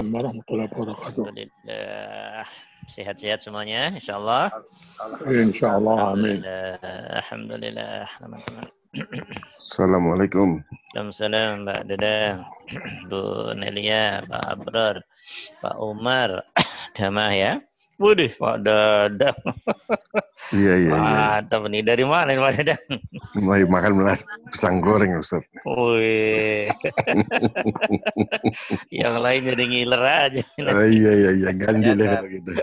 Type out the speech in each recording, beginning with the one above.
warahmatullahi wabarakatuh. Alhamdulillah. Sehat-sehat semuanya, insya Allah. Insya Allah, amin. Alhamdulillah, teman-teman. Assalamualaikum. Waalaikumsalam, Mbak Dada, Bu Nelia, Pak Abrar, Pak Umar, Damah ya. Waduh, Pak Dadang. Iya, iya, iya. Mantap nih. Dari mana nih Pak Dadang? Mulai makan melas pisang goreng, Ustaz. Wih. Yang lain jadi ngiler aja. Oh, iya, iya, iya. Ganti deh kalau gitu.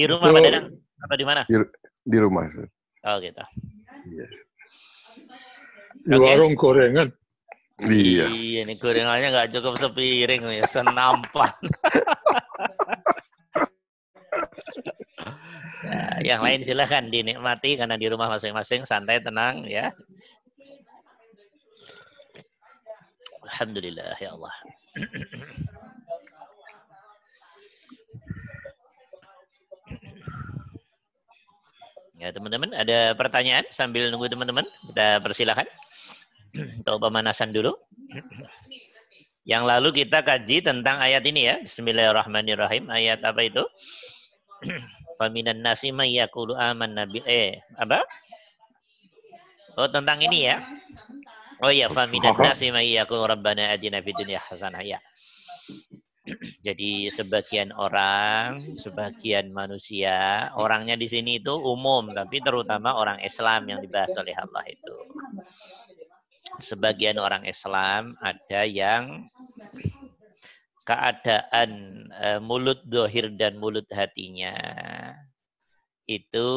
Di rumah Pak Dadang? Atau di mana? Di rumah, Ustaz. Oh gitu. Iya. Di Oke. warung gorengan. Iya. Iya, ini gorengannya nggak cukup sepiring nih, senampan. Nah, yang lain silahkan dinikmati karena di rumah masing-masing santai tenang ya. Alhamdulillah ya Allah. Ya teman-teman, ada pertanyaan sambil nunggu teman-teman? Kita persilahkan untuk pemanasan dulu. Yang lalu kita kaji tentang ayat ini ya. Bismillahirrahmanirrahim. Ayat apa itu? Faminan nasi may yaqulu amanna bi eh apa? Oh tentang ini ya. Oh iya, faminan nasi may yaqulu rabbana atina fid dunya hasanah ya. Jadi sebagian orang, sebagian manusia, orangnya di sini itu umum, tapi terutama orang Islam yang dibahas oleh Allah itu. Sebagian orang Islam ada yang keadaan eh, mulut dohir dan mulut hatinya itu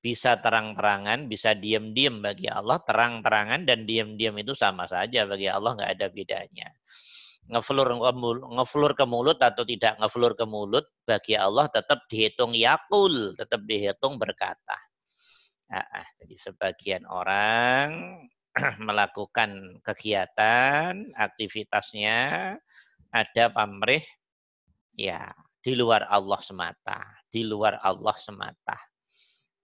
bisa terang-terangan, bisa diam-diam bagi Allah, terang-terangan dan diam-diam itu sama saja bagi Allah, nggak ada bedanya ngeflur ke mulut, ngeflur ke mulut atau tidak ngeflur ke mulut bagi Allah tetap dihitung yakul, tetap dihitung berkata. Nah, ah, jadi sebagian orang melakukan kegiatan, aktivitasnya ada pamrih ya di luar Allah semata, di luar Allah semata.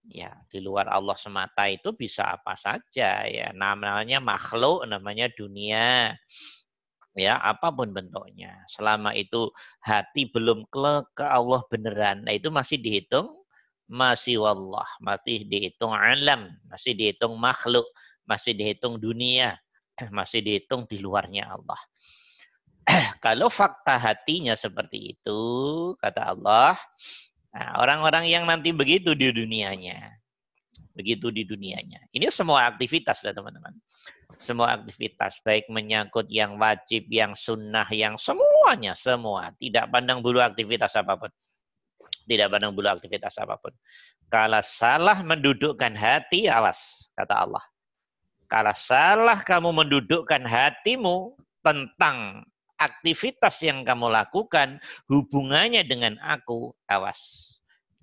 Ya, di luar Allah semata itu bisa apa saja ya. Namanya makhluk, namanya dunia ya apa pun bentuknya selama itu hati belum ke ke Allah beneran nah itu masih dihitung masih wallah masih dihitung alam masih dihitung makhluk masih dihitung dunia masih dihitung di luarnya Allah kalau fakta hatinya seperti itu kata Allah nah, orang-orang yang nanti begitu di dunianya begitu di dunianya ini semua aktivitas lah teman-teman semua aktivitas baik menyangkut yang wajib, yang sunnah, yang semuanya semua tidak pandang bulu aktivitas apa pun. Tidak pandang bulu aktivitas apa pun. Kalau salah mendudukkan hati, awas kata Allah. Kalau salah kamu mendudukkan hatimu tentang aktivitas yang kamu lakukan hubungannya dengan aku, awas.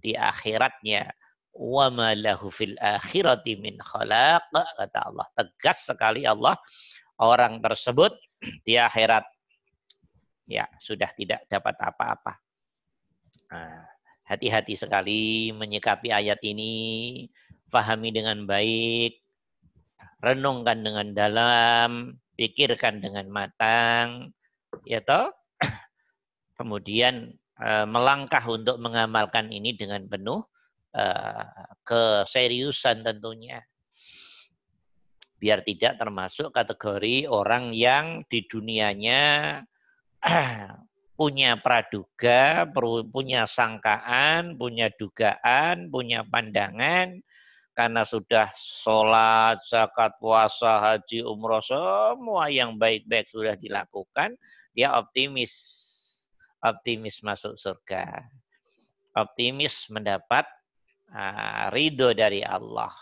Di akhiratnya wa ma lahu fil akhirati min khalaq kata Allah. Tegas sekali Allah orang tersebut di akhirat. Ya sudah tidak dapat apa-apa. Nah, hati-hati sekali menyikapi ayat ini. Pahami dengan baik renungkan dengan dalam pikirkan dengan matang ya toh kemudian eh, melangkah untuk mengamalkan ini dengan penuh Uh, keseriusan tentunya. Biar tidak termasuk kategori orang yang di dunianya punya praduga, punya sangkaan, punya dugaan, punya pandangan, karena sudah sholat, zakat, puasa, haji, umroh, semua yang baik-baik sudah dilakukan, dia optimis. Optimis masuk surga. Optimis mendapat uh, ridho dari Allah.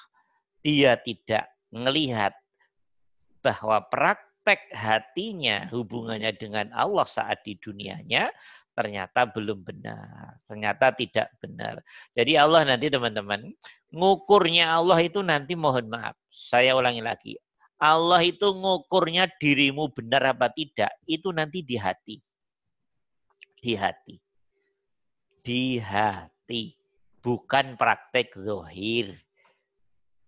Dia tidak melihat bahwa praktek hatinya hubungannya dengan Allah saat di dunianya ternyata belum benar, ternyata tidak benar. Jadi Allah nanti teman-teman, ngukurnya Allah itu nanti mohon maaf, saya ulangi lagi. Allah itu ngukurnya dirimu benar apa tidak, itu nanti di hati. Di hati. Di hati bukan praktek zohir.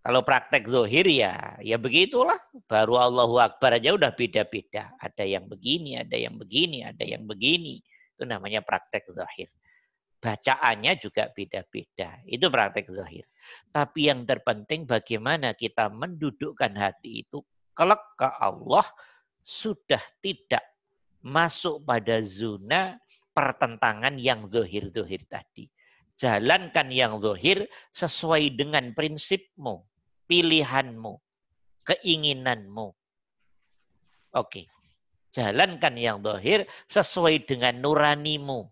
Kalau praktek zohir ya, ya begitulah. Baru Allahu Akbar aja udah beda-beda. Ada yang begini, ada yang begini, ada yang begini. Itu namanya praktek zohir. Bacaannya juga beda-beda. Itu praktek zohir. Tapi yang terpenting bagaimana kita mendudukkan hati itu kelak ke Allah sudah tidak masuk pada zona pertentangan yang zohir-zohir tadi. Jalankan yang zohir sesuai dengan prinsipmu pilihanmu, keinginanmu. Oke. Jalankan yang dohir sesuai dengan nuranimu.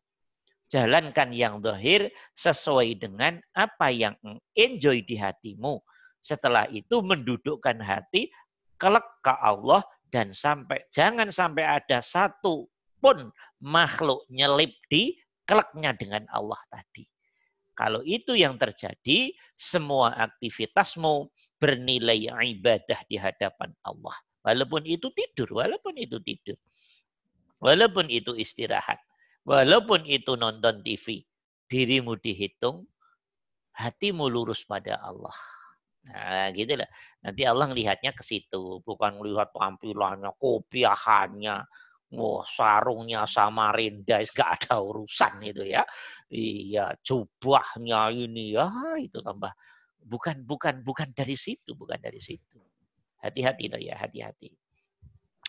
Jalankan yang dohir sesuai dengan apa yang enjoy di hatimu. Setelah itu mendudukkan hati kelak ke Allah dan sampai jangan sampai ada satu pun makhluk nyelip di keleknya dengan Allah tadi. Kalau itu yang terjadi, semua aktivitasmu, bernilai ibadah di hadapan Allah. Walaupun itu tidur, walaupun itu tidur. Walaupun itu istirahat. Walaupun itu nonton TV. Dirimu dihitung, hatimu lurus pada Allah. Nah, gitu lah. Nanti Allah melihatnya ke situ, bukan melihat tampilannya, kopiahannya, Wah, sarungnya sama Samarinda, gak ada urusan itu ya. Iya, jubahnya ini ya, itu tambah bukan bukan bukan dari situ, bukan dari situ. Hati-hati loh ya, hati-hati.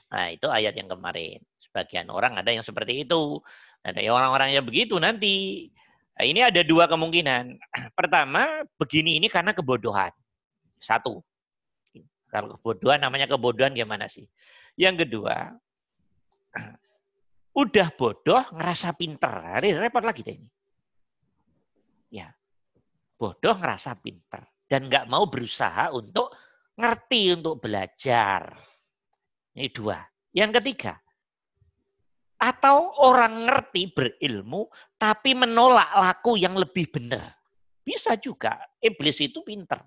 Nah, itu ayat yang kemarin. Sebagian orang ada yang seperti itu. Ada orang-orang yang begitu nanti. Nah, ini ada dua kemungkinan. Pertama, begini ini karena kebodohan. Satu. Kalau kebodohan namanya kebodohan gimana sih? Yang kedua, udah bodoh ngerasa pinter. Repot lagi deh ini. Ya, bodoh ngerasa pinter dan nggak mau berusaha untuk ngerti untuk belajar. Ini dua. Yang ketiga, atau orang ngerti berilmu tapi menolak laku yang lebih benar. Bisa juga. Iblis itu pinter.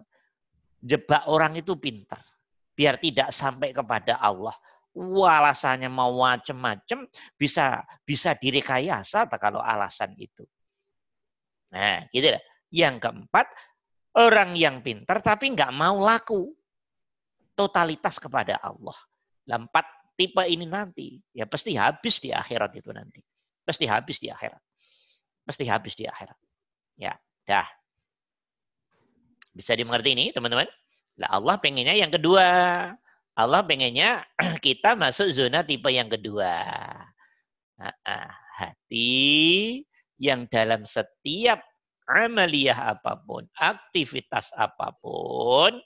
Jebak orang itu pinter. Biar tidak sampai kepada Allah. Wah, alasannya mau macem-macem bisa bisa direkayasa kalau alasan itu. Nah, gitu lah. Yang keempat, orang yang pintar tapi nggak mau laku. Totalitas kepada Allah. Empat tipe ini nanti, ya pasti habis di akhirat itu nanti. Pasti habis di akhirat. Pasti habis di akhirat. Ya, dah. Bisa dimengerti ini, teman-teman? Lah Allah pengennya yang kedua. Allah pengennya kita masuk zona tipe yang kedua. Nah, hati yang dalam setiap amaliyah apa pun, aktivitas apa pun,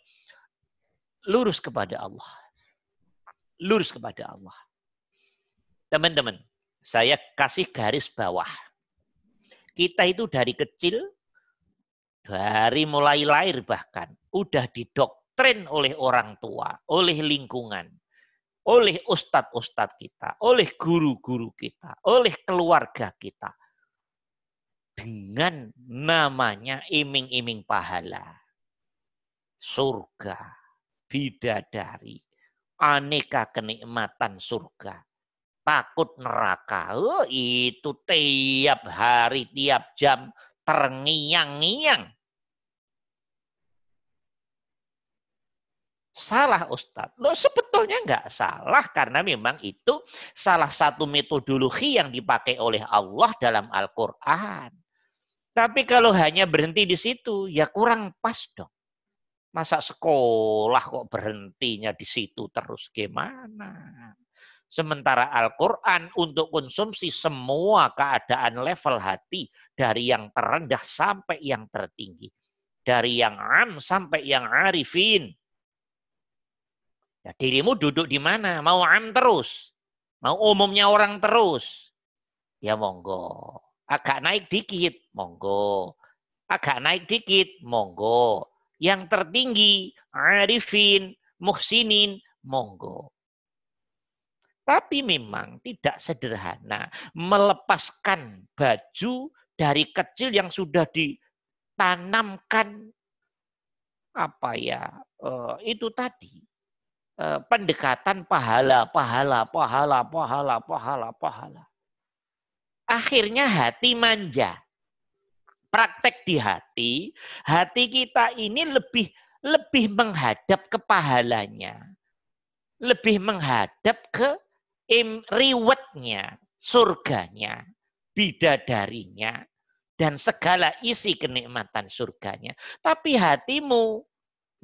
lurus kepada Allah. Lurus kepada Allah. Teman-teman, saya kasih garis bawah. Kita itu dari kecil, dari mulai lahir bahkan, udah didoktrin oleh orang tua, oleh lingkungan, oleh ustadz-ustadz kita, oleh guru-guru kita, oleh keluarga kita dengan namanya iming-iming pahala. Surga, bidadari, aneka kenikmatan surga, takut neraka. Oh, itu tiap hari, tiap jam terngiang-ngiang. Salah Ustadz. Loh sebetulnya nggak salah karena memang itu salah satu metodologi yang dipakai oleh Allah dalam Al-Quran. Tapi kalau hanya berhenti di situ, ya kurang pas dong. Masa sekolah kok berhentinya di situ terus gimana? Sementara Al-Quran untuk konsumsi semua keadaan level hati dari yang terendah sampai yang tertinggi. Dari yang am sampai yang arifin. Ya, dirimu duduk di mana? Mau am terus? Mau umumnya orang terus? Ya monggo. Agak naik dikit, monggo. Agak naik dikit, monggo. Yang tertinggi, arifin, muhsinin, monggo. Tapi memang tidak sederhana melepaskan baju dari kecil yang sudah ditanamkan apa ya uh, itu tadi uh, pendekatan pahala, pahala, pahala, pahala, pahala, pahala. Akhirnya hati manja. Praktek di hati, hati kita ini lebih lebih menghadap ke pahalanya. Lebih menghadap ke rewardnya, surganya, bidadarinya, dan segala isi kenikmatan surganya. Tapi hatimu,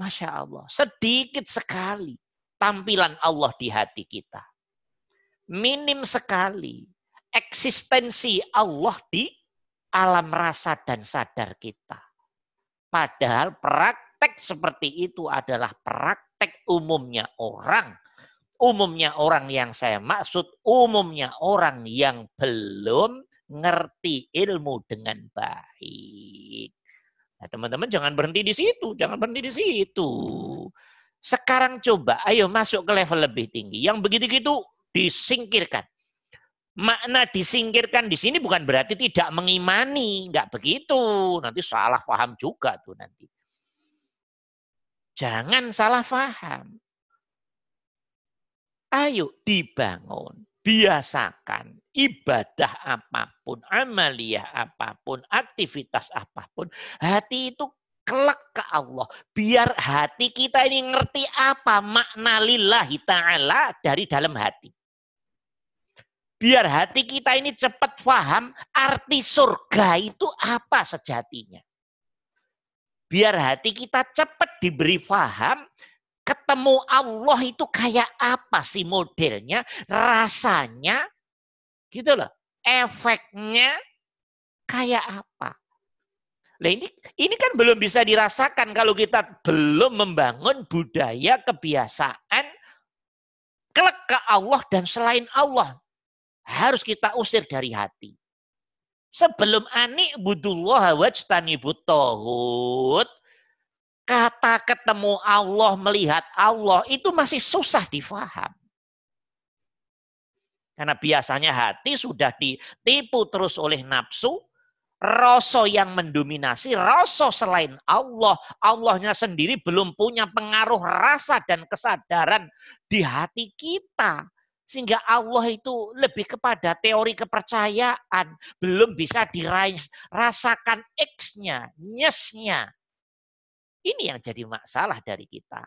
Masya Allah, sedikit sekali tampilan Allah di hati kita. Minim sekali eksistensi Allah di alam rasa dan sadar kita. Padahal praktek seperti itu adalah praktek umumnya orang. Umumnya orang yang saya maksud, umumnya orang yang belum ngerti ilmu dengan baik. Nah, teman-teman jangan berhenti di situ, jangan berhenti di situ. Sekarang coba, ayo masuk ke level lebih tinggi. Yang begitu-gitu disingkirkan. Makna disingkirkan di sini bukan berarti tidak mengimani, nggak begitu. Nanti salah paham juga tuh nanti. Jangan salah paham. Ayo dibangun, biasakan ibadah apa pun, amaliyah apa pun, aktivitas apa pun, hati itu kelak ke Allah. Biar hati kita ini ngerti apa makna lillahi ta'ala dari dalam hati. Biar hati kita ini cepat paham arti surga itu apa sejatinya. Biar hati kita cepat diberi paham ketemu Allah itu kayak apa sih modelnya, rasanya, gitu loh. Efeknya kayak apa. Nah ini, ini kan belum bisa dirasakan kalau kita belum membangun budaya kebiasaan kelek ke Allah dan selain Allah harus kita usir dari hati. Sebelum ani budullah wajtani butohut, kata ketemu Allah, melihat Allah, itu masih susah difaham. Karena biasanya hati sudah ditipu terus oleh nafsu, rasa yang mendominasi, rasa selain Allah. Allahnya sendiri belum punya pengaruh rasa dan kesadaran di hati kita. Sehingga Allah itu lebih kepada teori kepercayaan. Belum bisa dirasakan X-nya, nyesnya. Ini yang jadi masalah dari kita.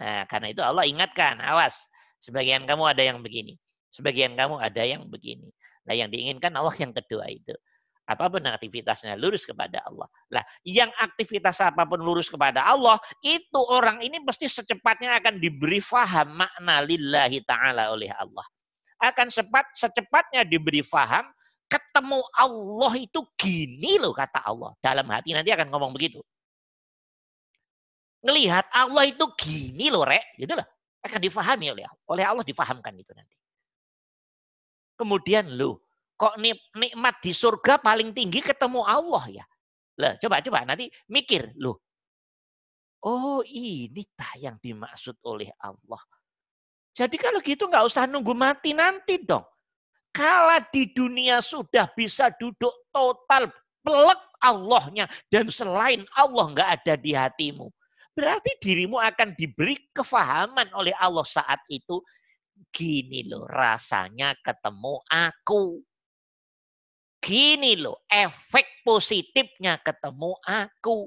Nah, karena itu Allah ingatkan, awas. Sebagian kamu ada yang begini. Sebagian kamu ada yang begini. Nah, yang diinginkan Allah yang kedua itu apa pun aktivitasnya lurus kepada Allah. Lah, yang aktivitas apa pun lurus kepada Allah, itu orang ini pasti secepatnya akan diberi faham makna lillahi ta'ala oleh Allah. Akan cepat secepatnya diberi faham ketemu Allah itu gini loh kata Allah. Dalam hati nanti akan ngomong begitu. Ngelihat Allah itu gini loh rek, gitu loh. Akan difahami oleh oleh Allah difahamkan itu nanti. Kemudian loh, Kok nikmat di surga paling tinggi ketemu Allah ya? Lah, coba coba nanti mikir loh. Oh, ini tah yang dimaksud oleh Allah. Jadi kalau gitu nggak usah nunggu mati nanti dong. Kalau di dunia sudah bisa duduk total pelek Allahnya dan selain Allah nggak ada di hatimu. Berarti dirimu akan diberi kefahaman oleh Allah saat itu. Gini loh rasanya ketemu aku. Gini loh, efek positifnya ketemu aku.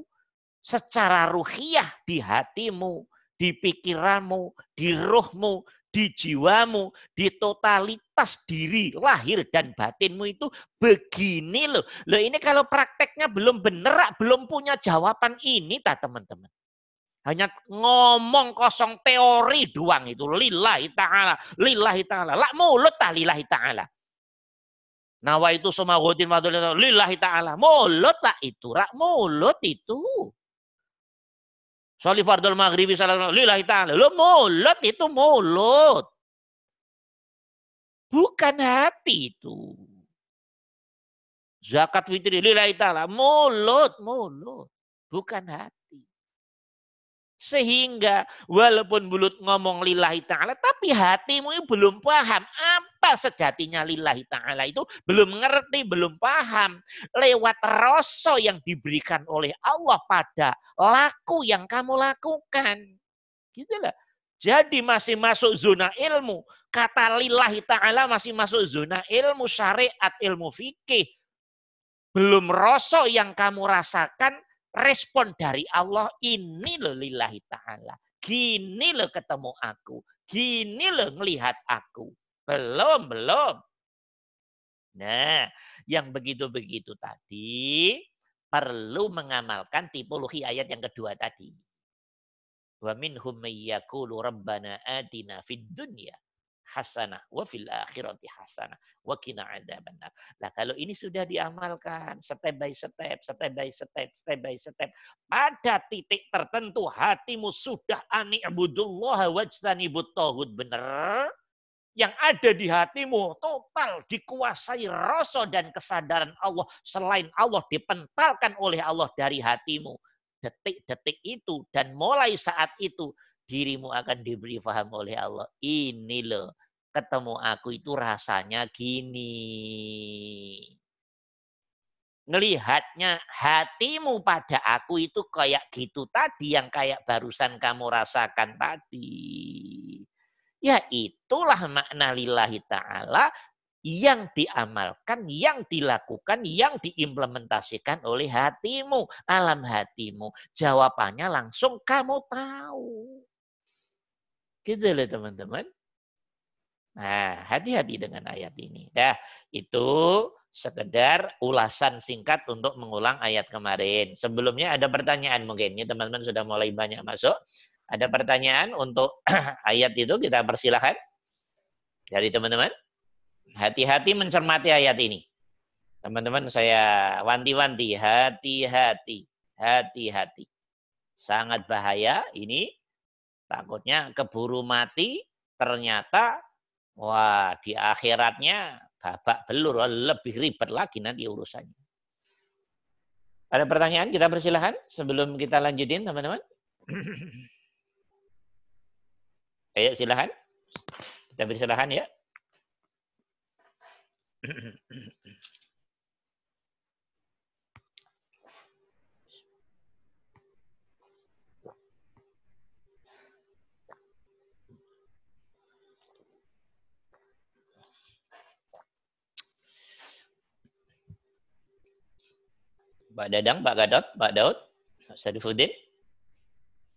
Secara ruhiyah di hatimu, di pikiranmu, di rohmu, di jiwamu, di totalitas diri, lahir dan batinmu itu begini loh. Loh ini kalau prakteknya belum benar, belum punya jawaban ini tak teman-teman. Hanya ngomong kosong teori doang itu. Lillahi ta'ala. Lillahi ta'ala. Lah mulut tak lillahi ta'ala. Nawa itu semua gotin lillahi ta'ala. Mulut lah itu. Rak mulut itu. Soli fardul maghribi salat lillahi ta'ala. Lo mulut itu mulut. Bukan hati itu. Zakat fitri lillahi ta'ala. Mulut, mulut. Bukan hati. Sehingga walaupun mulut ngomong lillahi ta'ala, tapi hatimu belum paham apa sejatinya lillahi ta'ala itu. Belum ngerti, belum paham. Lewat rasa yang diberikan oleh Allah pada laku yang kamu lakukan. Gitu lah. Jadi masih masuk zona ilmu. Kata lillahi ta'ala masih masuk zona ilmu syariat, ilmu fikih. Belum rasa yang kamu rasakan respon dari Allah ini loh lillahi ta'ala. Gini loh ketemu aku. Gini loh ngelihat aku. Belum, belum. Nah, yang begitu-begitu tadi perlu mengamalkan tipologi ayat yang kedua tadi. Wa minhum mayyakulu rabbana atina fid dunya hasanah wa fil akhirati hasanah wa qina adzabannar. Nah, kalau ini sudah diamalkan step by step, step by step, step by step, pada titik tertentu hatimu sudah ani abudullah wajtanibut tauhid benar, yang ada di hatimu total dikuasai rasa dan kesadaran Allah selain Allah dipentalkan oleh Allah dari hatimu. Detik-detik itu dan mulai saat itu dirimu akan diberi paham oleh Allah. Ini loh ketemu aku itu rasanya gini ngelihatnya hatimu pada aku itu kayak gitu tadi yang kayak barusan kamu rasakan tadi Ya itulah makna lillahi ta'ala yang diamalkan, yang dilakukan, yang diimplementasikan oleh hatimu, alam hatimu. Jawabannya langsung kamu tahu. Gitu loh teman-teman. Nah, hati-hati dengan ayat ini. Dah, itu sekedar ulasan singkat untuk mengulang ayat kemarin. Sebelumnya ada pertanyaan mungkin. Ini teman-teman sudah mulai banyak masuk. Ada pertanyaan untuk ayat itu kita persilahkan dari teman-teman. Hati-hati mencermati ayat ini. Teman-teman saya wanti-wanti, hati-hati, hati-hati. Sangat bahaya ini. Takutnya keburu mati, ternyata wah di akhiratnya babak belur, lebih ribet lagi nanti urusannya. Ada pertanyaan? Kita persilahkan sebelum kita lanjutin teman-teman. Ayo silahkan. Kita beri silahkan ya. Pak Dadang, Pak Gadot, Pak Daud, Pak Sadifuddin,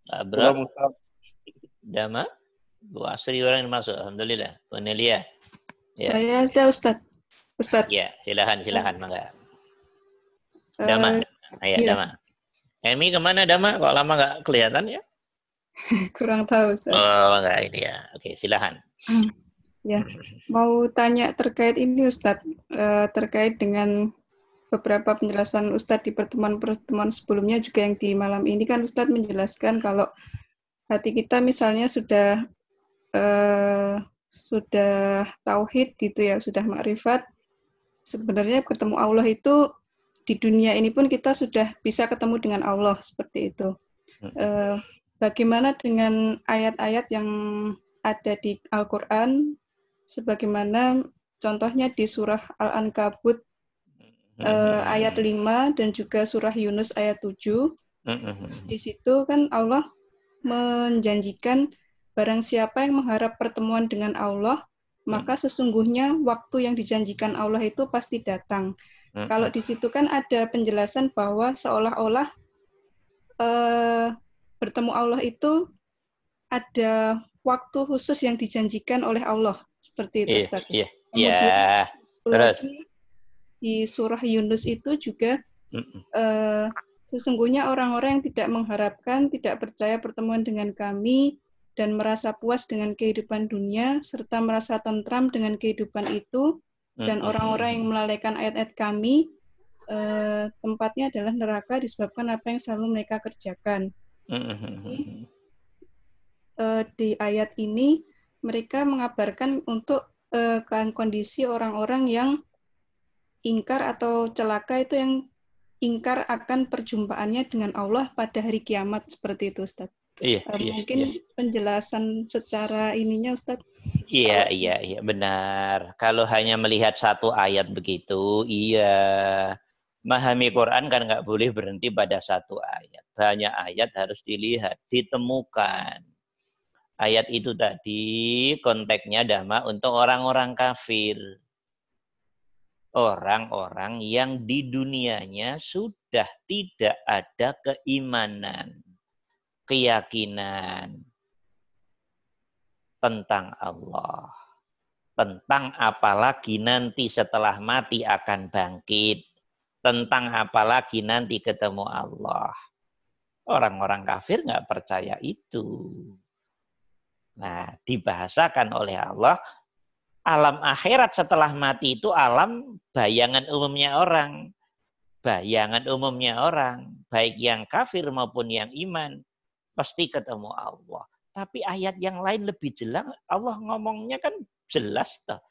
Pak Abra, Dama. Bu Asri orang yang masuk, Alhamdulillah. Bu Nelia. Ya. Saya ada Ustaz. Ustaz. Ya, silakan, silakan, mangga. Dama, uh, Ayo, ya. Dama. Emi ke mana Dama? Kok lama nggak kelihatan ya? Kurang tahu, Ustaz. Oh, enggak ini ya. Oke, silakan. Hmm. Ya, mau tanya terkait ini Ustaz, uh, terkait dengan beberapa penjelasan Ustadz di pertemuan-pertemuan sebelumnya juga yang di malam ini. Kan Ustadz menjelaskan kalau hati kita misalnya sudah uh, sudah tauhid gitu ya, sudah makrifat, sebenarnya ketemu Allah itu di dunia ini pun kita sudah bisa ketemu dengan Allah seperti itu. Uh, bagaimana dengan ayat-ayat yang ada di Al-Quran, sebagaimana contohnya di surah Al-Ankabut uh, ayat 5 dan juga surah Yunus ayat 7. Di situ kan Allah menjanjikan Barang siapa yang mengharap pertemuan dengan Allah, maka hmm. sesungguhnya waktu yang dijanjikan Allah itu pasti datang. Kalau di situ kan ada penjelasan bahwa seolah-olah uh, bertemu Allah itu ada waktu khusus yang dijanjikan oleh Allah seperti itu, iya. Iya. Iya. Terus di surah Yunus itu juga uh, sesungguhnya orang-orang yang tidak mengharapkan, tidak percaya pertemuan dengan kami, dan merasa puas dengan kehidupan dunia serta merasa tentram dengan kehidupan itu dan orang-orang yang melalaikan ayat-ayat kami eh, tempatnya adalah neraka disebabkan apa yang selalu mereka kerjakan. Jadi, eh, di ayat ini mereka mengabarkan untuk eh, kondisi orang-orang yang ingkar atau celaka itu yang ingkar akan perjumpaannya dengan Allah pada hari kiamat seperti itu Ustaz. Iya, uh, iya, mungkin iya. penjelasan secara ininya Ustaz. Iya, iya, iya, benar. Kalau hanya melihat satu ayat begitu, iya. Memahami Quran kan nggak boleh berhenti pada satu ayat. Banyak ayat harus dilihat, ditemukan. Ayat itu tadi konteksnya dama untuk orang-orang kafir. Orang-orang yang di dunianya sudah tidak ada keimanan, keyakinan tentang Allah. Tentang apalagi nanti setelah mati akan bangkit. Tentang apalagi nanti ketemu Allah. Orang-orang kafir nggak percaya itu. Nah, dibahasakan oleh Allah, alam akhirat setelah mati itu alam bayangan umumnya orang. Bayangan umumnya orang, baik yang kafir maupun yang iman, pasti ketemu Allah. Tapi ayat yang lain lebih jelas, Allah ngomongnya kan jelas toh.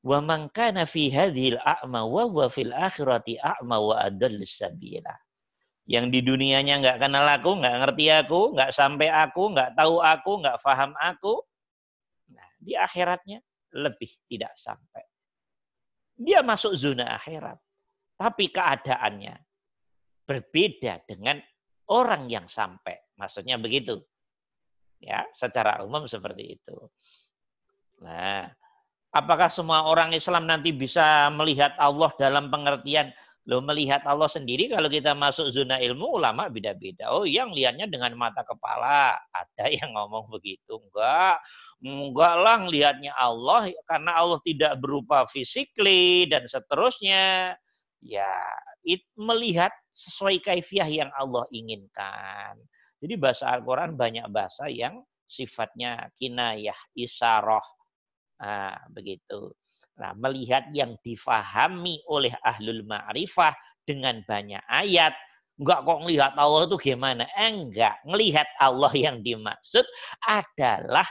Wa man kana fi hadhil a'ma wa huwa fil akhirati a'ma wa sabila yang di dunianya nggak kenal aku, nggak ngerti aku, nggak sampai aku, nggak tahu aku, nggak paham aku. Nah, di akhiratnya lebih tidak sampai. Dia masuk zona akhirat. Tapi keadaannya berbeda dengan orang yang sampai. Maksudnya begitu. Ya, secara umum seperti itu. Nah, apakah semua orang Islam nanti bisa melihat Allah dalam pengertian Lo melihat Allah sendiri kalau kita masuk zona ilmu ulama beda-beda. Oh yang lihatnya dengan mata kepala. Ada yang ngomong begitu. Enggak. Enggak lah lihatnya Allah karena Allah tidak berupa fisikly dan seterusnya. Ya it, melihat sesuai kaifiah yang Allah inginkan. Jadi bahasa Al-Quran banyak bahasa yang sifatnya kinayah, isaroh. Nah, begitu. Nah, melihat yang difahami oleh ahlul ma'rifah dengan banyak ayat, enggak kok melihat Allah itu gimana? Enggak, melihat Allah yang dimaksud adalah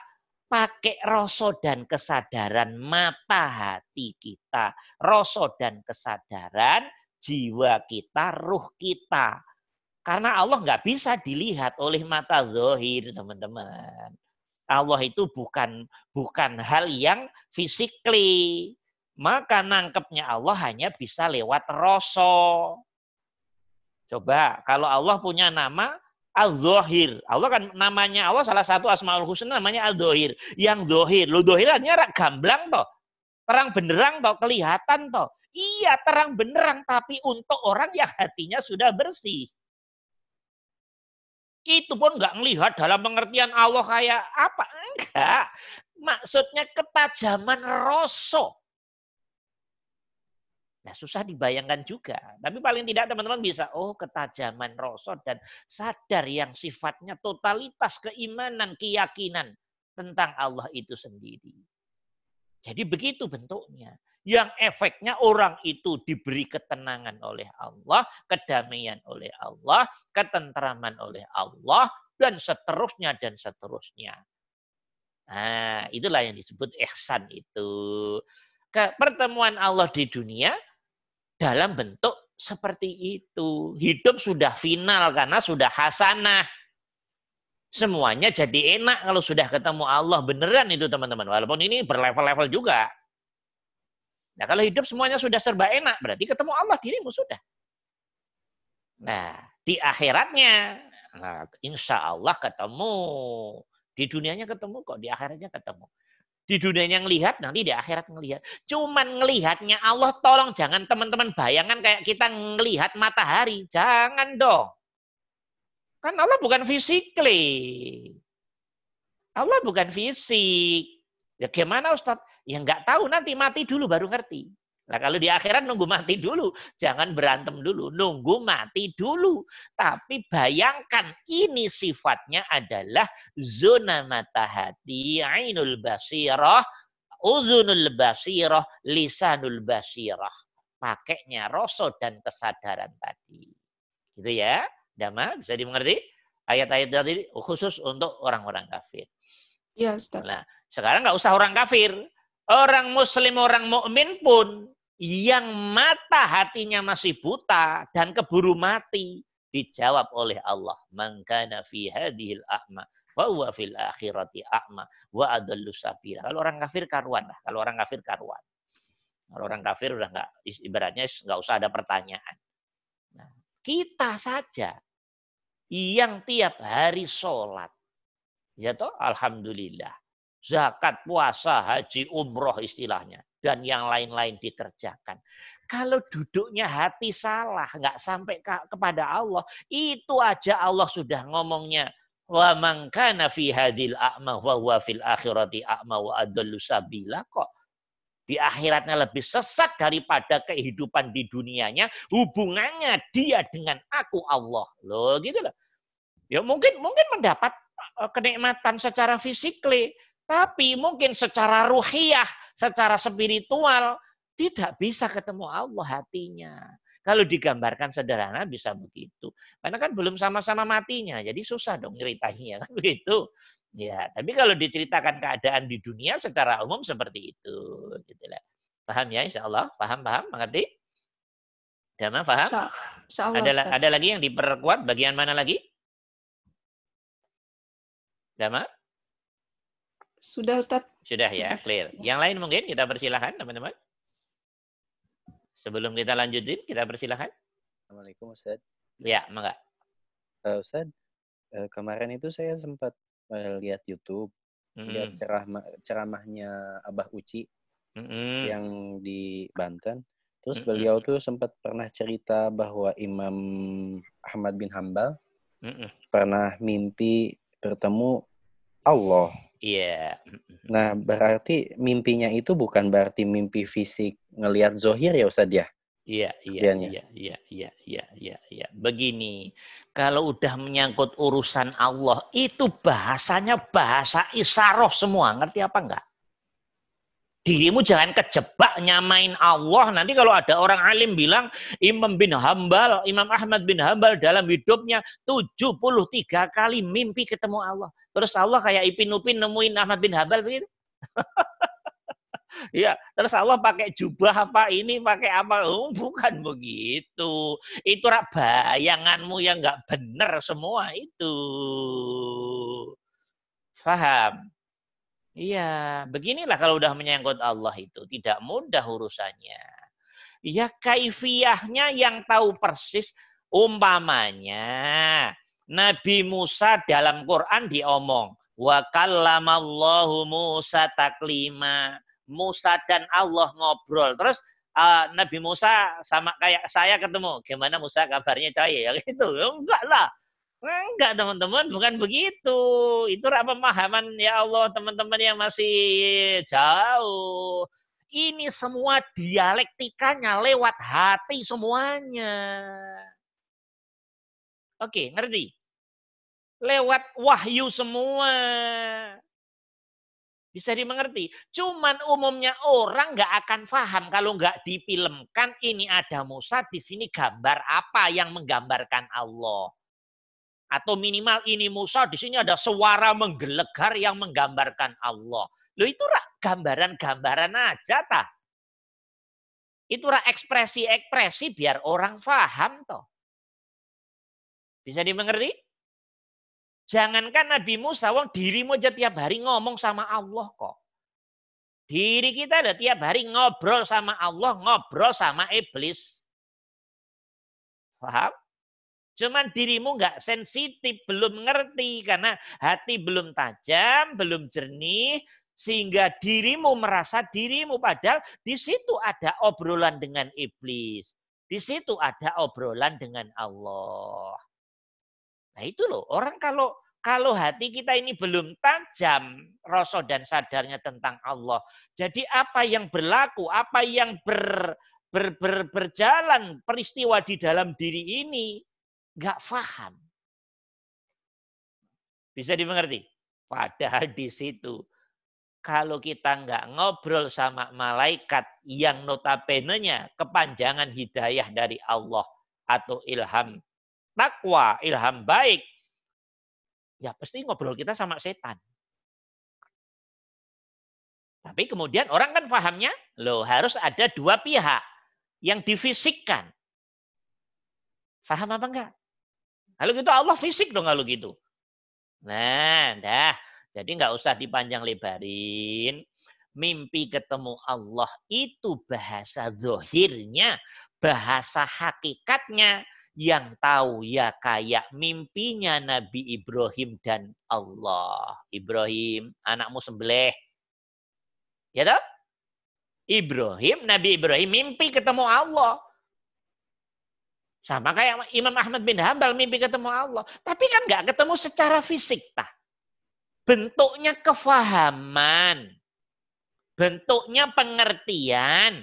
pakai rasa dan kesadaran mata hati kita, rasa dan kesadaran jiwa kita, ruh kita. Karena Allah nggak bisa dilihat oleh mata zohir, teman-teman. Allah itu bukan bukan hal yang physically. Maka nangkepnya Allah hanya bisa lewat rasa. Coba kalau Allah punya nama Al-Zohir. Allah kan namanya Allah salah satu Asmaul Husna namanya Al-Zohir. Yang Zohir. Lo Zohir artinya gamblang toh. Terang benderang toh, kelihatan toh. Iya terang benderang tapi untuk orang yang hatinya sudah bersih. Itu pun nggak melihat dalam pengertian Allah kayak apa. Enggak. Maksudnya ketajaman rosok. Nah, susah dibayangkan juga. Tapi paling tidak teman-teman bisa, oh ketajaman rosok dan sadar yang sifatnya totalitas keimanan, keyakinan tentang Allah itu sendiri. Jadi begitu bentuknya yang efeknya orang itu diberi ketenangan oleh Allah, kedamaian oleh Allah, ketentraman oleh Allah, dan seterusnya dan seterusnya. Nah, itulah yang disebut ihsan itu. Pertemuan Allah di dunia dalam bentuk seperti itu. Hidup sudah final karena sudah hasanah. Semuanya jadi enak kalau sudah ketemu Allah. Beneran itu teman-teman. Walaupun ini berlevel-level juga. Nah kalau hidup semuanya sudah serba enak, berarti ketemu Allah dirimu sudah. Nah di akhiratnya, nah, insya Allah ketemu. Di dunianya ketemu kok, di akhiratnya ketemu. Di dunianya ngelihat, nanti di akhirat ngelihat. Cuman ngelihatnya Allah, tolong jangan teman-teman bayangan kayak kita ngelihat matahari. Jangan dong. Kan Allah bukan physically. Allah bukan fisik. Ya gimana Ustadz? Ya nggak tahu nanti mati dulu baru ngerti. Nah kalau di akhirat nunggu mati dulu, jangan berantem dulu, nunggu mati dulu. Tapi bayangkan ini sifatnya adalah zona mata hati, ainul basirah, uzunul basirah, lisanul basirah. Pakainya rasa dan kesadaran tadi. Gitu ya, Dama bisa dimengerti? Ayat-ayat tadi khusus untuk orang-orang kafir. Iya, Ustaz. Nah, sekarang nggak usah orang kafir. Orang muslim, orang mukmin pun yang mata hatinya masih buta dan keburu mati dijawab oleh Allah man kana fi hadhil a'ma fa huwa fil akhirati a'ma wa adallu sabila. Kalau orang kafir karuan lah. Kalau orang kafir karuan. Kalau orang kafir udah nggak ibaratnya nggak usah ada pertanyaan. Nah, kita saja yang tiap hari sholat. Ya toh alhamdulillah zakat, puasa, haji, umroh istilahnya. dan yang lain-lain dikerjakan. Kalau duduknya hati salah, nggak sampai kepada Allah, itu aja Allah sudah ngomongnya. Wa man kana fi hadil a'ma wa huwa fil akhirati a'ma wa adallu sabila kok. Di akhiratnya lebih sesat daripada kehidupan di dunianya. Hubungannya dia dengan aku Allah. Loh gitu loh. Ya mungkin mungkin mendapat eh, kenikmatan secara fisikly, tapi mungkin secara ruhiyah, secara spiritual tidak bisa ketemu Allah hatinya. Kalau digambarkan sederhana bisa begitu. Karena kan belum sama-sama matinya, jadi susah dong ceritanya kan begitu. Ya, tapi kalau diceritakan keadaan di dunia secara umum seperti itu, gitu lah. Paham ya, insya Allah? Paham, paham, mengerti? Dama, paham? Insya Allah, ada, ada lagi yang diperkuat? Bagian mana lagi? Dama? Sudah, Ustaz. Sudah ya, clear. Yang lain mungkin kita persilahkan, teman-teman. Sebelum kita lanjutin, kita persilahkan. Assalamualaikum Ustaz. Ya, mangga. Uh, Ustaz, uh, kemarin itu saya sempat uh, lihat YouTube, mm -hmm. lihat ceramah ceramahnya Abah Uci mm -hmm. yang di Banten. Terus mm -hmm. beliau tuh sempat pernah cerita bahwa Imam Ahmad bin Hambal mm -hmm. pernah mimpi bertemu Allah. Iya. Yeah. Nah, berarti mimpinya itu bukan berarti mimpi fisik ngelihat zohir ya Ustadz ya? Iya, iya, iya, iya, iya, iya, iya, iya. Begini, kalau udah menyangkut urusan Allah, itu bahasanya bahasa isaroh semua. Ngerti apa enggak? Dirimu jangan kejebak nyamain Allah. Nanti kalau ada orang alim bilang Imam bin Hambal, Imam Ahmad bin Hambal dalam hidupnya 73 kali mimpi ketemu Allah. Terus Allah kayak Ipin Upin nemuin Ahmad bin Hambal begitu. Ya, terus Allah pakai jubah apa ini, pakai apa? Oh, bukan begitu. Itu rak bayanganmu yang nggak benar semua itu. Faham? Iya, beginilah kalau udah menyangkut Allah itu. Tidak mudah urusannya. Ya kaifiyahnya yang tahu persis umpamanya. Nabi Musa dalam Quran diomong. Wa kallamallahu Musa taklima. Musa dan Allah ngobrol. Terus uh, Nabi Musa sama kayak saya ketemu. Gimana Musa kabarnya coy? Ya gitu. Enggak lah. Enggak teman-teman, bukan begitu. Itu pemahaman ya Allah teman-teman yang masih jauh. Ini semua dialektikanya lewat hati semuanya. Oke, ngerti? Lewat wahyu semua. Bisa dimengerti. Cuman umumnya orang nggak akan paham kalau nggak difilmkan ini ada Musa, di sini gambar apa yang menggambarkan Allah. Atau minimal ini Musa, di sini ada suara menggelegar yang menggambarkan Allah. Loh itu gambaran-gambaran aja tah. Itu ekspresi-ekspresi biar orang paham toh. Bisa dimengerti? Jangankan Nabi Musa, wong dirimu aja tiap hari ngomong sama Allah kok. Diri kita ada tiap hari ngobrol sama Allah, ngobrol sama iblis. Paham? Cuman dirimu nggak sensitif, belum ngerti karena hati belum tajam, belum jernih, sehingga dirimu merasa dirimu padahal di situ ada obrolan dengan iblis. Di situ ada obrolan dengan Allah. Nah itu loh, orang kalau kalau hati kita ini belum tajam rasa dan sadarnya tentang Allah. Jadi apa yang berlaku, apa yang ber, ber, ber, berjalan peristiwa di dalam diri ini, nggak paham. Bisa dimengerti? Padahal di situ kalau kita nggak ngobrol sama malaikat yang notabene-nya kepanjangan hidayah dari Allah atau ilham takwa, ilham baik, ya pasti ngobrol kita sama setan. Tapi kemudian orang kan pahamnya, loh harus ada dua pihak yang difisikkan. Faham apa enggak? Kalau gitu Allah fisik dong kalau gitu. Nah, dah. Jadi nggak usah dipanjang lebarin. Mimpi ketemu Allah itu bahasa zohirnya, bahasa hakikatnya yang tahu ya kayak mimpinya Nabi Ibrahim dan Allah. Ibrahim, anakmu sembelih. Ya toh? Ibrahim, Nabi Ibrahim mimpi ketemu Allah. Sama kayak Imam Ahmad bin Hambal mimpi ketemu Allah. Tapi kan nggak ketemu secara fisik. Tah. Bentuknya kefahaman. Bentuknya pengertian.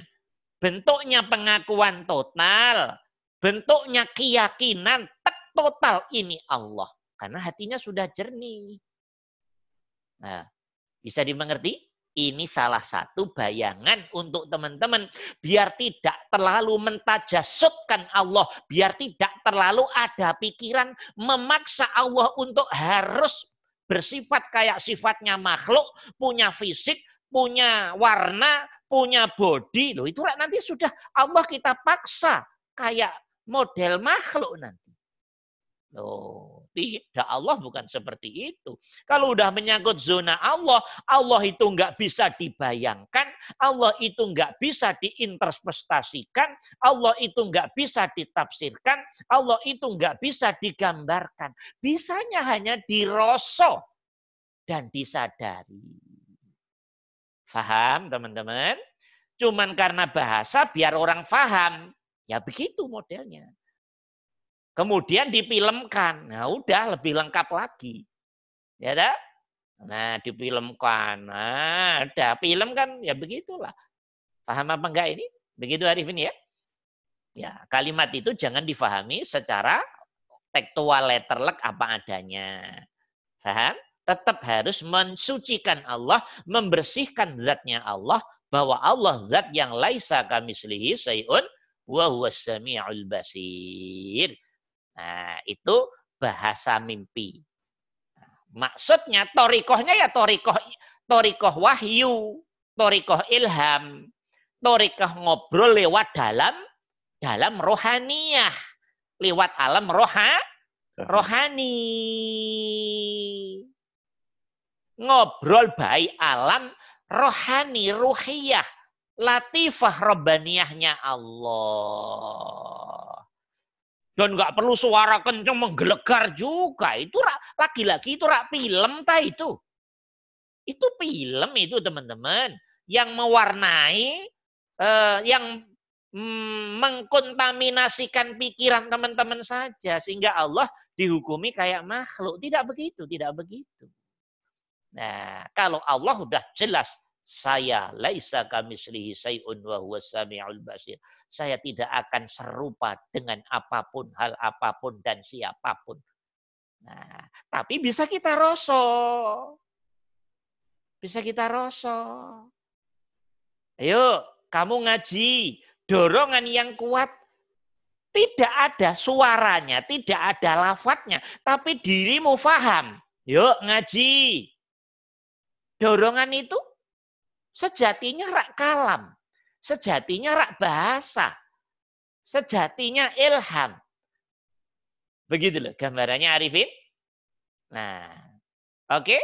Bentuknya pengakuan total. Bentuknya keyakinan. Tek total ini Allah. Karena hatinya sudah jernih. Nah, bisa dimengerti? Ini salah satu bayangan untuk teman-teman. Biar tidak terlalu mentajasutkan Allah. Biar tidak terlalu ada pikiran memaksa Allah untuk harus bersifat kayak sifatnya makhluk. Punya fisik, punya warna, punya body. Loh, itu nanti sudah Allah kita paksa kayak model makhluk nanti. Loh, tidak Allah bukan seperti itu. Kalau udah menyangkut zona Allah, Allah itu nggak bisa dibayangkan, Allah itu nggak bisa diinterpretasikan, Allah itu nggak bisa ditafsirkan, Allah itu nggak bisa digambarkan. Bisanya hanya dirosok dan disadari. Faham teman-teman? Cuman karena bahasa biar orang faham. Ya begitu modelnya. Kemudian difilmkan. Nah, udah lebih lengkap lagi. Ya dah? Nah, difilmkan. Nah, ada film kan ya begitulah. Paham apa enggak ini? Begitu Arifin ya? Ya, kalimat itu jangan difahami secara tekstual letterlek apa adanya. Paham? Tetap harus mensucikan Allah, membersihkan zatnya Allah, bahwa Allah zat yang laisa kamislihi sayun wa huwas sami'ul basir. Nah, itu bahasa mimpi. Maksudnya torikohnya ya torikoh, torikoh wahyu, torikoh ilham, torikoh ngobrol lewat dalam dalam rohaniyah, lewat alam roha, rohani. Ngobrol baik alam rohani, ruhiyah, latifah robbaniyahnya Allah. Dan nggak perlu suara kenceng menggelegar juga. Itu lagi-lagi itu rak film ta itu. Itu film itu teman-teman. Yang mewarnai, eh, yang mm, mengkontaminasikan pikiran teman-teman saja. Sehingga Allah dihukumi kayak makhluk. Tidak begitu, tidak begitu. Nah, kalau Allah sudah jelas saya laisa kamislihi sayun wa huwa samiul basir. Saya tidak akan serupa dengan apa pun, hal apa pun dan siapa pun. Nah, tapi bisa kita rosok. Bisa kita rosok. Ayo, kamu ngaji, dorongan yang kuat tidak ada suaranya, tidak ada lafadznya, tapi dirimu faham. Yuk ngaji. Dorongan itu Sejatinya rak kalam. Sejatinya rak bahasa. Sejatinya ilham. Begitu loh gambarannya Arifin. Nah, oke. Okay?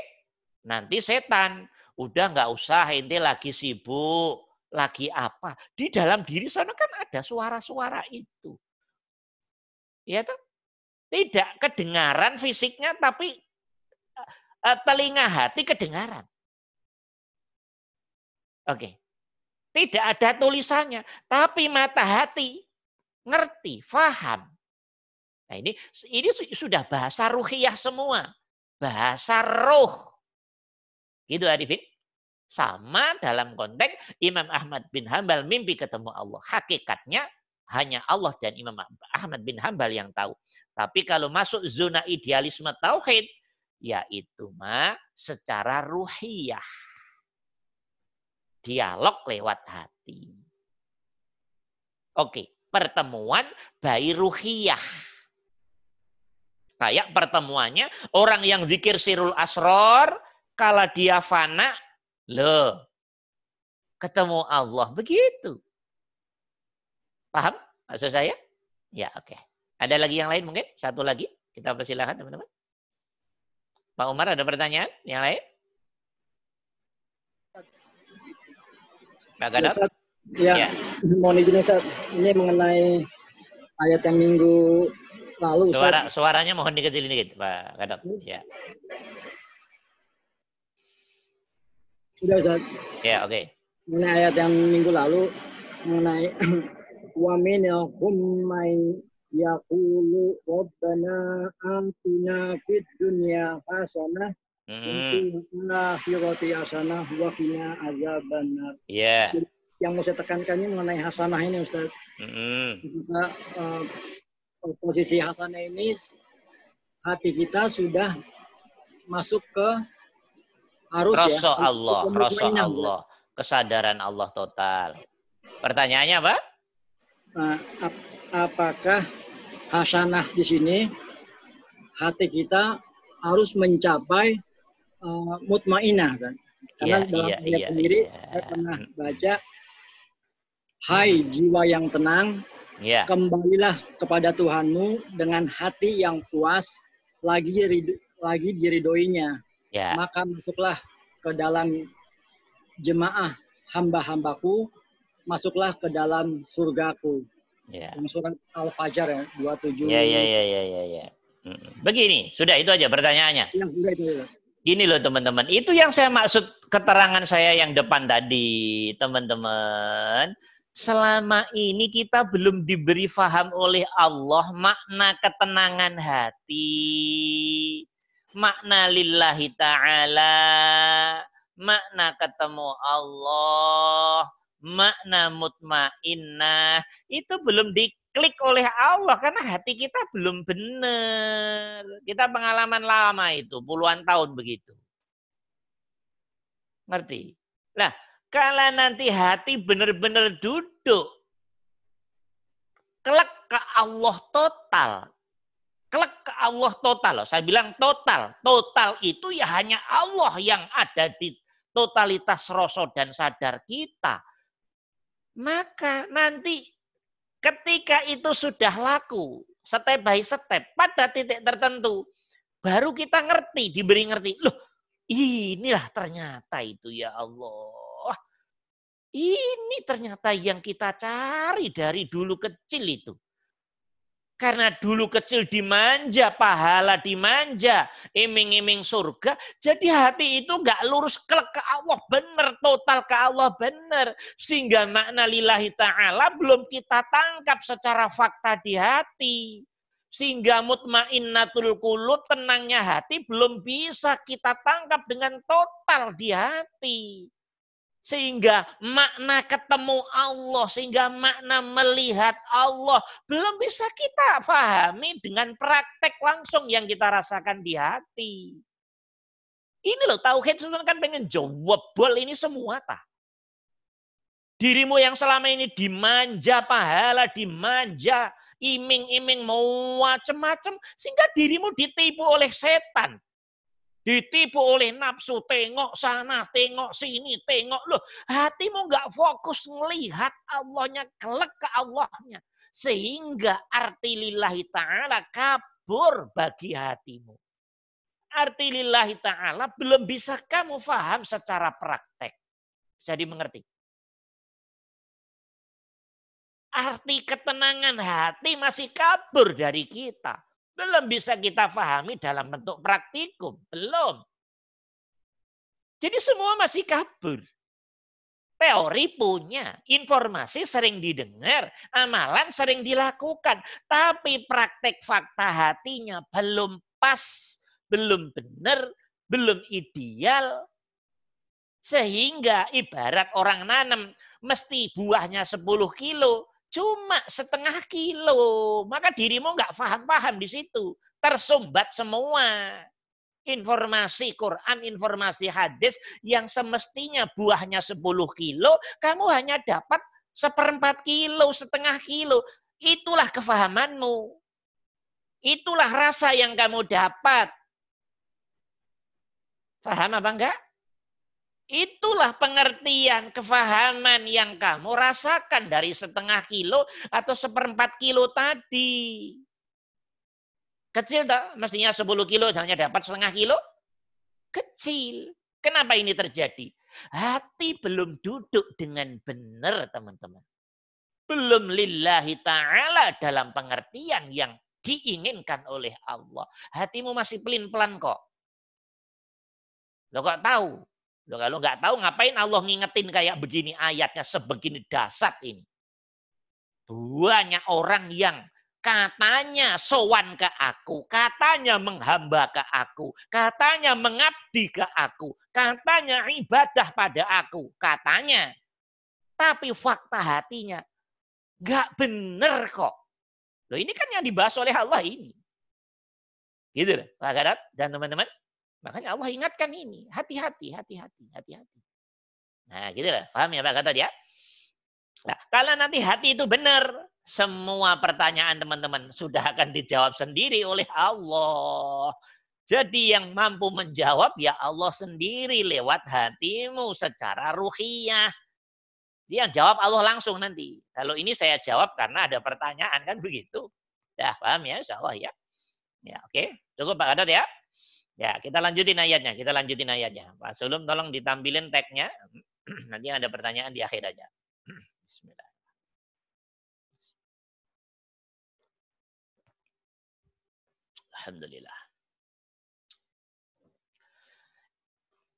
Nanti setan. Udah nggak usah, inti lagi sibuk. Lagi apa. Di dalam diri sana kan ada suara-suara itu. Ya tuh. Tidak kedengaran fisiknya, tapi eh, telinga hati kedengaran. Oke. Tidak ada tulisannya, tapi mata hati ngerti, faham. Nah, ini ini sudah bahasa ruhiyah semua. Bahasa roh. Gitu Arifin. Sama dalam konteks Imam Ahmad bin Hambal mimpi ketemu Allah. Hakikatnya hanya Allah dan Imam Ahmad bin Hambal yang tahu. Tapi kalau masuk zona idealisme tauhid, yaitu mah secara ruhiyah dialog lewat hati. Oke, pertemuan bayi ruhiyah. Kayak pertemuannya orang yang zikir sirul asror, kalau dia fana, loh, ketemu Allah. Begitu. Paham maksud saya? Ya, oke. Ada lagi yang lain mungkin? Satu lagi. Kita persilahkan teman-teman. Pak Umar ada pertanyaan yang lain? Pak Gadot? Ya, ya. mohon izin Ustaz. Ini mengenai ayat yang minggu lalu Ustaz. Suara, suaranya mohon dikecilin dikit Pak Gadot. Ya. Sudah Ustaz. Ya, oke. Okay. mengenai ayat yang minggu lalu mengenai wa minhum may yaqulu rabbana atina fid dunya hasanah Mm. akhirati hasanah wa qina azabannar. Ya. Yang mau saya tekankan ini mengenai hasanah ini Ustaz. Mm. Kita, uh, posisi hasanah ini hati kita sudah masuk ke harus Rasa ya. Allah, rasa mutmainah, Allah, kesadaran Allah total. Pertanyaannya apa? Nah, ap- apakah hasanah di sini hati kita harus mencapai uh, mutmainah kan? Karena Iya, dalam iya, ayat iya, sendiri iya. saya pernah baca Hai jiwa yang tenang, Ya, kembalilah kepada Tuhanmu dengan hati yang puas lagi rid- lagi diridoinya. ya, Maka masuklah ke dalam jemaah hamba-hambaku, masuklah ke dalam surgaku. ya. Yang surat Al-Fajr ya, 27. Ya, ya, ya, ya, ya, ya. Mm. Begini, sudah itu aja pertanyaannya. Yang sudah itu. ya. Gini loh teman-teman, itu yang saya maksud keterangan saya yang depan tadi, teman-teman. Selama ini kita belum diberi faham oleh Allah makna ketenangan hati, makna lillahi ta'ala, makna ketemu Allah, makna mutmainnah, itu belum diklik oleh Allah karena hati kita belum benar. Kita pengalaman lama itu, puluhan tahun begitu. Ngerti? Nah, kalau nanti hati benar-benar duduk, kelek ke Allah total. Kelek ke Allah total. Loh. Saya bilang total. Total itu ya hanya Allah yang ada di totalitas rasa dan sadar kita. Maka nanti ketika itu sudah laku, step by step, pada titik tertentu, baru kita ngerti, diberi ngerti. Loh, inilah ternyata itu ya Allah. Ini ternyata yang kita cari dari dulu kecil itu. Karena dulu kecil dimanja, pahala dimanja, iming-iming surga. Jadi hati itu nggak lurus ke Allah benar, total ke Allah benar. Sehingga makna lillahi ta'ala belum kita tangkap secara fakta di hati. Sehingga mutmainnatul qulub, tenangnya hati belum bisa kita tangkap dengan total di hati. Sehingga makna ketemu Allah, sehingga makna melihat Allah belum bisa kita pahami dengan praktek langsung yang kita rasakan di hati. Ini loh, tauhid sebenarnya kan pengen jawab bol ini semua tah. Dirimu yang selama ini dimanja pahala, dimanja, iming-iming mau macam-macam, sehingga dirimu ditipu oleh setan. Ditipu oleh nafsu, tengok sana, tengok sini, tengok. Loh, hatimu nggak fokus ngelihat Allahnya, kelek ke Allahnya. Sehingga arti lillahi ta'ala kabur bagi hatimu. Arti lillahi ta'ala belum bisa kamu faham secara praktek. Bisa dimengerti? Arti ketenangan hati masih kabur dari kita. Belum bisa kita pahami dalam bentuk praktikum. Belum. Jadi semua masih kabur. Teori punya, informasi sering didengar, amalan sering dilakukan. Tapi praktek fakta hatinya belum pas, belum benar, belum ideal. Sehingga ibarat orang nanam, mesti buahnya 10 kilo, cuma setengah kilo. Maka dirimu nggak paham-paham di situ. Tersumbat semua. Informasi Quran, informasi hadis yang semestinya buahnya 10 kilo, kamu hanya dapat seperempat kilo, setengah kilo. Itulah kefahamanmu. Itulah rasa yang kamu dapat. Paham apa enggak? Itulah pengertian, kefahaman yang kamu rasakan dari setengah kilo atau seperempat kilo tadi. Kecil tak? Mestinya 10 kilo hanya dapat setengah kilo? Kecil. Kenapa ini terjadi? Hati belum duduk dengan benar, teman-teman. Belum lillahi ta'ala dalam pengertian yang diinginkan oleh Allah. Hatimu masih pelin-pelan kok. Lo kok tahu? Loh, kalau nggak tahu ngapain Allah ngingetin kayak begini ayatnya sebegini dasar ini. Banyak orang yang katanya sowan ke aku, katanya menghamba ke aku, katanya mengabdi ke aku, katanya ibadah pada aku, katanya. Tapi fakta hatinya nggak bener kok. Loh ini kan yang dibahas oleh Allah ini. Gitu loh, Pak Gadat dan teman-teman. Makanya Allah ingatkan ini. Hati-hati, hati-hati, hati-hati. Nah gitu loh, paham ya Pak Gatot ya? Nah, kalau nanti hati itu benar, semua pertanyaan teman-teman sudah akan dijawab sendiri oleh Allah. Jadi yang mampu menjawab ya Allah sendiri lewat hatimu secara ruhiyah. Dia jawab Allah langsung nanti. Kalau ini saya jawab karena ada pertanyaan kan begitu. Ya paham ya insya Allah ya. Ya oke. Okay. Cukup Pak Gatot ya. Ya kita lanjutin ayatnya. Kita lanjutin ayatnya. Pak Sulum tolong ditampilin tagnya. nanti ada pertanyaan di akhir aja. Alhamdulillah.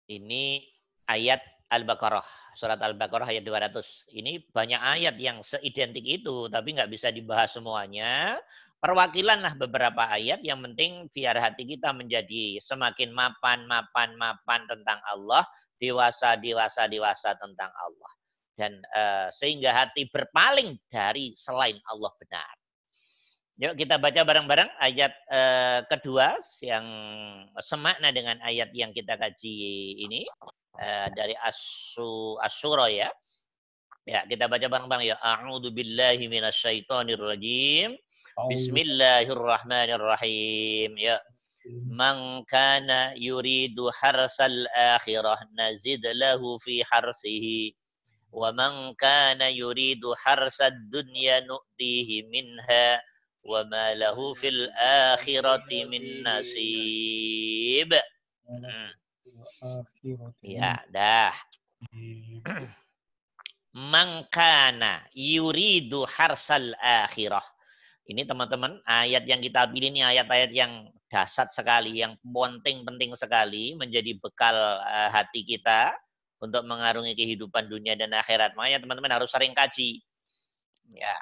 Ini ayat Al-Baqarah, surat Al-Baqarah ayat 200. Ini banyak ayat yang seidentik itu, tapi nggak bisa dibahas semuanya. Perwakilanlah beberapa ayat, yang penting biar hati kita menjadi semakin mapan, mapan, mapan tentang Allah, dewasa, dewasa, dewasa tentang Allah dan uh, sehingga hati berpaling dari selain Allah benar. Yuk kita baca bareng-bareng ayat uh, kedua yang semakna dengan ayat yang kita kaji ini uh, dari Asu Asyura ya. Ya, kita baca bareng-bareng ya. A'udzu billahi minasyaitonir rajim. بسم الله الرحمن الرحيم. يا من كان يريد حرس الآخرة نزد له في حرسه ومن كان يريد حرس الدنيا نؤتيه منها. وما له في الآخرة من نصيب. Ya, من كان يريد حرس الآخرة Ini teman-teman, ayat yang kita pilih ini ayat-ayat yang dasar sekali, yang penting-penting sekali menjadi bekal uh, hati kita untuk mengarungi kehidupan dunia dan akhirat. Makanya teman-teman harus sering kaji. Ya.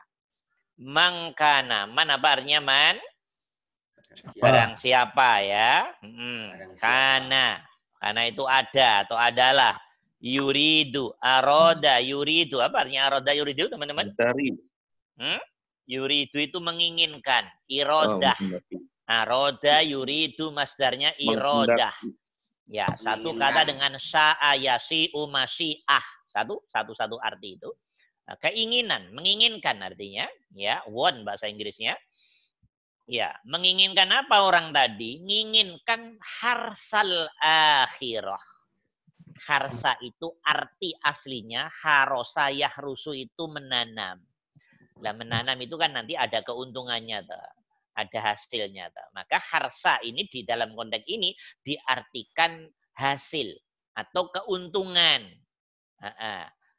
Mangkana. Man apa artinya man? Siapa? Barang siapa ya. Hmm. Karena. Karena itu ada atau adalah. Yuridu. Aroda. Yuridu. Apa artinya aroda yuridu teman-teman? Dari. Hmm? Yuridu itu menginginkan. Irodah. Oh, Aroda yuridu masdarnya irodah. Ya, satu kata dengan sya'a yasi'u ah Satu, satu, satu arti itu. Nah, keinginan, menginginkan artinya. Ya, want bahasa Inggrisnya. Ya, menginginkan apa orang tadi? Menginginkan harsal akhirah. Harsa itu arti aslinya harosa yahrusu itu menanam. Nah, menanam itu kan nanti ada keuntungannya. Tuh ada hasilnya. Maka harsa ini di dalam konteks ini diartikan hasil atau keuntungan.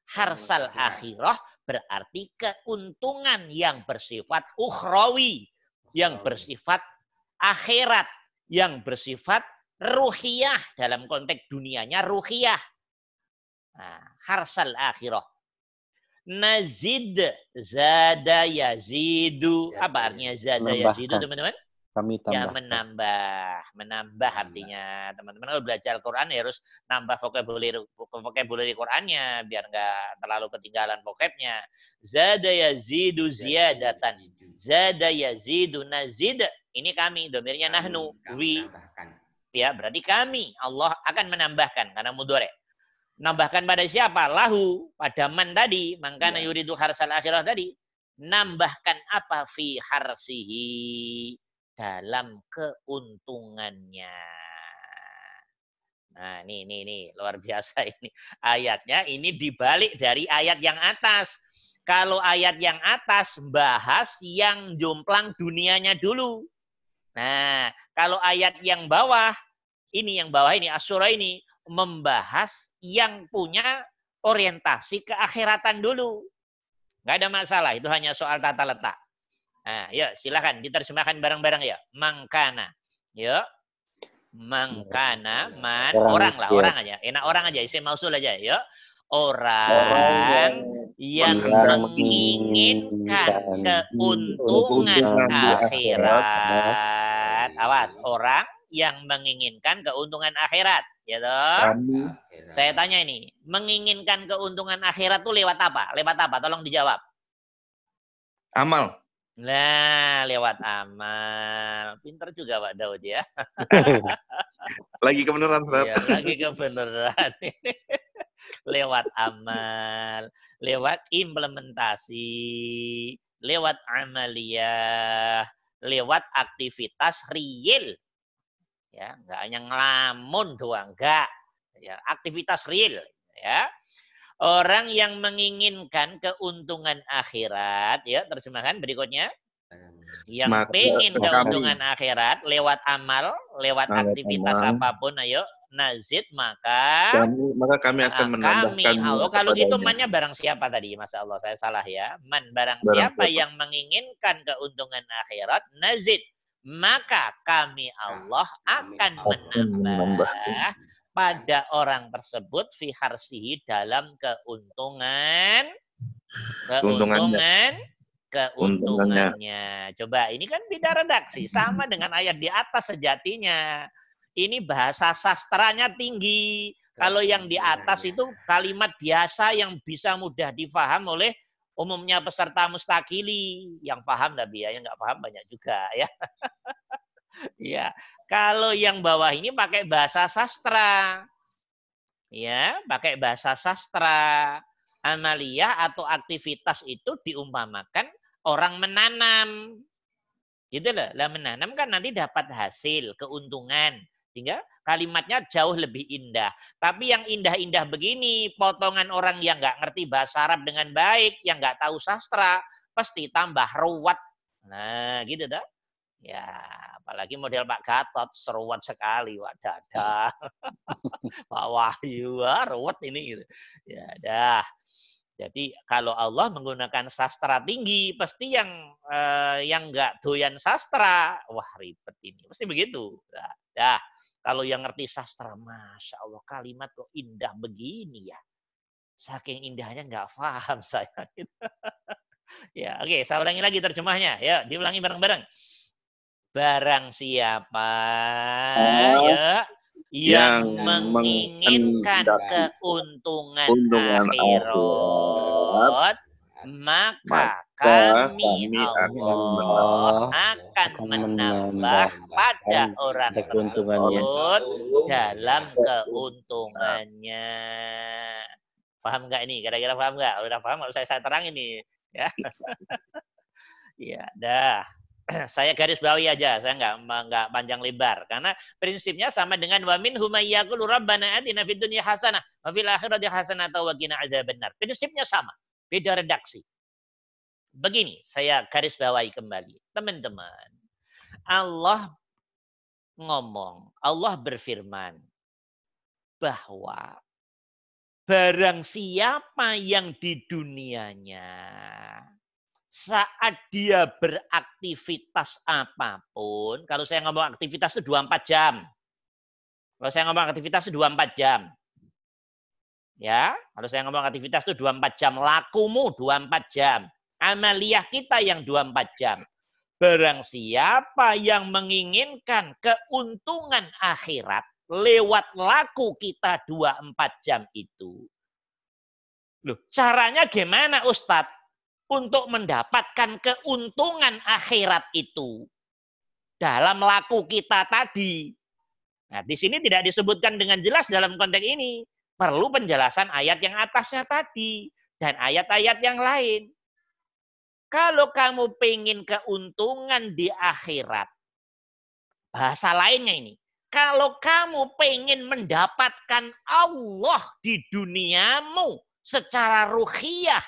Harsal akhirah berarti keuntungan yang bersifat ukhrawi, yang bersifat akhirat, yang bersifat ruhiyah dalam konteks dunianya ruhiyah. Nah, harsal akhirah nazid zada yazidu ya, apa artinya zada yazidu teman-teman kami tambah. Ya menambah, menambah artinya teman-teman kalau belajar Quran ya harus nambah vocabulary vocabulary Qurannya biar nggak terlalu ketinggalan vocabnya. Zada yazidu ziyadatan. Zada yazidu nazid. Ini kami, domirnya nahnu, we. Ya, berarti kami Allah akan menambahkan karena mudore. Nambahkan pada siapa? Lahu. Pada man tadi. Mangkana ya. yuridu harsal akhirah tadi. Nambahkan apa? Fi harsihi. Dalam keuntungannya. Nah, ini, ini, ini. Luar biasa ini. Ayatnya ini dibalik dari ayat yang atas. Kalau ayat yang atas bahas yang jomplang dunianya dulu. Nah, kalau ayat yang bawah, ini yang bawah ini, Asyura ini, membahas yang punya orientasi keakhiratan dulu. Nggak ada masalah, itu hanya soal tata letak. Nah, ya silakan diterjemahkan bareng-bareng ya. Mangkana. Ya. Mangkana, man, Orang orang lah, orang aja. Enak orang aja, isim mausul aja, yuk. Orang, Orang yang menginginkan keuntungan akhirat. Awas, orang yang menginginkan keuntungan akhirat, ya toh? Kami Saya tanya ini, menginginkan keuntungan akhirat tuh lewat apa? Lewat apa? Tolong dijawab. Amal. Nah, lewat amal. Pinter juga Pak Daud ya. Lagi kebenaran, Ustaz. Ya, lagi kebenaran. lewat amal, lewat implementasi, lewat amaliyah, lewat aktivitas real. Ya, enggak hanya ngelamun doang, enggak. Ya, aktivitas real, ya. Orang yang menginginkan keuntungan akhirat, ya, terjemahan berikutnya yang Maka pengen kami- keuntungan akhirat lewat amal, lewat Lewat aktivitas amal. apa pun, ayo nazid maka Kami, maka kami akan ah, menambahkan kami Allah kalau gitu mannya barang siapa tadi Masya Allah saya salah ya man barang, Barang siapa siapa. yang menginginkan keuntungan akhirat nazid maka kami Allah akan menambah pada orang tersebut fi harsihi dalam keuntungan keuntungan keuntungannya. Coba ini kan beda redaksi sama dengan ayat di atas sejatinya. Ini bahasa sastranya tinggi. Kalau yang di atas itu kalimat biasa yang bisa mudah difaham oleh umumnya peserta mustakili. Yang paham tapi ya, yang nggak paham banyak juga ya. Ya, kalau yang bawah ini pakai bahasa sastra. Ya, pakai bahasa sastra. Amaliyah atau aktivitas itu diumpamakan orang menanam. Gitu loh. Lah menanam kan nanti dapat hasil, keuntungan. Sehingga kalimatnya jauh lebih indah. Tapi yang indah-indah begini, potongan orang yang nggak ngerti bahasa Arab dengan baik, yang nggak tahu sastra, pasti tambah ruwet. Nah, gitu dah. Ya, apalagi model Pak Gatot, seruat sekali, Wak Dada. Pak Wahyu, wah, ruwet ini. Gitu. Ya, dah. Jadi kalau Allah menggunakan sastra tinggi, pasti yang eh, yang nggak doyan sastra, wah ribet ini. Pasti begitu. Dah, dah. Kalau yang ngerti sastra, masya Allah kalimat kok indah begini ya. Saking indahnya nggak paham saya. ya, oke, saya ulangi lagi terjemahnya. Ya, diulangi bareng-bareng. Barang siapa ya yang, Yang menginginkan keuntungan keuntungan akhirat, maka maka kami kami Allah akan menambah pada orang keuntungannya. tersebut dalam keuntungannya. Paham nggak ini? Kira-kira paham nggak? Udah paham nggak? Saya saya terang ini. Ya, ya, dah. Saya garis bawahi aja, saya nggak nggak panjang lebar karena prinsipnya sama dengan wa min humayyakul rabbana atina fid dunya hasanah wa fil akhirati hasanah wa qina benar. Prinsipnya sama, beda redaksi. Begini, saya garis bawahi kembali. Teman-teman, Allah ngomong, Allah berfirman bahwa barang siapa yang di dunianya saat dia beraktivitas apa pun, kalau saya ngomong aktivitas itu 24 jam. Kalau saya ngomong aktivitas itu 24 jam. Ya, kalau saya ngomong aktivitas itu 24 jam, lakumu 24 jam. Amaliyah kita yang 24 jam. Barang siapa yang menginginkan keuntungan akhirat lewat laku kita 24 jam itu. Loh, caranya gimana Ustadz? Untuk mendapatkan keuntungan akhirat itu. Dalam laku kita tadi. Nah, di sini tidak disebutkan dengan jelas dalam konteks ini. Perlu penjelasan ayat yang atasnya tadi. Dan ayat-ayat yang lain. Kalau kamu pengen keuntungan di akhirat, bahasa lainnya ini. Kalau kamu pengen mendapatkan Allah di duniamu secara ruhiyah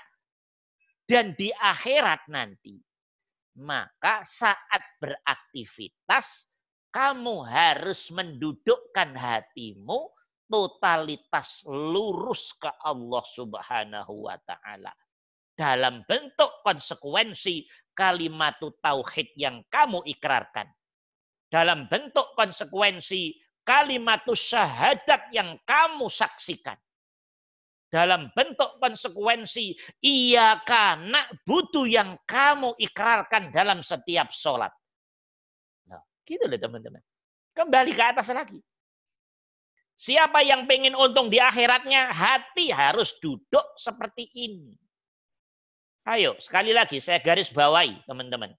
dan di akhirat nanti, maka saat beraktivitas kamu harus mendudukkan hatimu totalitas lurus ke Allah Subhanahu wa taala dalam bentuk konsekuensi kalimat tauhid yang kamu ikrarkan. Dalam bentuk konsekuensi kalimat syahadat yang kamu saksikan dalam bentuk konsekuensi iya karena butuh yang kamu ikrarkan dalam setiap sholat. Nah, gitu loh teman-teman. Kembali ke atas lagi. Siapa yang pengen untung di akhiratnya, hati harus duduk seperti ini. Ayo, sekali lagi saya garis bawahi, teman-teman.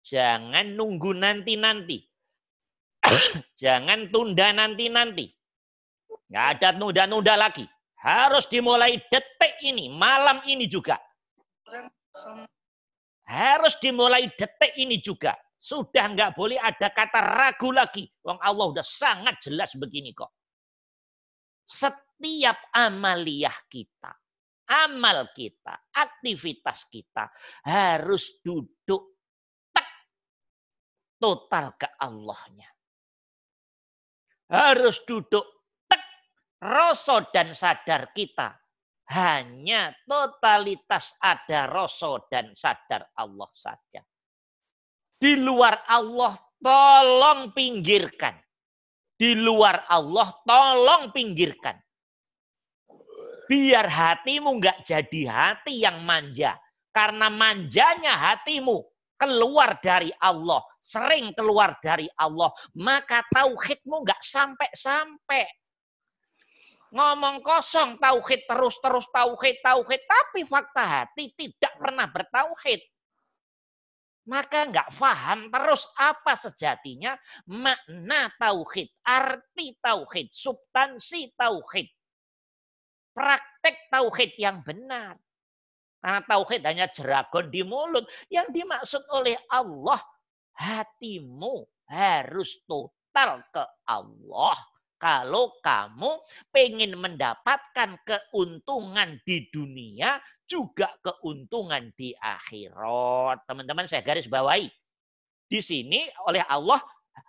Jangan nunggu nanti-nanti. Jangan tunda nanti-nanti. Nggak ada nunda-nunda lagi. Harus dimulai detik ini, malam ini juga. Harus dimulai detik ini juga. Sudah nggak boleh ada kata ragu lagi. Wong Allah udah sangat jelas begini kok. Setiap amaliyah kita, amal kita, aktivitas kita harus duduk tak total ke Allahnya. Harus duduk rasa dan sadar kita hanya totalitas ada rasa dan sadar Allah saja. Di luar Allah tolong pinggirkan. Di luar Allah tolong pinggirkan. Biar hatimu nggak jadi hati yang manja. Karena manjanya hatimu keluar dari Allah. Sering keluar dari Allah. Maka tauhidmu nggak sampai-sampai ngomong kosong tauhid terus-terus tauhid tauhid tapi fakta hati tidak pernah bertauhid maka nggak paham terus apa sejatinya makna tauhid arti tauhid substansi tauhid praktek tauhid yang benar karena tauhid hanya jeragon di mulut yang dimaksud oleh Allah hatimu harus total ke Allah kalau kamu pengen mendapatkan keuntungan di dunia, juga keuntungan di akhirat. Teman-teman saya garis bawahi. Di sini oleh Allah,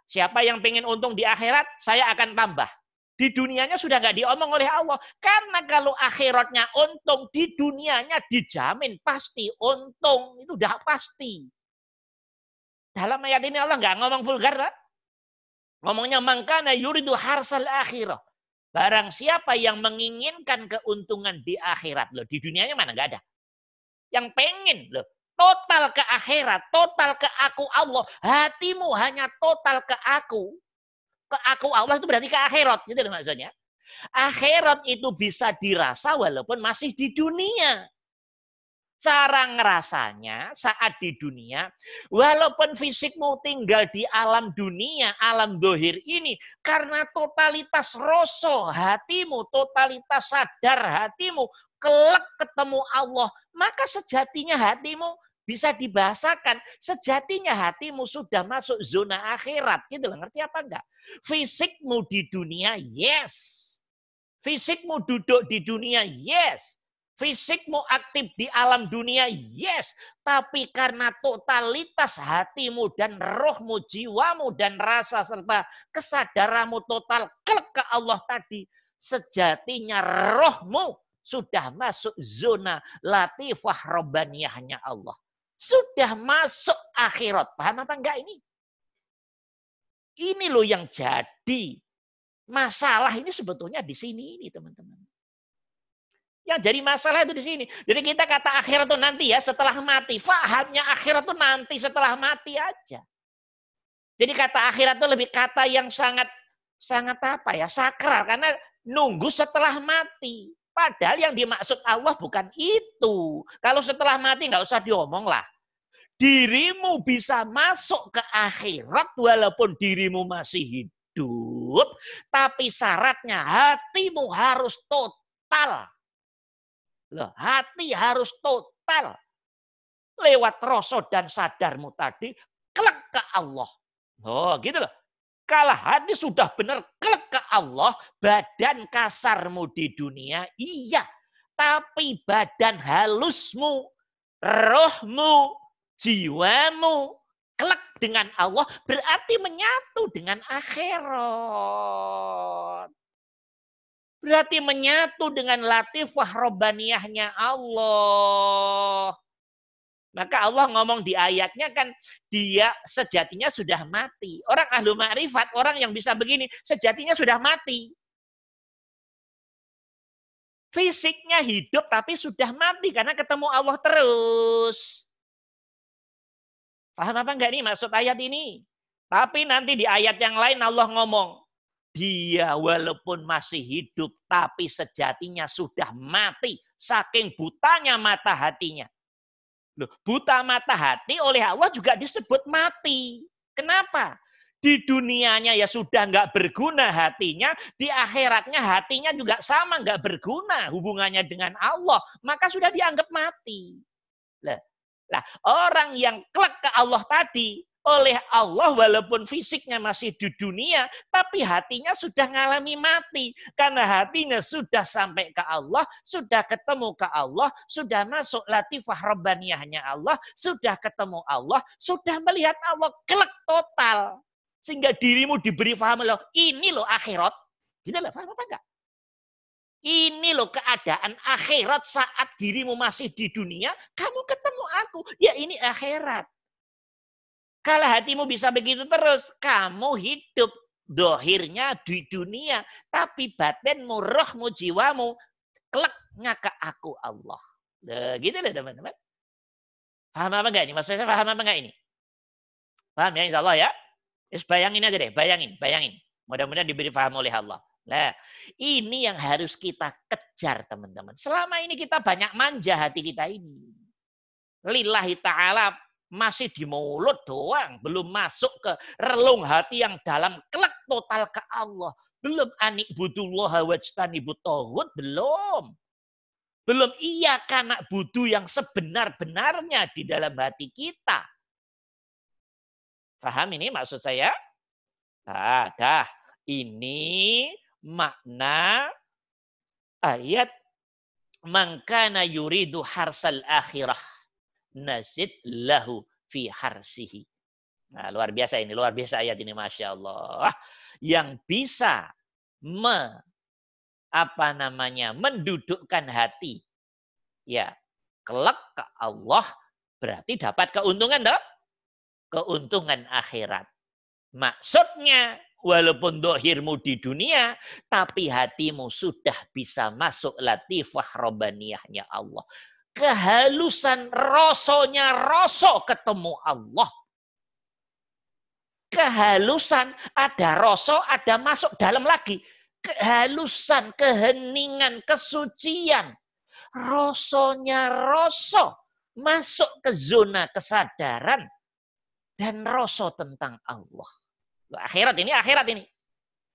siapa yang pengen untung di akhirat, saya akan tambah. Di dunianya sudah nggak diomong oleh Allah. Karena kalau akhiratnya untung, di dunianya dijamin pasti untung. Itu udah pasti. Dalam ayat ini Allah nggak ngomong vulgar. Kan? Ngomongnya mangkana yuridu harsal akhirah. Barang siapa yang menginginkan keuntungan di akhirat. Loh, di dunianya mana nggak ada. Yang pengen loh. Total ke akhirat, total ke aku Allah. Hatimu hanya total ke aku. Ke aku Allah itu berarti ke akhirat. Gitu loh maksudnya. Akhirat itu bisa dirasa walaupun masih di dunia cara ngerasanya saat di dunia, walaupun fisikmu tinggal di alam dunia, alam dohir ini, karena totalitas rasa hatimu, totalitas sadar hatimu, kelak ketemu Allah, maka sejatinya hatimu bisa dibahasakan sejatinya hatimu sudah masuk zona akhirat gitu loh ngerti apa enggak fisikmu di dunia yes fisikmu duduk di dunia yes Fisikmu aktif di alam dunia, yes. Tapi karena totalitas hatimu dan rohmu, jiwamu dan rasa serta kesadaranmu total ke Allah tadi. Sejatinya rohmu sudah masuk zona latifah robbaniyahnya Allah. Sudah masuk akhirat. Paham apa enggak ini? Ini loh yang jadi masalah ini sebetulnya di sini ini teman-teman. Yang jadi masalah itu di sini. Jadi kita kata akhirat itu nanti ya setelah mati. Fahamnya akhirat itu nanti setelah mati aja. Jadi kata akhirat itu lebih kata yang sangat sangat apa ya sakral karena nunggu setelah mati. Padahal yang dimaksud Allah bukan itu. Kalau setelah mati nggak usah diomong lah. Dirimu bisa masuk ke akhirat walaupun dirimu masih hidup. Tapi syaratnya hatimu harus total Loh, hati harus total. Lewat rasa dan sadarmu tadi, kelak ke Allah. Oh, gitu loh. Kalau hati sudah benar kelak ke Allah, badan kasarmu di dunia, iya. Tapi badan halusmu, rohmu, jiwamu, kelak dengan Allah berarti menyatu dengan akhirat. Berarti menyatu dengan latifah robbaniyahnya Allah. Maka Allah ngomong di ayatnya kan dia sejatinya sudah mati. Orang ahlu ma'rifat, orang yang bisa begini, sejatinya sudah mati. Fisiknya hidup tapi sudah mati karena ketemu Allah terus. Paham apa enggak nih maksud ayat ini? Tapi nanti di ayat yang lain Allah ngomong, dia walaupun masih hidup tapi sejatinya sudah mati saking butanya mata hatinya. Loh, buta mata hati oleh Allah juga disebut mati. Kenapa? Di dunianya ya sudah nggak berguna hatinya, di akhiratnya hatinya juga sama nggak berguna hubungannya dengan Allah, maka sudah dianggap mati. Lah, orang yang klek ke Allah tadi oleh Allah walaupun fisiknya masih di dunia, tapi hatinya sudah mengalami mati. Karena hatinya sudah sampai ke Allah, sudah ketemu ke Allah, sudah masuk latifah robbaniyahnya Allah, sudah ketemu Allah, sudah melihat Allah kelek total. Sehingga dirimu diberi paham loh, ini loh akhirat. Gitu loh, paham apa enggak? Ini loh keadaan akhirat saat dirimu masih di dunia, kamu ketemu aku. Ya ini akhirat. Kalau hatimu bisa begitu terus, kamu hidup dohirnya di dunia. Tapi batinmu, rohmu, jiwamu, kleknya ke aku Allah. Gitu loh teman-teman. Paham apa enggak ini? Maksudnya paham apa enggak ini? Paham ya insya Allah ya? Terus bayangin aja deh, bayangin, bayangin. Mudah-mudahan diberi paham oleh Allah. Nah, ini yang harus kita kejar teman-teman. Selama ini kita banyak manja hati kita ini. Lillahi ta'ala masih di mulut doang, belum masuk ke relung hati yang dalam kelak total ke Allah. Belum anik budullah wajtani butohut, belum. Belum iya karena budu yang sebenar-benarnya di dalam hati kita. Paham ini maksud saya? Nah, dah. Ini makna ayat mangkana yuridu harsal akhirah nazid lahu fi harsihi. Nah, luar biasa ini, luar biasa ayat ini, masya Allah. Yang bisa me, apa namanya, mendudukkan hati, ya, kelak ke Allah berarti dapat keuntungan, dok? Keuntungan akhirat. Maksudnya, walaupun dohirmu di dunia, tapi hatimu sudah bisa masuk latifah robaniyahnya Allah kehalusan rasonya rasa ketemu Allah. Kehalusan ada rasa, ada masuk dalam lagi. Kehalusan, keheningan, kesucian. Rasanya rasa masuk ke zona kesadaran dan rasa tentang Allah. Akhirat ini, akhirat ini.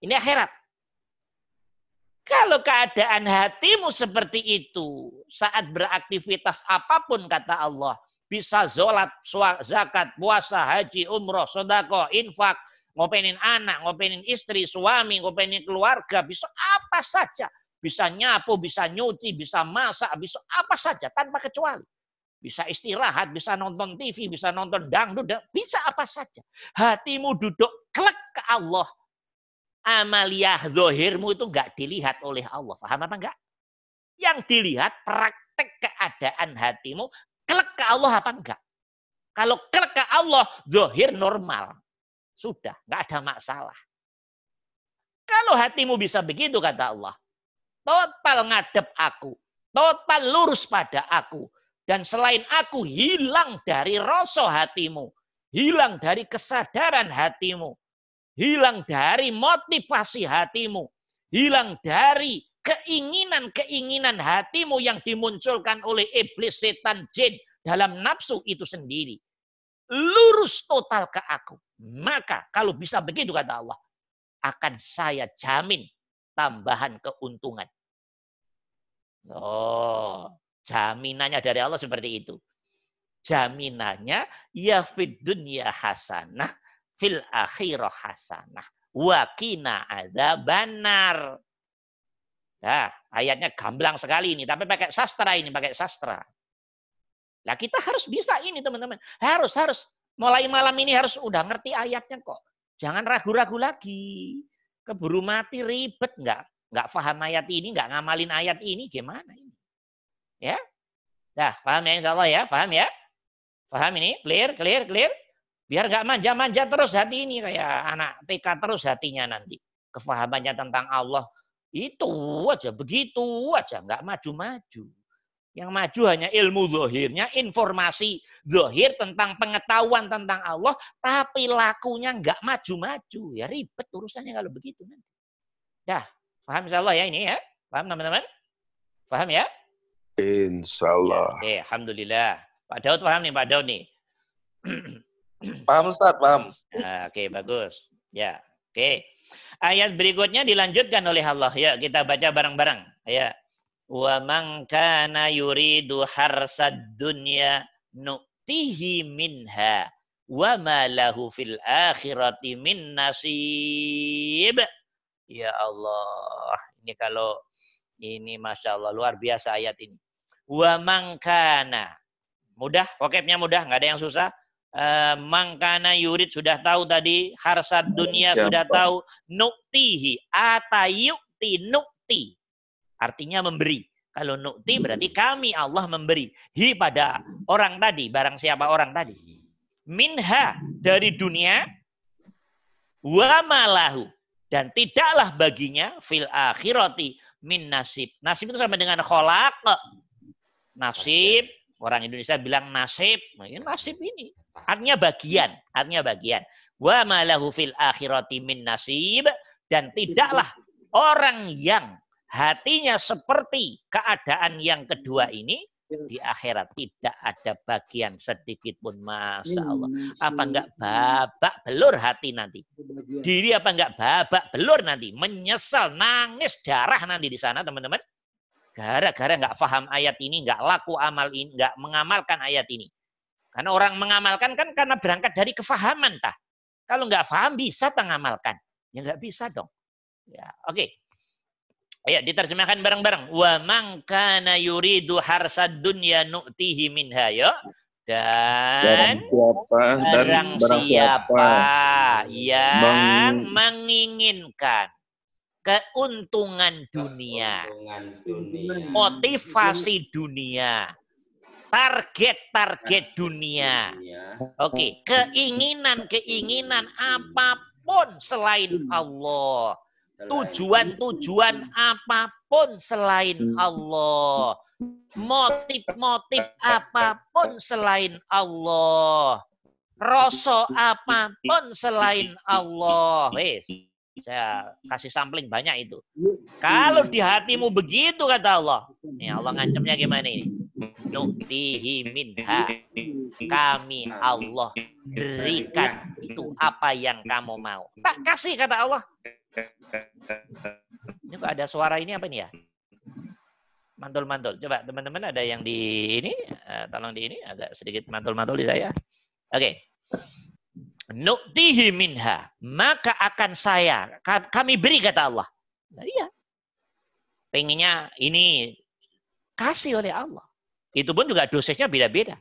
Ini akhirat. Kalau keadaan hatimu seperti itu, saat beraktivitas apa pun kata Allah, bisa zolat, zakat, puasa, haji, umroh, sodako, infak, ngopenin anak, ngopenin istri, suami, ngopenin keluarga, bisa apa saja. Bisa nyapu, bisa nyuci, bisa masak, bisa apa saja tanpa kecuali. Bisa istirahat, bisa nonton TV, bisa nonton dangdut, bisa apa saja. Hatimu duduk klek ke Allah amaliyah zohirmu itu nggak dilihat oleh Allah. Paham apa enggak? Yang dilihat praktek keadaan hatimu, kelek ke Allah apa enggak? Kalau kelek ke Allah, zohir normal. Sudah, nggak ada masalah. Kalau hatimu bisa begitu, kata Allah. Total ngadep aku. Total lurus pada aku. Dan selain aku, hilang dari rasa hatimu. Hilang dari kesadaran hatimu hilang dari motivasi hatimu, hilang dari keinginan-keinginan hatimu yang dimunculkan oleh iblis, setan, jin dalam nafsu itu sendiri. Lurus total ke aku. Maka kalau bisa begitu kata Allah, akan saya jamin tambahan keuntungan. Oh, jaminannya dari Allah seperti itu. Jaminannya ya fid dunya hasanah fil akhirah hasanah wakina ada banar. Ya, ayatnya gamblang sekali ini, tapi pakai sastra ini, pakai sastra. Nah, kita harus bisa ini, teman-teman. Harus, harus. Mulai malam ini harus udah ngerti ayatnya kok. Jangan ragu-ragu lagi. Keburu mati ribet nggak? Nggak paham ayat ini, nggak ngamalin ayat ini, gimana ini? Ya? Nah, paham ya insya Allah ya? Paham ya? Paham ini? Clear, clear, clear? Biar nggak manja-manja terus hati ini kayak anak TK terus hatinya nanti. Kefahamannya tentang Allah itu aja, begitu aja, nggak maju-maju. Yang maju hanya ilmu zohirnya, informasi zohir tentang pengetahuan tentang Allah, tapi lakunya nggak maju-maju. Ya ribet urusannya kalau begitu nanti. Dah, paham insya Allah ya ini ya? Paham teman-teman? Paham ya? Insya Allah. Ya, oke, Alhamdulillah. Pak Daud paham nih, Pak Daud nih. paham Ustaz, paham. Nah, oke, bagus. Ya, oke. Ayat berikutnya dilanjutkan oleh Allah. Ya, kita baca bareng-bareng. Ya. Wa man kana yuridu harsad dunya nu'tihi minha wa ma lahu fil akhirati min nasib. Ya Allah, ini kalau ini masya Allah luar biasa ayat ini. Wa mangkana mudah, pokoknya mudah, nggak ada yang susah. Uh, mangkana yurid sudah tahu tadi, harsad dunia ya, sudah tahu, nuktihi, atayukti nukti. Artinya memberi. Kalau nukti berarti kami Allah memberi. Hi pada orang tadi, barang siapa orang tadi. Minha dari dunia, wa malahu. Dan tidaklah baginya fil akhirati min nasib. Nasib itu sama dengan kholak. Nasib, orang Indonesia bilang nasib. Nah, ini nasib ini. Artinya bagian. Artinya bagian. Wa malahu fil akhirati min nasib. Dan tidaklah orang yang hatinya seperti keadaan yang kedua ini di akhirat tidak ada bagian sedikit pun masya Allah apa enggak babak belur hati nanti diri apa enggak babak belur nanti menyesal nangis darah nanti di sana teman-teman gara-gara enggak faham ayat ini enggak laku amal ini enggak mengamalkan ayat ini karena orang mengamalkan kan karena berangkat dari kefahaman tah. Kalau enggak faham bisa tak ngamalkan. Ya enggak bisa dong. Ya oke. Okay. Ayo diterjemahkan bareng-bareng. Wa man kana yuridu harsad dunya nu'tihi minha ya. Dan barang siapa, barang siapa yang Meng... menginginkan keuntungan dunia, dunia, motivasi dunia, target-target dunia. Oke, okay. keinginan-keinginan apa pun selain Allah tujuan-tujuan apa pun selain hmm. Allah, motif-motif apa pun selain Allah, rasa apa pun selain Allah. Wes, saya kasih sampling banyak itu. Kalau di hatimu begitu kata Allah, nih Allah ngancamnya gimana ini? Nuktihi minha. Kami Allah berikan itu apa yang kamu mau. Tak kasih kata Allah. Ini kok ada suara ini apa nih ya? Mantul-mantul. Coba teman-teman ada yang di ini, uh, tolong di ini agak sedikit mantul-mantul di saya. Oke. Okay. Nuktihi minha. Maka akan saya, kami beri kata Allah. Nah, iya. Pengennya ini kasih oleh Allah. Itu pun juga dosisnya beda-beda.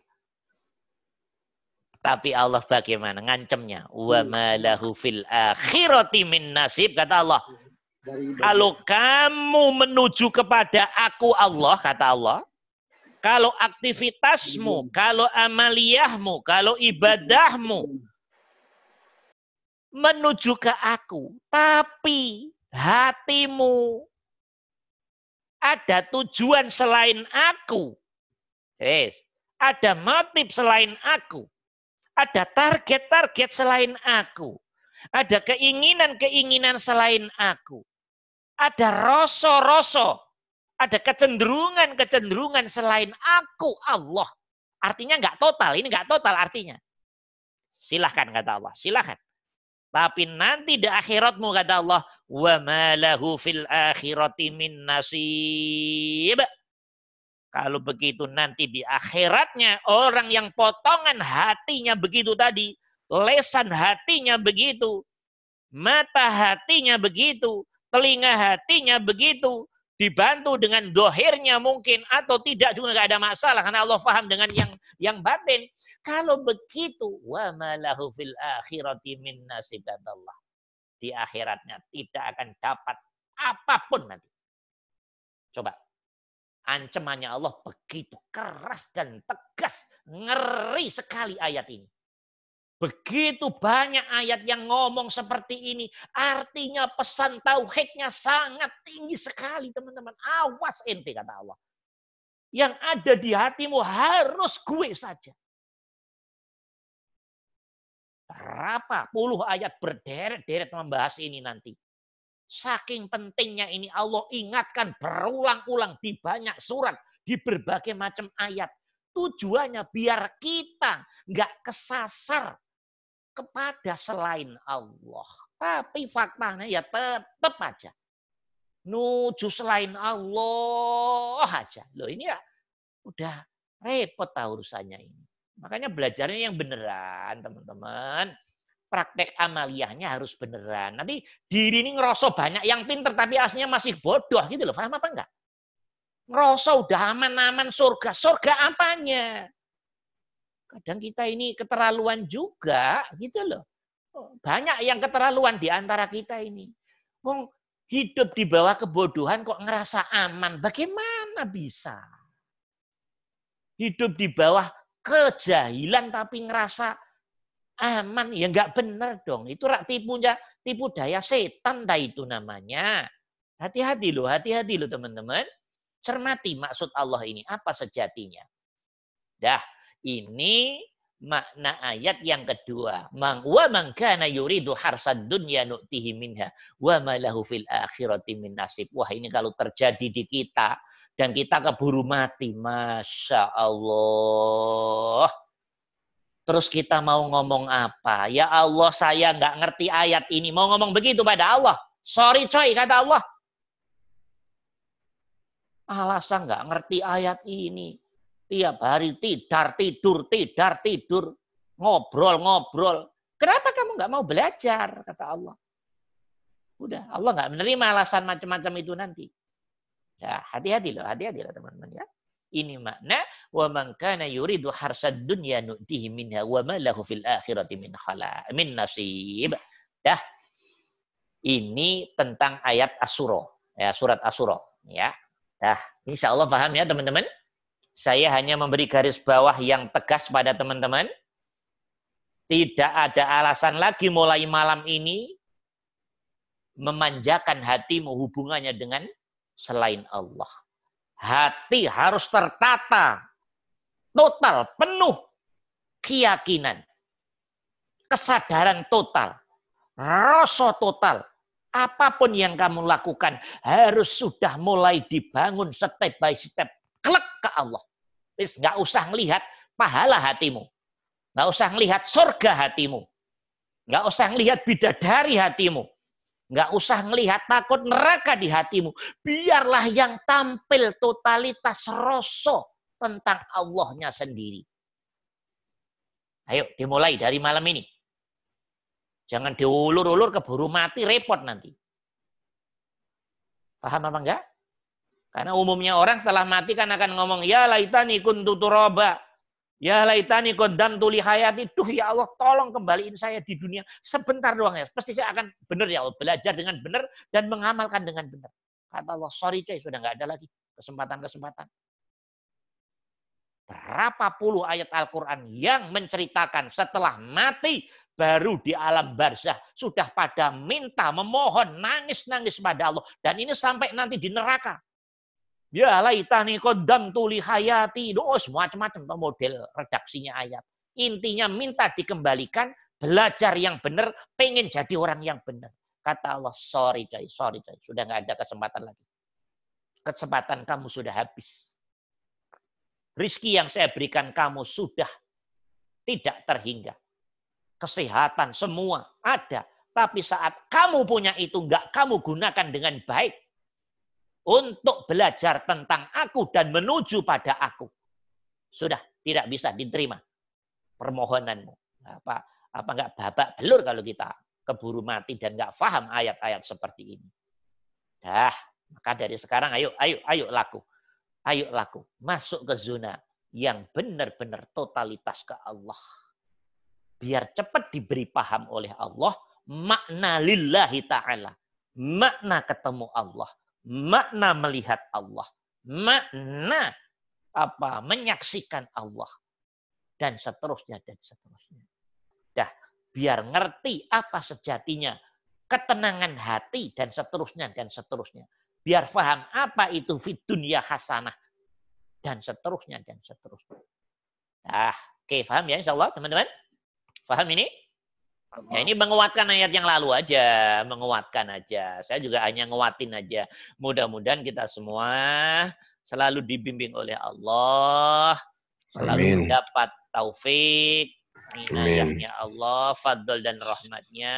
Tapi Allah bagaimana ngancemnya? Wa malahu fil akhirati min nasib kata Allah. Kalau kamu menuju kepada aku Allah kata Allah, kalau aktivitasmu, kalau amaliyahmu, kalau ibadahmu menuju ke aku, tapi hatimu ada tujuan selain aku. Yes. Ada motif selain aku. Ada target-target selain aku. Ada keinginan-keinginan selain aku. Ada rasa-rasa. Ada kecenderungan-kecenderungan selain aku, Allah. Artinya nggak total. Ini nggak total artinya. Silahkan kata Allah. Silahkan. Tapi nanti di akhiratmu kata Allah, wa malahu fil akhirati min nasib. Kalau begitu nanti di akhiratnya orang yang potongan hatinya begitu tadi, lesan hatinya begitu, mata hatinya begitu, telinga hatinya begitu, dibantu dengan dohirnya mungkin atau tidak juga nggak ada masalah karena Allah faham dengan yang yang batin. Kalau begitu, wa malahu fil akhirati min nasibatallah. Di akhiratnya tidak akan dapat apa pun nanti. Coba Ancamannya Allah begitu keras dan tegas Ngeri sekali ayat ini. Begitu banyak ayat yang ngomong seperti ini. Artinya pesan tauhidnya sangat tinggi sekali teman-teman. Awas ente kata Allah. Yang ada di hatimu harus gue saja. Berapa puluh ayat berderet-deret membahas ini nanti. Saking pentingnya ini Allah ingatkan berulang-ulang di banyak surat. Di berbagai macam ayat. Tujuannya biar kita nggak kesasar kepada selain Allah. Tapi faktanya ya tetap aja. Nuju selain Allah aja. Loh ini ya udah repot tahu urusannya ini. Makanya belajarnya yang beneran teman-teman. Praktek amaliyahnya harus beneran. Nanti diri ini ngerosok banyak yang pinter tapi aslinya masih bodoh gitu loh. Paham apa enggak? Ngerosok udah aman-aman surga. Surga apanya? Kadang kita ini keterlaluan juga, gitu loh. Oh, banyak yang keterlaluan di antara kita ini. Wong hidup di bawah kebodohan kok ngerasa aman. Bagaimana bisa? Hidup di bawah kejahilan tapi ngerasa aman. Ya nggak benar dong. Itu rak tipunya, tipu daya setan dah itu namanya. Hati-hati loh, hati-hati loh teman-teman. Cermati maksud Allah ini. Apa sejatinya? Dah, ini makna ayat yang kedua. Mang wa man kana yuridu harsad dunya nu'tihi minha wa ma lahu fil akhirati min nasib. Wah, ini kalau terjadi di kita dan kita keburu mati, Masya Allah. Terus kita mau ngomong apa? Ya Allah, saya nggak ngerti ayat ini. Mau ngomong begitu pada Allah. Sorry coy, kata Allah. Alasan nggak ngerti ayat ini. Tiap hari tidar, tidur, tidar, tidur. Ngobrol, ngobrol. Kenapa kamu nggak mau belajar? Kata Allah. Udah, Allah nggak menerima alasan macam-macam itu nanti. Ya, hati-hati loh, hati-hati loh teman-teman ya. Ini makna wa man kana yuridu harsad dunya nu'tihi minha wa ma lahu fil akhirati min khala min nasib. Dah. Ini tentang ayat Asura, ya surat Asura, ya. Dah, insya Allah paham ya teman-teman. Saya hanya memberi garis bawah yang tegas pada teman-teman. Tidak ada alasan lagi mulai malam ini memanjakan hatimu hubungannya dengan selain Allah. Hati harus tertata, total, penuh keyakinan, kesadaran total, rasa total. Apa pun yang kamu lakukan harus sudah mulai dibangun step by step klek ke Allah. Wis nggak usah ngelihat pahala hatimu. Nggak usah ngelihat surga hatimu. Nggak usah ngelihat bidadari hatimu. Nggak usah ngelihat takut neraka di hatimu. Biarlah yang tampil totalitas rosok tentang Allahnya sendiri. Ayo dimulai dari malam ini. Jangan diulur-ulur keburu mati repot nanti. Paham apa enggak? Karena umumnya orang setelah mati kan akan ngomong, ya laitani kuntu turaba. Ya laitani kodam tuli hayati. Duh ya Allah, tolong kembaliin saya di dunia. Sebentar doang ya. Pasti saya akan benar ya Allah. Belajar dengan benar dan mengamalkan dengan benar. Kata Allah, sorry coy, sudah nggak ada lagi kesempatan-kesempatan. Berapa puluh ayat Al-Quran yang menceritakan setelah mati baru di alam barzah sudah pada minta, memohon, nangis-nangis pada Allah. Dan ini sampai nanti di neraka. Ya laitani kodam tuli hayati. Oh, macam-macam model redaksinya ayat. Intinya minta dikembalikan, belajar yang benar, pengen jadi orang yang benar. Kata Allah, sorry coy, sorry coy. Sudah nggak ada kesempatan lagi. Kesempatan kamu sudah habis. Rizki yang saya berikan kamu sudah tidak terhingga. Kesehatan semua ada. Tapi saat kamu punya itu nggak kamu gunakan dengan baik untuk belajar tentang aku dan menuju pada aku. Sudah tidak bisa diterima permohonanmu. Apa apa enggak babak belur kalau kita keburu mati dan enggak paham ayat-ayat seperti ini. Dah, maka dari sekarang ayo ayo ayo laku. Ayo laku, masuk ke zona yang benar-benar totalitas ke Allah. Biar cepat diberi paham oleh Allah makna lillahi ta'ala. Makna ketemu Allah makna melihat Allah, makna apa menyaksikan Allah. dan seterusnya dan seterusnya. Dah, biar ngerti apa sejatinya ketenangan hati dan seterusnya dan seterusnya. Biar paham apa itu fit dunia hasanah dan seterusnya dan seterusnya. Nah, oke, paham ya insya Allah teman-teman? Paham ini? Ya ini menguatkan ayat yang lalu aja, menguatkan aja. Saya juga hanya nguatin aja. Mudah-mudahan kita semua selalu dibimbing oleh Allah, selalu Amin. dapat taufik, inayahnya Allah, fadl dan rahmatnya,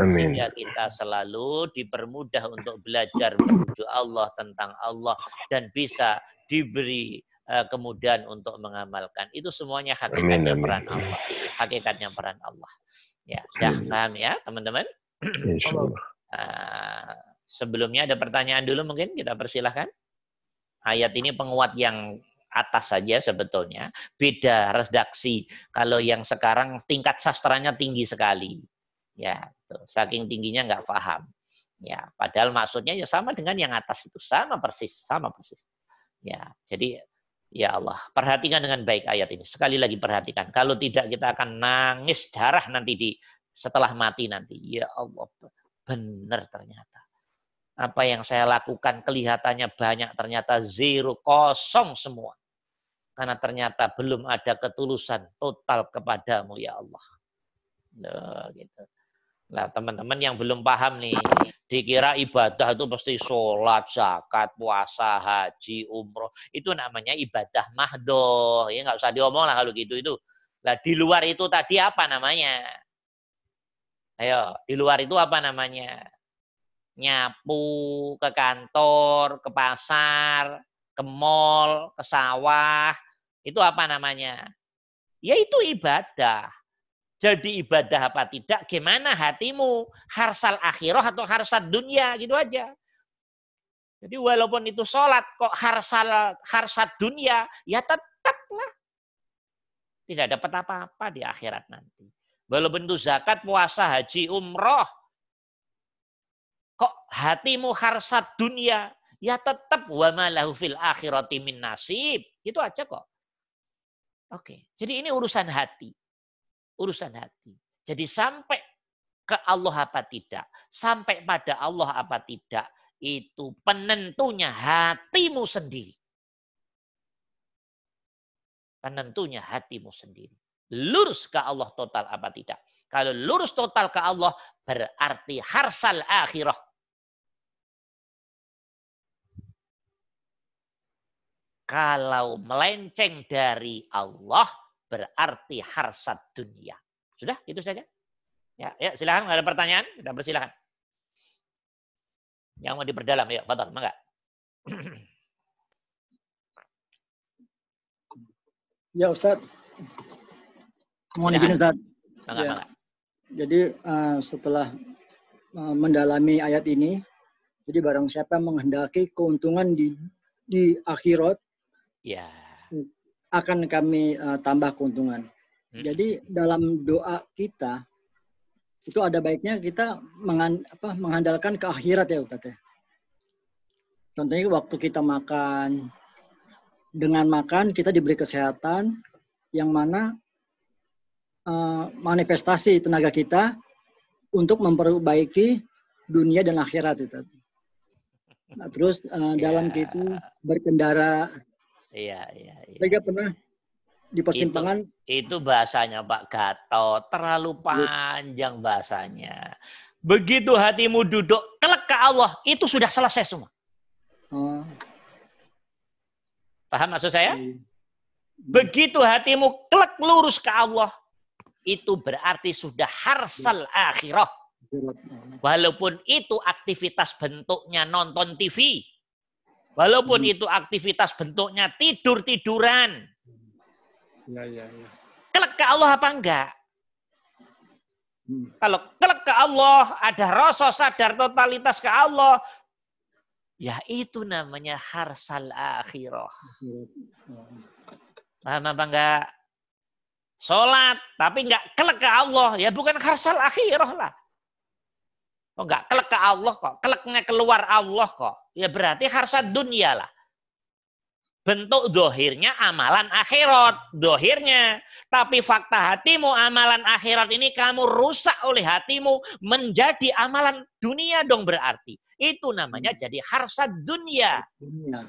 Amin. sehingga kita selalu dipermudah untuk belajar menuju Allah tentang Allah dan bisa diberi uh, kemudahan untuk mengamalkan. Itu semuanya hakikatnya Amin. peran Allah. Hakikatnya peran Allah. Ya, sudah paham ya teman-teman? Uh, sebelumnya ada pertanyaan dulu mungkin kita persilahkan. Ayat ini penguat yang atas saja sebetulnya. Beda redaksi. Kalau yang sekarang tingkat sastranya tinggi sekali. Ya, tuh. saking tingginya nggak paham. Ya, padahal maksudnya ya sama dengan yang atas itu, sama persis, sama persis. Ya, jadi ya Allah, perhatikan dengan baik ayat ini. Sekali lagi perhatikan. Kalau tidak kita akan nangis darah nanti di setelah mati nanti. Ya Allah, benar ternyata. Apa yang saya lakukan kelihatannya banyak, ternyata zero, kosong semua. Karena ternyata belum ada ketulusan total kepadamu ya Allah. Nah, gitu. Nah, teman-teman yang belum paham nih, dikira ibadah itu pasti sholat, zakat, puasa, haji, umroh. Itu namanya ibadah mahdoh. Ya nggak usah diomong lah kalau gitu itu. Nah, di luar itu tadi apa namanya? Ayo, di luar itu apa namanya? Nyapu ke kantor, ke pasar, ke mall, ke sawah. Itu apa namanya? Ya itu ibadah. Jadi ibadah apa tidak, gimana hatimu? Harsal akhirah atau harsal dunia, gitu aja. Jadi walaupun itu sholat, kok harsal harsat dunia, ya tetaplah. Tidak dapat apa-apa di akhirat nanti. Walaupun itu zakat, puasa, haji, umroh. Kok hatimu harsat dunia? Ya tetap wa malahu fil akhirati min nasib. Itu aja kok. Oke. Jadi ini urusan hati. Urusan hati. Jadi sampai ke Allah apa tidak. Sampai pada Allah apa tidak. Itu penentunya hatimu sendiri. Penentunya hatimu sendiri lurus ke Allah total apa tidak. Kalau lurus total ke Allah berarti harsal akhirah. Kalau melenceng dari Allah berarti harsat dunia. Sudah, itu saja. Ya, ya silakan ada pertanyaan, kita persilahkan. Yang mau diperdalam, ya, Fadal, mangga. Ya, Ustaz. Mohon izin Ustaz. Ya. Jadi uh, setelah uh, mendalami ayat ini, jadi barang siapa menghendaki keuntungan di di akhirat, ya. Akan kami uh, tambah keuntungan. Hmm. Jadi dalam doa kita itu ada baiknya kita mengan, apa, mengandalkan ke akhirat ya Ustaz ya. Contohnya waktu kita makan, dengan makan kita diberi kesehatan yang mana Eh, manifestasi tenaga kita untuk memperbaiki dunia dan akhirat itu. Nah, terus uh, dalam kita berkendara. Iya, iya, iya. Saya pernah di persimpangan. Itu, itu bahasanya Pak Gatot, terlalu panjang bahasanya. Begitu hatimu duduk kelek ke Allah, itu sudah selesai semua. Oh. Paham maksud saya? Iya. Begitu hatimu kelek lurus ke Allah, itu berarti sudah harsal akhirah. Walaupun itu aktivitas bentuknya nonton TV. Walaupun hmm. itu aktivitas bentuknya tidur-tiduran. Ya, ya, ya. Kelek ke Allah apa enggak? Hmm. Kalau kelek ke Allah, ada rasa sadar totalitas ke Allah, ya itu namanya harsal akhirah. Paham apa enggak? Sholat, tapi nggak kelek ke Allah. Ya bukan harsal akhirah lah. Kok nggak kelek ke Allah kok. Keleknya keluar Allah kok. Ya berarti harsal dunia lah. bentuk dohirnya amalan akhirat, dohirnya. Tapi fakta hatimu amalan akhirat ini kamu rusak oleh hatimu menjadi amalan dunia dong berarti. Itu namanya hmm. jadi harsad dunia. dunia.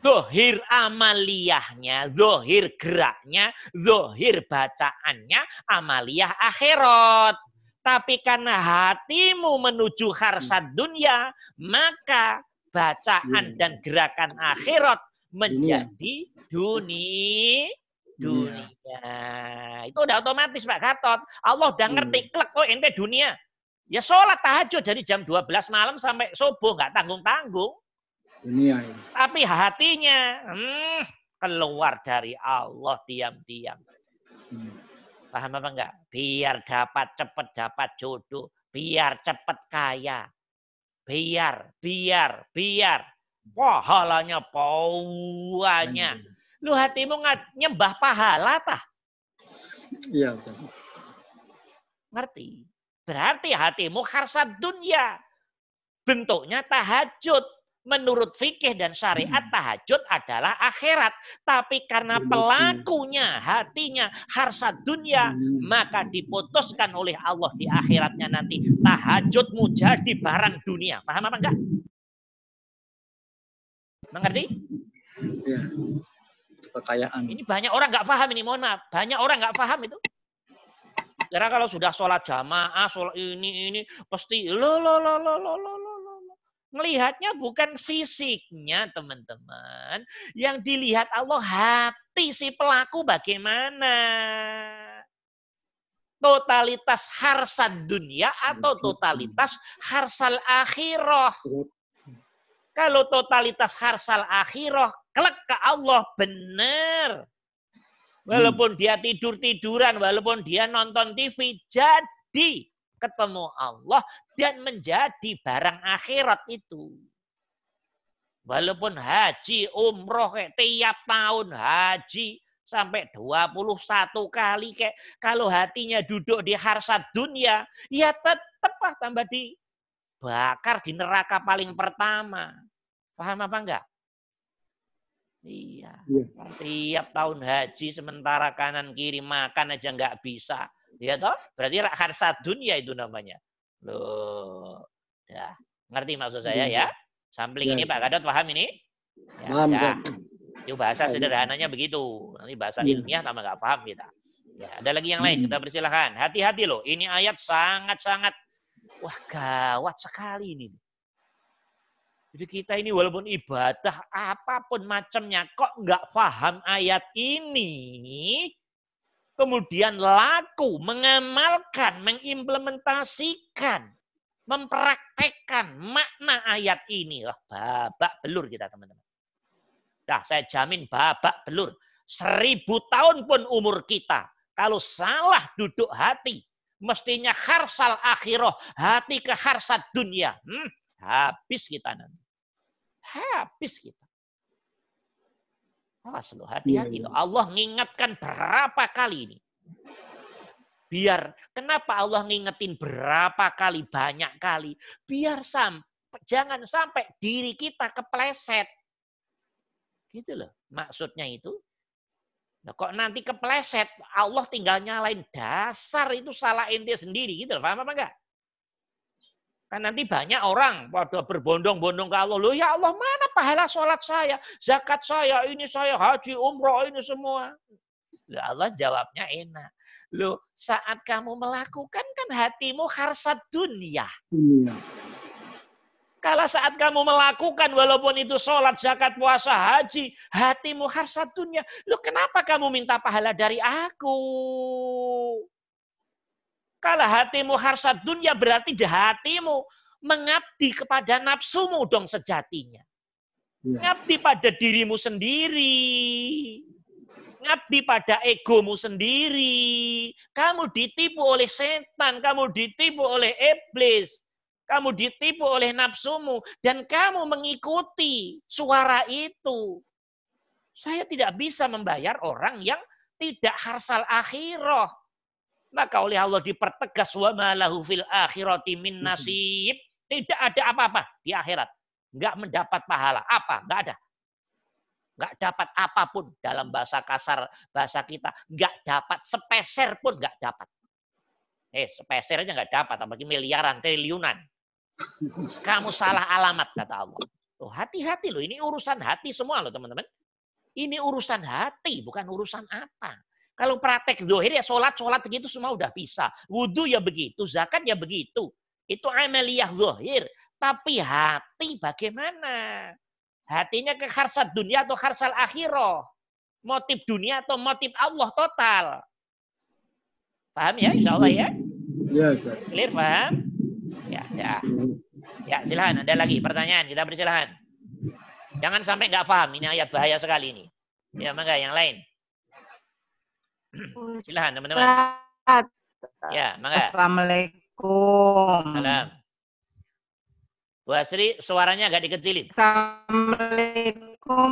Zohir amaliyahnya, zohir geraknya, zohir bacaannya, amaliyah akhirat. Tapi karena hatimu menuju harsad dunia, maka bacaan iya. dan gerakan akhirat menjadi dunia. Dunia. Itu udah otomatis Pak Gatot. Allah udah ngerti, klek kok ente dunia. Ya sholat tahajud dari jam 12 malam sampai subuh, nggak tanggung-tanggung. Dunia. Tapi hatinya hmm, keluar dari Allah diam-diam. Hmm. Paham apa enggak? Biar dapat cepat dapat jodoh, biar cepat kaya. Biar, biar, biar. Pahalanya banyak. Lu hatimu nyembah pahala tah? Iya. Ngerti? Berarti hatimu harsad dunia. Bentuknya tahajud menurut fikih dan syariat hmm. tahajud adalah akhirat. Tapi karena pelakunya, hatinya harsa dunia, hmm. maka diputuskan oleh Allah di akhiratnya nanti. Tahajudmu jadi barang dunia. Paham apa enggak? Mengerti? Ya. Kekayaan. Ini banyak orang nggak paham ini, mohon maaf. Banyak orang nggak paham itu. Karena kalau sudah sholat jamaah, sholat ini ini pasti lo lo lo lo lo lo Melihatnya bukan fisiknya, teman-teman. Yang dilihat Allah hati si pelaku bagaimana. Totalitas harsal dunia atau totalitas harsal akhirah. Kalau totalitas harsal akhirah, kelak ke Allah benar. Walaupun dia tidur-tiduran, walaupun dia nonton TV, jadi ketemu Allah dan menjadi barang akhirat itu. Walaupun haji, umroh kayak tiap tahun haji sampai 21 kali kayak kalau hatinya duduk di harsat dunia, ya tetap lah tambah di bakar di neraka paling pertama. Paham apa enggak? Iya. iya. Tiap tahun haji sementara kanan kiri makan aja enggak bisa. Ya toh? Berarti harsa dunia itu namanya. Loh. Ya. Ngerti maksud saya iya, ya? Sampling ya. ini Pak Gadot paham ini? Ya, paham. Ya. Itu bahasa sederhananya begitu. Nanti bahasa ya. ilmiah nama nggak paham kita. Ya, ada lagi yang lain, kita persilahkan. Hati-hati loh, ini ayat sangat-sangat wah gawat sekali ini. Jadi kita ini walaupun ibadah apa pun macamnya, kok nggak paham ayat ini, kemudian laku, mengamalkan, mengimplementasikan, mempraktekkan makna ayat ini. Wah, babak belur kita teman-teman. Nah, saya jamin babak belur. Seribu tahun pun umur kita. Kalau salah duduk hati, mestinya harsal akhirah, hati ke harsat dunia. Hmm, habis kita nanti. Habis kita. Awas lo, hati-hati iya, lo. Iya. Allah mengingatkan berapa kali ini. Biar, kenapa Allah ngingetin berapa kali, banyak kali. Biar sampai, jangan sampai diri kita kepleset. Gitu loh, maksudnya itu. Nah, kok nanti kepleset, Allah tinggal nyalain dasar itu salah ente sendiri gitu loh. Paham apa enggak? Kan nanti banyak orang pada berbondong-bondong ke Allah. Loh ya Allah mana pahala sholat saya, zakat saya, ini saya, haji, umroh, ini semua. Ya Allah jawabnya enak. Loh saat kamu melakukan kan hatimu harsat dunia. Iya. Kalau saat kamu melakukan walaupun itu sholat, zakat, puasa, haji, hatimu harsat dunia. Loh kenapa kamu minta pahala dari aku? Kalau hatimu harsat dunia berarti di hatimu mengabdi kepada nafsumu dong sejatinya. Ya. Ngabdi pada dirimu sendiri. Ngabdi pada egomu sendiri. Kamu ditipu oleh setan, kamu ditipu oleh iblis. Kamu ditipu oleh nafsumu dan kamu mengikuti suara itu. Saya tidak bisa membayar orang yang tidak harsal akhirah. Maka oleh Allah dipertegas wa malahu fil akhirati min nasib. Tidak ada apa-apa di akhirat. Enggak mendapat pahala. Apa? Enggak ada. nggak dapat apa pun dalam bahasa kasar bahasa kita, nggak dapat sepeser pun nggak dapat. Eh, sepeser aja nggak dapat, apalagi miliaran, triliunan. Kamu salah alamat kata Allah. Oh, hati-hati loh, ini urusan hati semua loh teman-teman. Ini urusan hati, bukan urusan apa. Kalau praktek zohir ya sholat, sholat begitu semua udah bisa. Wudhu ya begitu, zakat ya begitu. Itu amaliyah zohir. Tapi hati bagaimana? Hatinya ke kharsat dunia atau kharsal akhirah? Motif dunia atau motif Allah total? Paham ya insya Allah ya? Ya, Ustaz. Clear, paham? Ya, ya. Ya, silahkan. Ada lagi pertanyaan. Kita bersilahan. Jangan sampai nggak paham. Ini ayat bahaya sekali ini. Ya, mangga yang lain. Silahkan teman-teman. Ya, mangga. Assalamualaikum. Salam. Bu Asri, suaranya agak dikecilin. Assalamualaikum.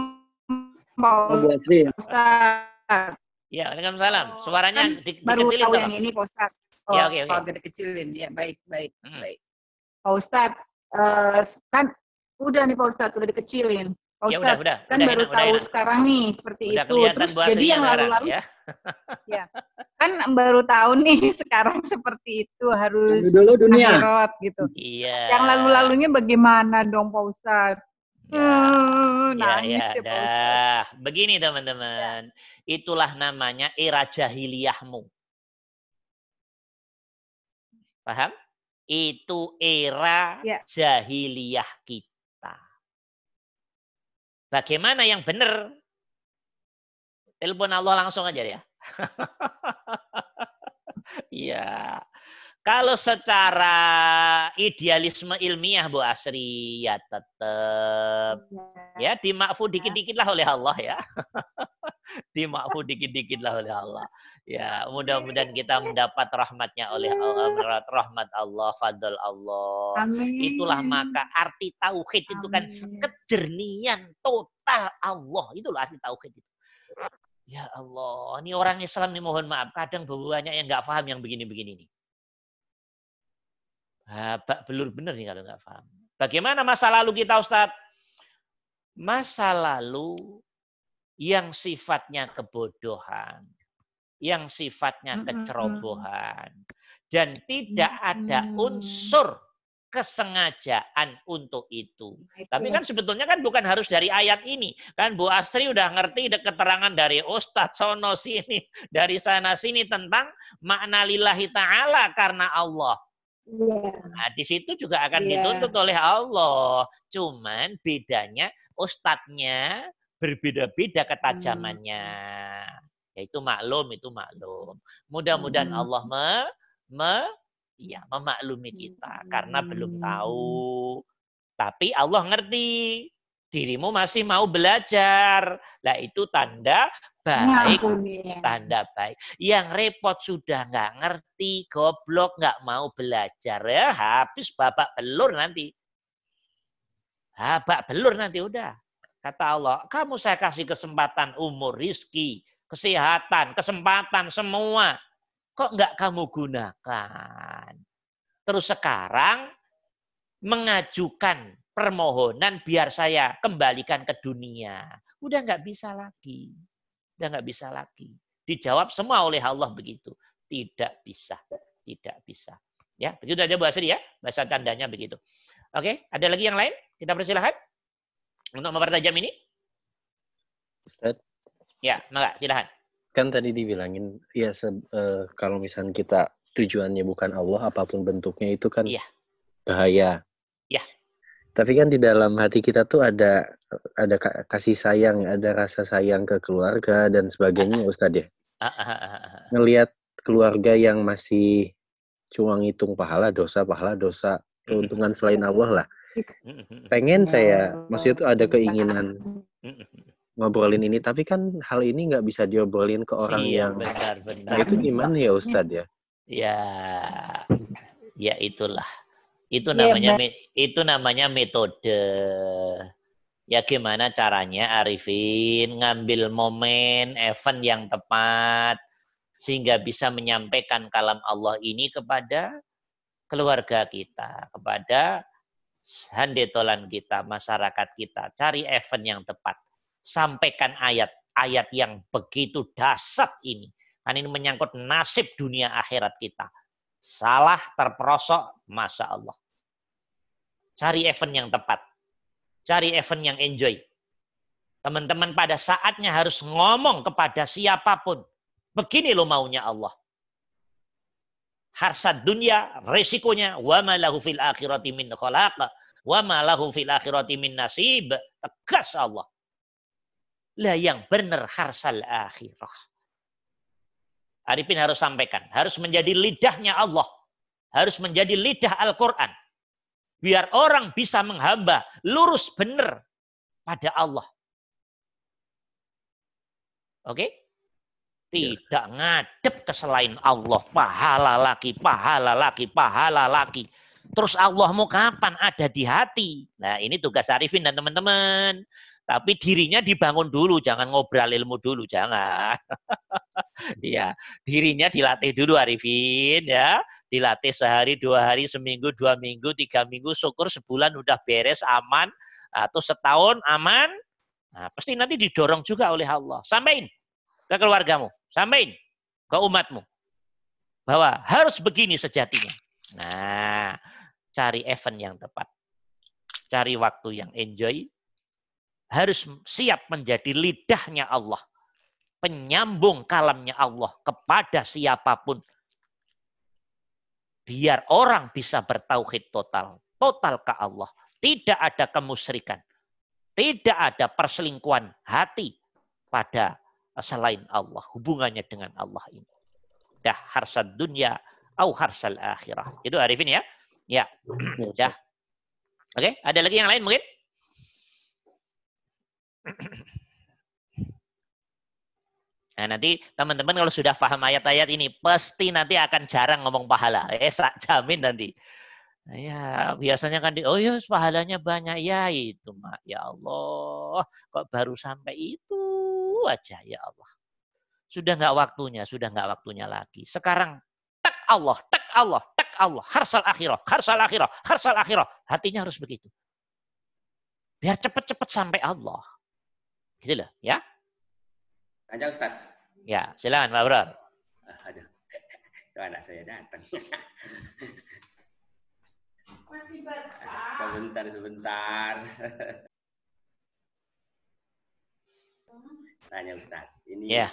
Oh, Bu Asri. Ustaz. Ya, Waalaikumsalam. Suaranya Kan di, baru dikecilin. tahu Pak. yang ini Pak Ustaz. Oh, Ya, oke, oke. kalau dikecilin. Ya, baik, baik, Hmm. baik. Pak Ustaz, eh, kan udah nih Pak Ustaz, udah dikecilin. Pak Ya udah, udah. kan udah baru enak, udah tahu enak. sekarang nih seperti Udah itu. Terus jadi yang sekarang, lalu-lalu ya. kan baru tahu nih sekarang seperti itu harus Dulu dulu dunia. akhirat gitu. Iya. Yang lalu-lalunya bagaimana dong Pak Ustaz? Ya. Hmm, Ya, nangis ya, deh Pak Ustaz. dah. Begini teman-teman. Itulah namanya era jahiliyahmu. Paham? Itu era Ya. jahiliyah kita. Bagaimana yang benar? Telepon Allah langsung aja ya. Iya. Kalau secara idealisme ilmiah Bu Asri ya tetap ya dimakfu dikit-dikit lah oleh Allah ya. dimakfu dikit-dikit lah oleh Allah. Ya, mudah-mudahan kita mendapat rahmatnya oleh Allah, rahmat Allah, fadl Allah. Amin. Itulah maka arti tauhid itu kan kejernian total Allah. Itulah arti tauhid itu. Ya Allah, ini orang Islam nih mohon maaf, kadang banyak yang nggak paham yang begini-begini nih. Babak belur bener nih kalau nggak paham. Bagaimana masa lalu kita Ustadz? Masa lalu yang sifatnya kebodohan, yang sifatnya kecerobohan, dan tidak ada unsur kesengajaan untuk itu. Itu. Tapi kan sebetulnya kan bukan harus dari ayat ini. Kan Bu Astri udah ngerti de- keterangan dari Ustadz sono sini, dari sana sini tentang makna lillahi ta'ala karena Allah. Iya. Nah, di situ juga akan Iya. dituntut oleh Allah. Cuman bedanya ustadznya berbeda-beda ketajamannya. Yaitu maklum, itu maklum. Mudah-mudahan Hmm. Allah me, me- ya, memaklumi kita karena belum tahu. Tapi Allah ngerti. Dirimu masih mau belajar. Lah itu tanda baik Ngampuni. tanda baik. Yang repot sudah nggak ngerti, goblok nggak mau belajar ya habis babak belur nanti. Babak belur nanti udah. Kata Allah, kamu saya kasih kesempatan umur, rizki, kesehatan, kesempatan semua. Kok nggak kamu gunakan? Terus sekarang mengajukan permohonan biar saya kembalikan ke dunia. Udah nggak bisa lagi. Udah nggak bisa lagi. Dijawab semua oleh Allah begitu. Tidak bisa. Tidak bisa. Ya, begitu aja Asri ya. Bahasa tandanya begitu. Oke, ada lagi yang lain? Kita persilahkan untuk mempertajam ini. Ustaz, Ya, maka silahkan. kan tadi dibilangin ya se- eh, kalau misalnya kita tujuannya bukan Allah apa pun bentuknya itu kan Iya. bahaya. Iya. Tapi kan di dalam hati kita tuh ada ada ka- kasih sayang, ada rasa sayang ke keluarga dan sebagainya Ustadz ya. Ah, ah, ah, ah, ah. Ngelihat keluarga yang masih cuma ngitung pahala dosa, pahala dosa, keuntungan selain Allah lah. Pengen saya, maksudnya tuh ada keinginan ngobrolin ini, tapi kan hal ini nggak bisa diobrolin ke orang Iya, yang benar, benar. Nah itu gimana ya Ustadz ya? Ya, ya itulah. Itu Iya, namanya me- itu namanya metode. Ya gimana caranya Arifin ngambil momen event yang tepat sehingga bisa menyampaikan kalam Allah ini kepada keluarga kita, kepada handetolan kita, masyarakat kita. Cari event yang tepat. Sampaikan ayat-ayat yang begitu dasar ini. Kan ini menyangkut nasib dunia akhirat kita. Salah terperosok, Masya Allah. Cari event yang tepat. Cari event yang enjoy. Teman-teman pada saatnya harus ngomong kepada siapa pun. Begini lo maunya Allah. Harsad dunia, resikonya, wa ma lahu fil akhirati min khalaq, wa ma lahu fil akhirati min nasib. Tegas Allah. Lah yang benar harsal akhirah. Arifin harus sampaikan. Harus menjadi lidahnya Allah. Harus menjadi lidah Al-Quran. Biar orang bisa menghamba lurus benar pada Allah. Oke? Iya. Tidak ngadep ke selain Allah. Pahala lagi, pahala lagi, pahala lagi. Terus Allah mau kapan? Ada di hati. Nah ini tugas Arifin dan teman-teman. Tapi dirinya dibangun dulu, jangan ngobrol ilmu dulu, jangan. Iya, dirinya dilatih dulu Arifin ya. Dilatih sehari, dua hari, seminggu, dua minggu, tiga minggu, syukur sebulan udah beres, aman. Atau setahun aman, Nah, pasti nanti didorong juga oleh Allah. Sampaikan ke keluargamu, sampaikan ke umatmu bahwa harus begini sejatinya. Nah, cari event yang tepat. Cari waktu yang enjoy. Harus siap menjadi lidahnya Allah. Penyambung kalamnya Allah kepada siapa pun. Biar orang bisa bertauhid total. Total ke Allah. Tidak ada kemusyrikan tidak ada perselingkuhan hati pada selain Allah. Hubungannya dengan Allah ini. Dah harsad dunia au harsal akhirah. Itu Arifin ya? Ya. Dah. Oke, ada lagi yang lain mungkin? Nah, nanti teman-teman kalau sudah paham ayat-ayat ini, pasti nanti akan jarang ngomong pahala. Eh, jamin nanti. Ya, biasanya kan di, oh ya pahalanya banyak ya itu mak ya Allah kok baru sampai itu aja ya Allah. Sudah nggak waktunya sudah nggak waktunya lagi. Sekarang tak Allah tak Allah tak Allah. Harsal akhirah harsal akhirah harsal akhirah. Hatinya harus begitu. Biar cepet-cepet sampai Allah. Gitu loh ya. Panjang Ustaz. Ya silakan Pak Bro. Aduh. Anak saya datang. Masih Sebentar, sebentar. Tanya Ustaz. Ini yeah.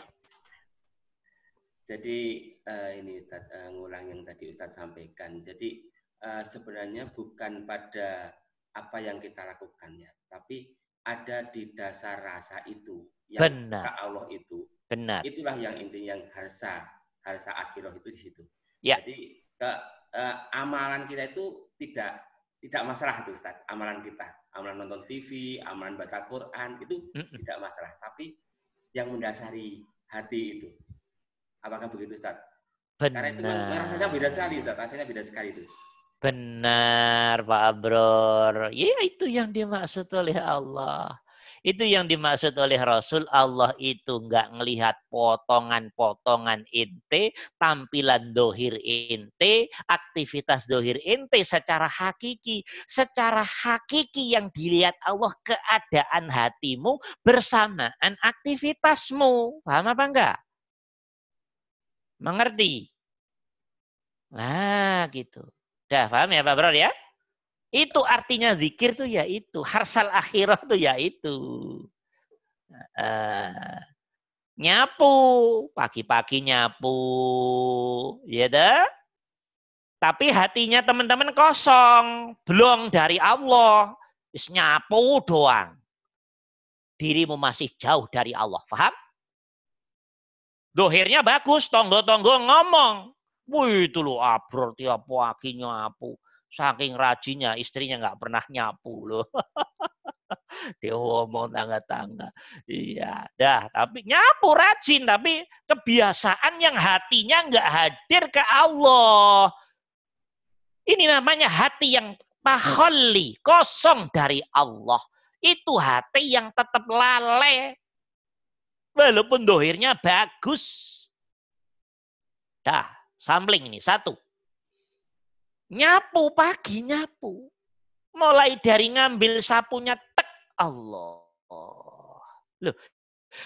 Jadi uh, ini uh, ngulang yang tadi Ustaz sampaikan. Jadi uh, sebenarnya bukan pada apa yang kita lakukan ya, tapi ada di dasar rasa itu yang Benar. Allah itu. Benar. Itulah yang intinya yang harsa harsa akhirah itu di situ. Ya. Jadi ke uh, amalan kita itu tidak tidak masalah itu Ustaz, amalan kita. Amalan nonton TV, amalan baca Quran itu mm -mm. tidak masalah, tapi yang mendasari hati itu. Apakah begitu Ustaz? Benar. Karena itu rasanya beda sekali Ustaz, rasanya beda sekali itu. Benar Pak Abror. Ya itu yang dimaksud oleh Allah. Itu yang dimaksud oleh Rasul. Allah itu nggak ngelihat potongan-potongan ente, tampilan dohir ente, aktivitas dohir ente secara hakiki. Secara hakiki yang dilihat Allah keadaan hatimu bersamaan aktivitasmu. Paham apa enggak? Mengerti? Nah gitu. Udah paham ya Pak Bro ya? Itu artinya zikir tuh ya itu. Harsal akhirah tuh ya itu. Uh, nyapu. Pagi-pagi nyapu. Ya dah. Tapi hatinya teman-teman kosong. Belum dari Allah. Is nyapu doang. Dirimu masih jauh dari Allah. Faham? Dohirnya bagus. Tonggo-tonggo ngomong. Wih itu loh abror tiap pagi nyapu Saking rajinnya istrinya nggak pernah nyapu loh. Dia ngomong tangga-tangga. Iya, dah. Tapi nyapu rajin, tapi kebiasaan yang hatinya nggak hadir ke Allah. Ini namanya hati yang taholli, kosong dari Allah. Itu hati yang tetap lalai. Walaupun dohirnya bagus. Dah, sampling ini. Satu. Nyapu pagi nyapu. Mulai dari ngambil sapunya tek Allah. Loh,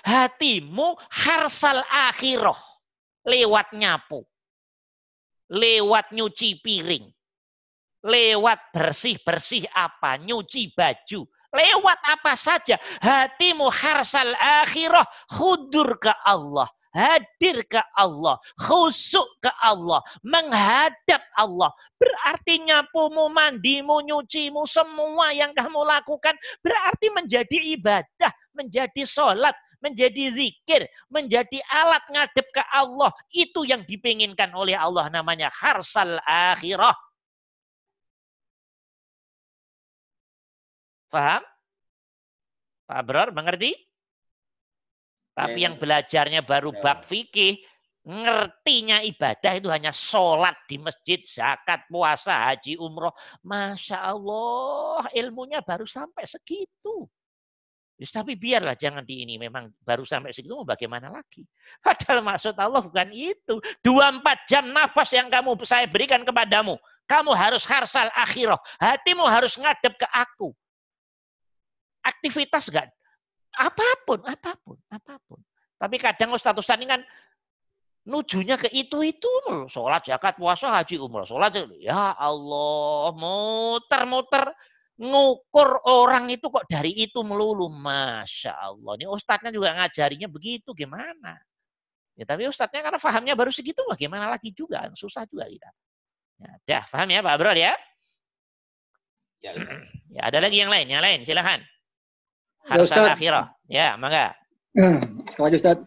hatimu harsal akhiroh. Lewat nyapu. Lewat nyuci piring. Lewat bersih-bersih apa. Nyuci baju. Lewat apa saja. Hatimu harsal akhirah. Khudur ke Allah hadir ke Allah, khusuk ke Allah, menghadap Allah. Berarti nyapumu, mandimu, nyucimu, semua yang kamu lakukan berarti menjadi ibadah, menjadi sholat, menjadi zikir, menjadi alat ngadep ke Allah. Itu yang dipinginkan oleh Allah namanya harsal akhirah. Paham? Pak Bror, mengerti? Tapi yang belajarnya baru bab fikih, ngertinya ibadah itu hanya sholat di masjid, zakat, puasa, haji, umroh. Masya Allah, ilmunya baru sampai segitu. Yes, tapi biarlah jangan di ini. Memang baru sampai segitu mau bagaimana lagi. Padahal maksud Allah bukan itu. 24 jam nafas yang kamu saya berikan kepadamu. Kamu harus harsal akhirah. Hatimu harus ngadep ke aku. Aktivitas enggak Apa pun, apa pun, apa pun. Tapi kadang Ustaz Ustaz ini kan nujunya ke itu-itu. Sholat, zakat, puasa, haji, umroh. Sholat, ya Allah, muter-muter ngukur orang itu kok dari itu melulu. Masya Allah. Ini ustadznya juga ngajarinya begitu, gimana? Ya, tapi ustadznya karena fahamnya baru segitu, bagaimana lagi juga. Susah juga kita. Ya, dah, paham ya Pak Bro ya? Ya, ya, ada lagi yang lain, yang lain, silahkan. Harsan akhirah. Ya, mangga. Sekali lagi Ustaz.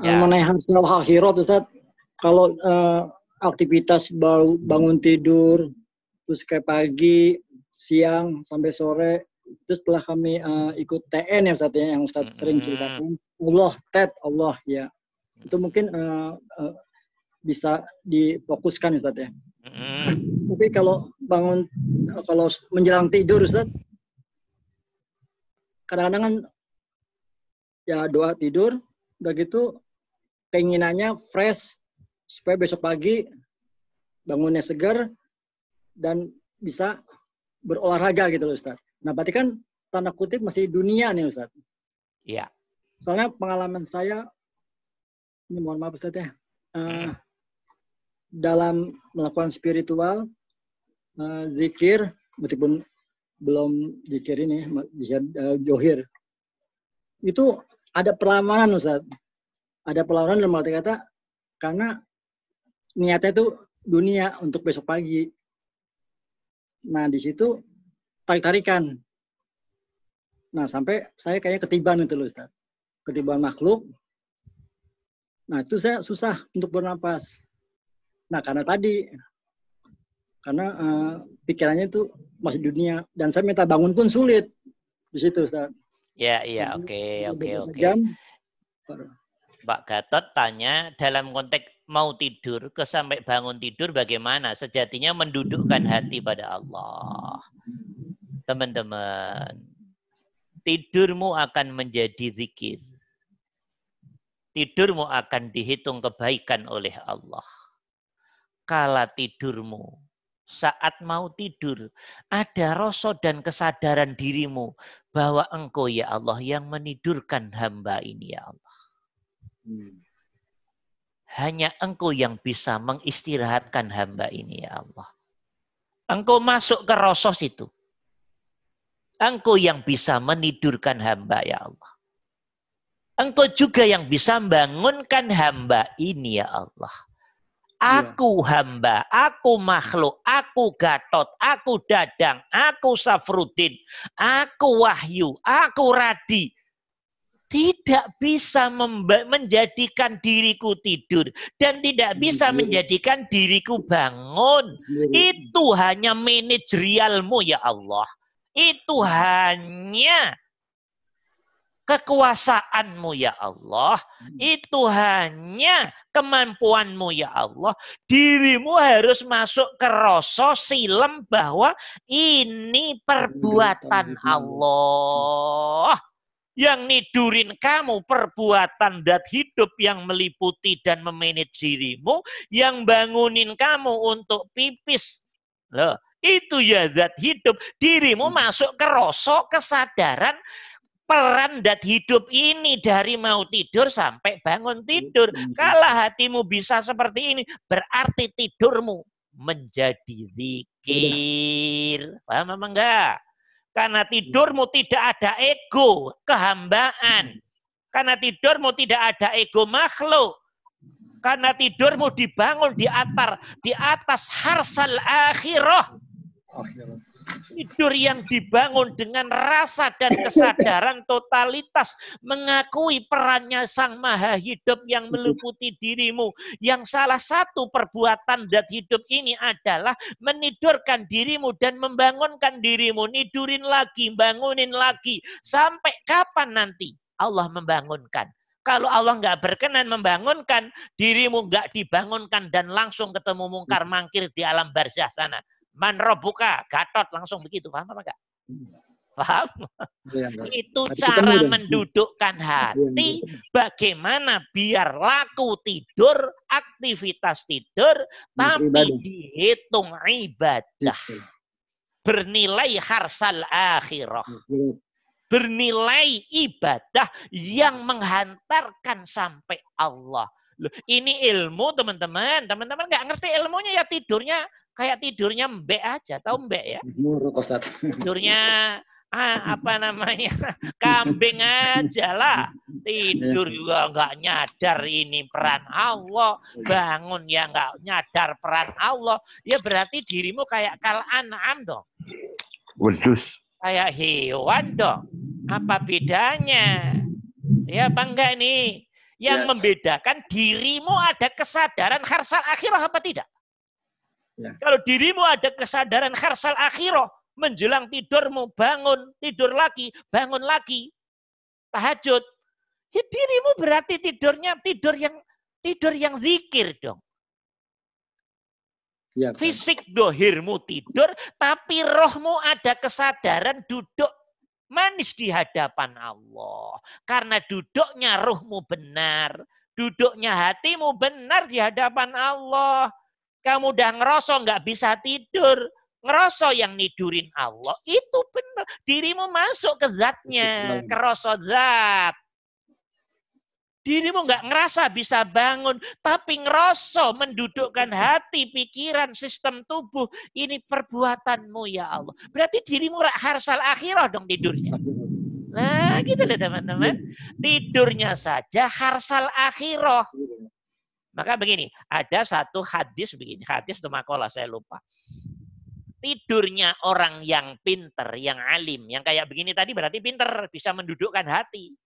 Ya. Mengenai harsan akhirah Ustaz, kalau uh, aktivitas baru bangun tidur, terus kayak pagi, siang, sampai sore, terus setelah kami uh, ikut TN ya Ustaz ya, yang Ustaz hmm. sering ceritakan, Allah, TED, Allah ya. Itu mungkin uh, uh, bisa difokuskan Ustaz ya. Hmm. Tapi kalau bangun, kalau menjelang tidur Ustaz, kadang-kadang kan ya doa tidur udah gitu keinginannya fresh supaya besok pagi bangunnya segar dan bisa berolahraga gitu loh Ustaz. Nah berarti kan tanda kutip masih dunia nih Ustaz. Iya. Soalnya pengalaman saya, ini mohon maaf Ustaz ya, uh, dalam melakukan spiritual, uh, zikir, meskipun belum zikir ini zikir uh, johir. Itu ada perlawanan Ustaz. Ada perlawanan dalam arti kata karena niatnya itu dunia untuk besok pagi. Nah di situ tarik tarikan nah sampai saya kayaknya ketiban itu loh Ustaz. Ketiban makhluk. Nah itu saya susah untuk bernapas. Nah karena tadi karena uh, pikirannya itu masih dunia dan saya minta bangun pun sulit di situ Ustaz. Ya, iya, oke, oke, oke. Pak Gatot tanya dalam konteks mau tidur ke sampai bangun tidur bagaimana? Sejatinya mendudukkan hati pada Allah. Teman-teman, tidurmu akan menjadi zikir. Tidurmu akan dihitung kebaikan oleh Allah. Kala tidurmu saat mau tidur, ada rasa dan kesadaran dirimu bahwa engkau ya Allah yang menidurkan hamba ini ya Allah. Hmm. Hanya engkau yang bisa mengistirahatkan hamba ini ya Allah. Engkau masuk ke rasa situ. Engkau yang bisa menidurkan hamba ya Allah. Engkau juga yang bisa membangunkan hamba ini ya Allah. Iya. Aku hamba, aku makhluk, aku gatot, aku dadang, aku safrudin, aku wahyu, aku radi. Tidak bisa menjadikan diriku tidur dan tidak bisa menjadikan diriku bangun. Itu hanya manajerialmu ya Allah. Itu hanya kekuasaanmu ya Allah. Hmm. Itu hanya kemampuanmu ya Allah. Dirimu harus masuk ke rasa silem bahwa ini perbuatan Allah. Yang nidurin kamu perbuatan dat hidup yang meliputi dan memanage dirimu. Yang bangunin kamu untuk pipis. Loh, itu ya zat hidup. Dirimu hmm. masuk ke rasa kesadaran peran dat hidup ini dari mau tidur sampai bangun tidur. Kalau hatimu bisa seperti ini, berarti tidurmu menjadi zikir. Paham apa enggak? Karena tidurmu tidak ada ego, kehambaan. Karena tidurmu tidak ada ego makhluk. Karena tidurmu dibangun di atas di atas harsal akhirah. Tidur yang dibangun dengan rasa dan kesadaran totalitas mengakui perannya Sang Maha Hidup yang meliputi dirimu. Yang salah satu perbuatan dat hidup ini adalah menidurkan dirimu dan membangunkan dirimu. Nidurin lagi, bangunin lagi. Sampai kapan nanti Allah membangunkan? Kalau Allah nggak berkenan membangunkan, dirimu nggak dibangunkan dan langsung ketemu mungkar mangkir di alam barzah sana. Man robuka, gatot langsung begitu. Paham apa enggak? Paham? Ya, itu cara mendudukkan hati bagaimana biar laku tidur, aktivitas tidur, tapi dihitung ibadah. Bernilai harsal akhirah. Bernilai ibadah yang menghantarkan sampai Allah. Loh, ini ilmu teman-teman. Teman-teman nggak ngerti ilmunya ya tidurnya kayak tidurnya mbek aja, tahu mbek ya? Tidurnya ah, apa namanya kambing aja lah. Tidur juga nggak nyadar ini peran Allah. Bangun ya nggak nyadar peran Allah. Ya berarti dirimu kayak kal anam dong. Wadus. kayak hewan dong. Apa bedanya? Ya apa enggak nih yang ya. membedakan dirimu ada kesadaran harsal akhirah apa tidak Ya. Kalau dirimu ada kesadaran kharsal akhirah, menjelang tidurmu, bangun, tidur lagi, bangun lagi, tahajud. Ya dirimu berarti tidurnya tidur yang tidur yang zikir dong. Ya, Fisik dohirmu tidur, tapi rohmu ada kesadaran duduk manis di hadapan Allah. Karena duduknya rohmu benar, duduknya hatimu benar di hadapan Allah. Kamu udah ngerosok nggak bisa tidur. Ngerosok yang nidurin Allah. Itu benar. Dirimu masuk ke zatnya. Kerosok zat. Dirimu nggak ngerasa bisa bangun, tapi ngerosok mendudukkan hati, pikiran, sistem tubuh. Ini perbuatanmu ya Allah. Berarti dirimu harsal akhirah dong tidurnya. Nah gitu loh teman-teman. Tidurnya saja harsal akhirah. Maka begini, ada satu hadis begini, hadis itu makola saya lupa. Tidurnya orang yang pinter, yang alim, yang kayak begini tadi berarti pinter, bisa mendudukkan hati.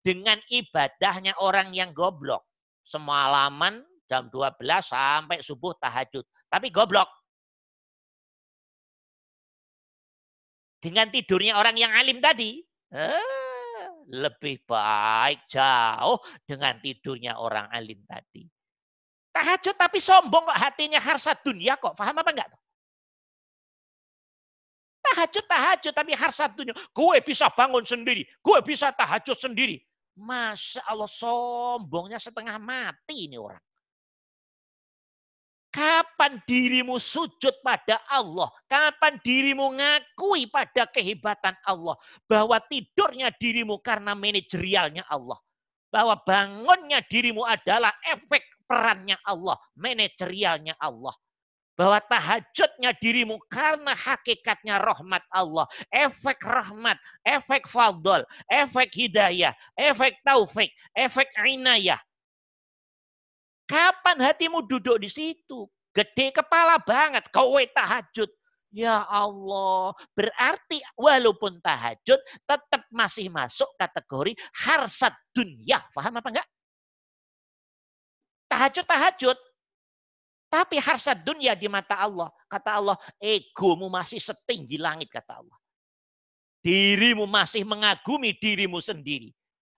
Dengan ibadahnya orang yang goblok. Semalaman jam 12 sampai subuh tahajud. Tapi goblok. Dengan tidurnya orang yang alim tadi, eh, lebih baik jauh dengan tidurnya orang alim tadi. Tahajud tapi sombong kok hatinya harsa dunia kok. Paham apa enggak? Tahajud, tahajud tapi harsa dunia. Gue bisa bangun sendiri. Gue bisa tahajud sendiri. Masya Allah sombongnya setengah mati ini orang. Kapan dirimu sujud pada Allah? Kapan dirimu ngakui pada kehebatan Allah? Bahwa tidurnya dirimu karena manajerialnya Allah. Bahwa bangunnya dirimu adalah efek perannya Allah, manajerialnya Allah. Bahwa tahajudnya dirimu karena hakikatnya rahmat Allah. Efek rahmat, efek fadl, efek hidayah, efek taufik, efek inayah. Kapan hatimu duduk di situ? Gede kepala banget, kowe tahajud. Ya Allah, berarti walaupun tahajud tetap masih masuk kategori harsat dunia. Paham apa enggak? Tahajud-tahajud. Tapi harsat dunia di mata Allah. Kata Allah, egomu masih setinggi langit, kata Allah. Dirimu masih mengagumi dirimu sendiri.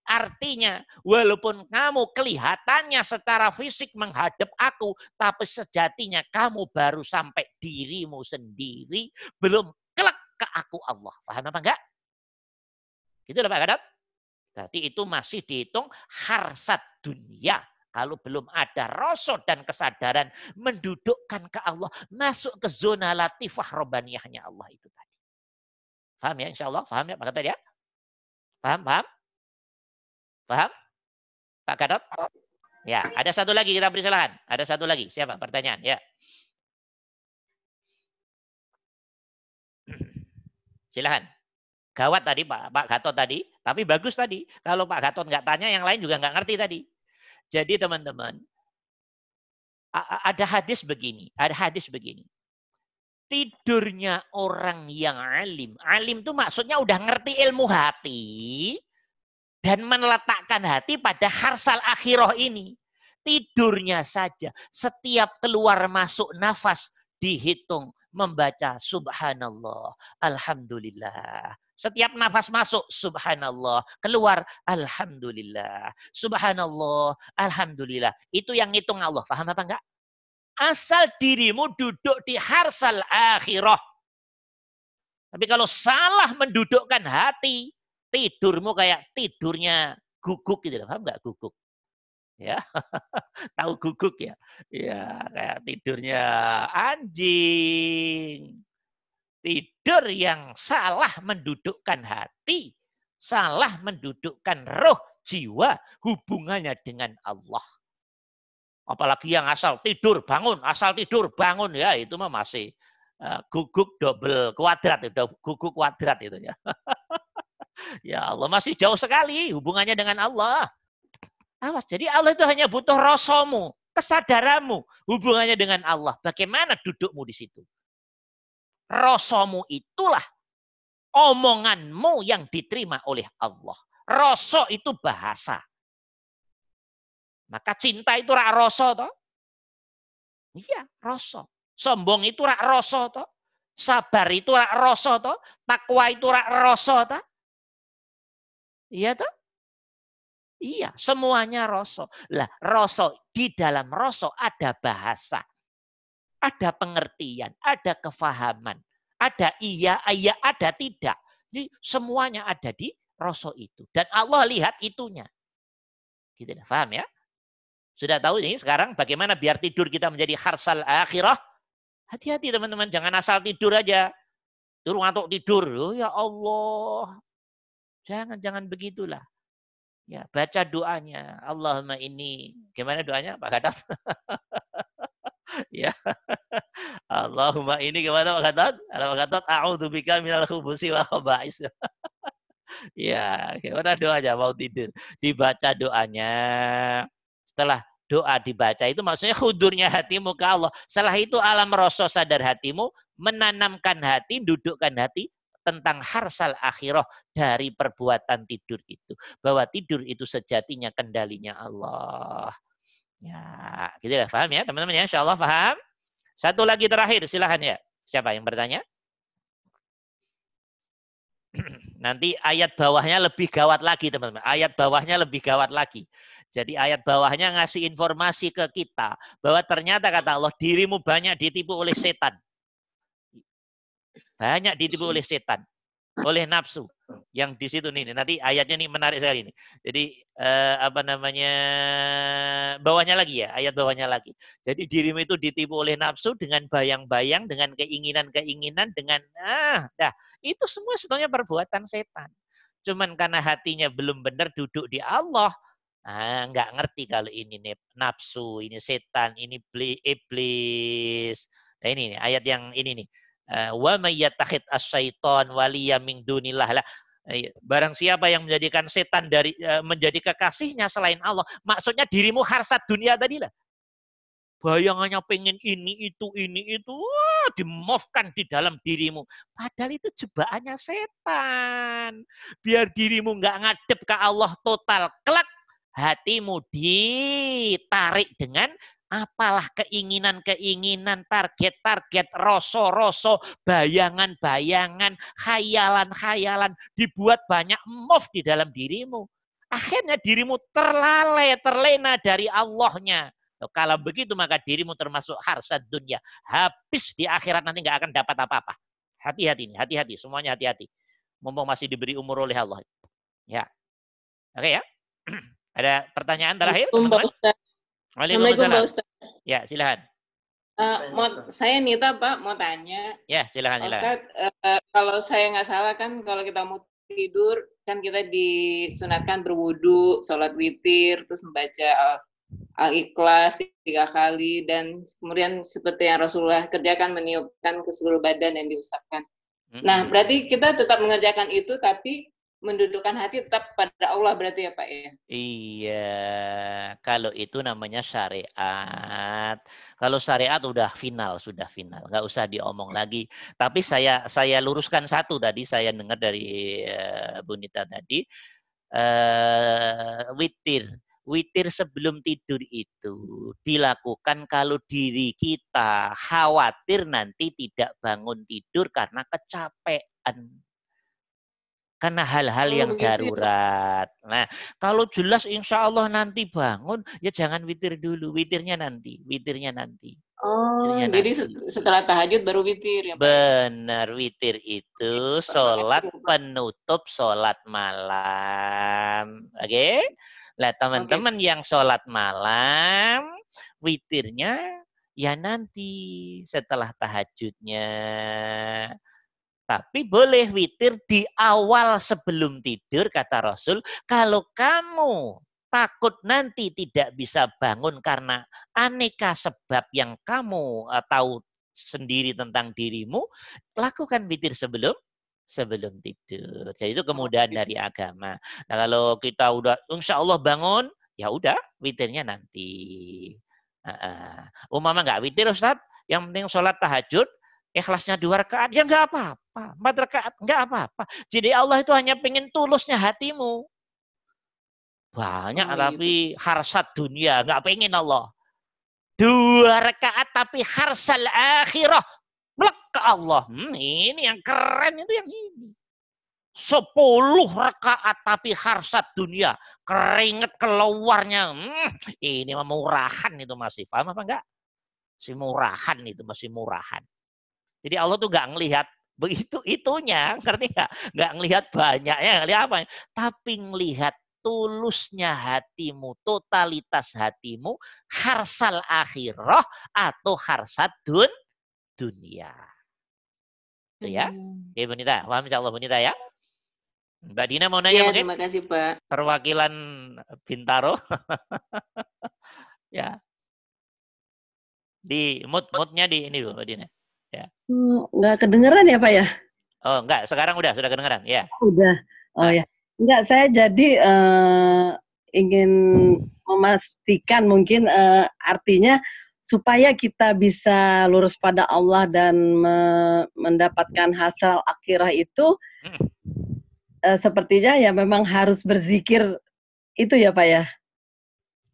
Artinya, walaupun kamu kelihatannya secara fisik menghadap aku, tapi sejatinya kamu baru sampai dirimu sendiri, belum kelak ke aku Allah. Paham apa enggak? Gitu Pak Gadot. Berarti itu masih dihitung harsat dunia. Kalau belum ada rasa dan kesadaran mendudukkan ke Allah, masuk ke zona latifah robaniyahnya Allah itu tadi. Faham ya insya Allah? Faham ya Pak tadi ya? Paham? Paham? Paham? Pak Gatot? Ya, ada satu lagi kita beri silakan. Ada satu lagi. Siapa? Pertanyaan. Ya. Silahkan. Gawat tadi Pak, Pak Gatot tadi, tapi bagus tadi. Kalau Pak Gatot nggak tanya, yang lain juga nggak ngerti tadi. Jadi teman-teman, ada hadis begini, ada hadis begini. Tidurnya orang yang alim, alim itu maksudnya udah ngerti ilmu hati dan meletakkan hati pada harsal akhirah ini. Tidurnya saja, setiap keluar masuk nafas dihitung membaca subhanallah, alhamdulillah. Setiap nafas masuk, subhanallah. Keluar, alhamdulillah. Subhanallah, alhamdulillah. Itu yang ngitung Allah. Faham apa enggak? Asal dirimu duduk di harsal akhirah. Tapi kalau salah mendudukkan hati, tidurmu kayak tidurnya guguk gitu. Paham enggak guguk? Ya, tahu guguk ya? Ya, kayak tidurnya anjing Tidur yang salah mendudukkan hati, salah mendudukkan roh, jiwa, hubungannya dengan Allah. Apalagi yang asal tidur bangun, asal tidur bangun ya itu mah masih uh, guguk double kuadrat itu, guguk kuadrat itu ya. ya Allah masih jauh sekali hubungannya dengan Allah. Awas, jadi Allah itu hanya butuh rasamu, kesadaranmu, hubungannya dengan Allah. Bagaimana dudukmu di situ? Rasamu itulah omonganmu yang diterima oleh Allah. Rasa itu bahasa. Maka cinta itu rak rasa toh? Iya, rasa. Sombong itu rak rasa toh? Sabar itu rak rasa toh? Takwa itu rak rasa toh? Iya toh? Iya, semuanya rasa. Lah, rasa di dalam rasa ada bahasa. Ada pengertian, ada kefahaman, ada iya, iya, ada tidak. Jadi semuanya ada di rasa itu. Dan Allah lihat itunya. Gitu, paham ya? Sudah tahu ini sekarang bagaimana biar tidur kita menjadi harsal akhirah? Hati-hati teman-teman, jangan asal tidur aja. Turun atau tidur. Oh, ya Allah. Jangan, jangan begitulah. Ya, baca doanya. Allahumma ini. Gimana doanya Pak Gatot? ya. Allahumma ini gimana Pak Gatot? Pak Gatot, a'udzubika minal khubusi wal khaba'is. ya, gimana doanya mau tidur? Dibaca doanya. Setelah doa dibaca itu maksudnya hudurnya hatimu ke Allah. Setelah itu alam rasa sadar hatimu menanamkan hati, dudukkan hati tentang harsal akhirah dari perbuatan tidur itu. Bahwa tidur itu sejatinya kendalinya Allah. Ya, gitu ya. Paham ya teman-teman ya? Insya Allah paham. Satu lagi terakhir, silahkan ya. Siapa yang bertanya? Nanti ayat bawahnya lebih gawat lagi teman-teman. Ayat bawahnya lebih gawat lagi. Jadi ayat bawahnya ngasih informasi ke kita bahwa ternyata kata Allah dirimu banyak ditipu oleh setan. Banyak ditipu oleh setan oleh nafsu yang di situ nih nanti ayatnya nih menarik sekali ini jadi eh, apa namanya bawahnya lagi ya ayat bawahnya lagi. Jadi dirimu itu ditipu oleh nafsu dengan bayang-bayang dengan keinginan-keinginan dengan ah dah. Itu semua sebetulnya perbuatan setan. Cuman karena hatinya belum benar duduk di Allah ah nggak ngerti kalau ini nih nafsu ini setan ini iblis. Nah ini nih, ayat yang ini nih Eh, wa mayyattakhid asyaiton waliya min dunillah lah. Eh, barang siapa yang menjadikan setan dari eh, menjadi kekasihnya selain Allah maksudnya dirimu harsat dunia tadi lah. Bayangannya pengen ini itu ini itu wah, dimofkan di dalam dirimu. Padahal itu jebakannya setan. Biar dirimu nggak ngadep ke Allah total kelak hatimu ditarik dengan apalah keinginan-keinginan, target-target, rosok-rosok, bayangan-bayangan, khayalan-khayalan, dibuat banyak move di dalam dirimu. Akhirnya dirimu terlalai, terlena dari Allahnya. Kalau begitu maka dirimu termasuk harsad dunia. Habis di akhirat nanti nggak akan dapat apa-apa. Hati-hati ini, hati-hati. Semuanya hati-hati. Mumpung masih diberi umur oleh Allah. Ya. Oke ya. Ada pertanyaan terakhir? Teman-teman? Assalamualaikum Pak Ustaz. Ya, silakan. Uh, mau, saya Nita Pak mau tanya. Ya, silakan. silakan. Ustaz, uh, kalau saya nggak salah kan kalau kita mau tidur kan kita disunatkan berwudu, sholat witir, terus membaca al-ikhlas tiga kali dan kemudian seperti yang Rasulullah kerjakan meniupkan ke seluruh badan dan diusapkan. Nah, berarti kita tetap mengerjakan itu tapi mendudukkan hati tetap pada Allah berarti ya Pak ya? Iya, kalau itu namanya syariat. Kalau syariat udah final, sudah final, nggak usah diomong lagi. Tapi saya saya luruskan satu tadi saya dengar dari uh, Bunita tadi, uh, witir. Witir sebelum tidur itu dilakukan kalau diri kita khawatir nanti tidak bangun tidur karena kecapean karena hal-hal yang gitu ya. darurat. Nah, kalau jelas insya Allah nanti bangun, ya jangan witir dulu, witirnya nanti, witirnya nanti. Oh, witirnya jadi nanti. setelah tahajud baru witir ya? Benar, witir itu sholat penutup sholat malam. Oke? Okay? Nah, teman-teman okay. yang sholat malam, witirnya ya nanti setelah tahajudnya. Tapi boleh witir di awal sebelum tidur, kata Rasul. Kalau kamu takut nanti tidak bisa bangun karena aneka sebab yang kamu uh, tahu sendiri tentang dirimu, lakukan witir sebelum sebelum tidur. Jadi itu kemudahan dari agama. Nah kalau kita udah insya Allah bangun, ya udah witirnya nanti. Uh, uh. Umama nggak witir Ustaz, yang penting sholat tahajud, ikhlasnya dua rakaat, ya nggak apa-apa. Empat rakaat, nggak apa-apa. Jadi Allah itu hanya pengen tulusnya hatimu. Banyak oh, tapi itu. harsat dunia, nggak pengen Allah. Dua rakaat tapi harsal akhirah. Blek ke Allah. Hmm, ini yang keren itu yang ini. Sepuluh rakaat tapi harsat dunia. Keringet keluarnya. Hmm, ini murahan itu masih. Paham apa enggak? Si murahan itu masih murahan. Jadi Allah tuh nggak ngelihat begitu itunya, ngerti nggak? Nggak ngelihat banyaknya, ngelihat apa? Tapi ngelihat tulusnya hatimu, totalitas hatimu, harsal akhirah atau harsat dun dunia. Itu ya. Hmm. Oke, Bunita. Paham insya Allah Bunita ya? Mbak Dina mau nanya ya, mungkin? Terima kasih, Pak. Perwakilan Bintaro. ya. Di mood moodnya di ini dulu, Mbak Dina. Ya. Hmm, nggak kedengeran ya Pak ya? Oh enggak, sekarang udah sudah kedengeran ya. Udah. Oh nah. ya. Enggak, saya jadi uh, ingin memastikan mungkin uh, artinya supaya kita bisa lurus pada Allah dan me mendapatkan hasil akhirah itu hmm. uh, sepertinya ya memang harus berzikir itu ya Pak ya.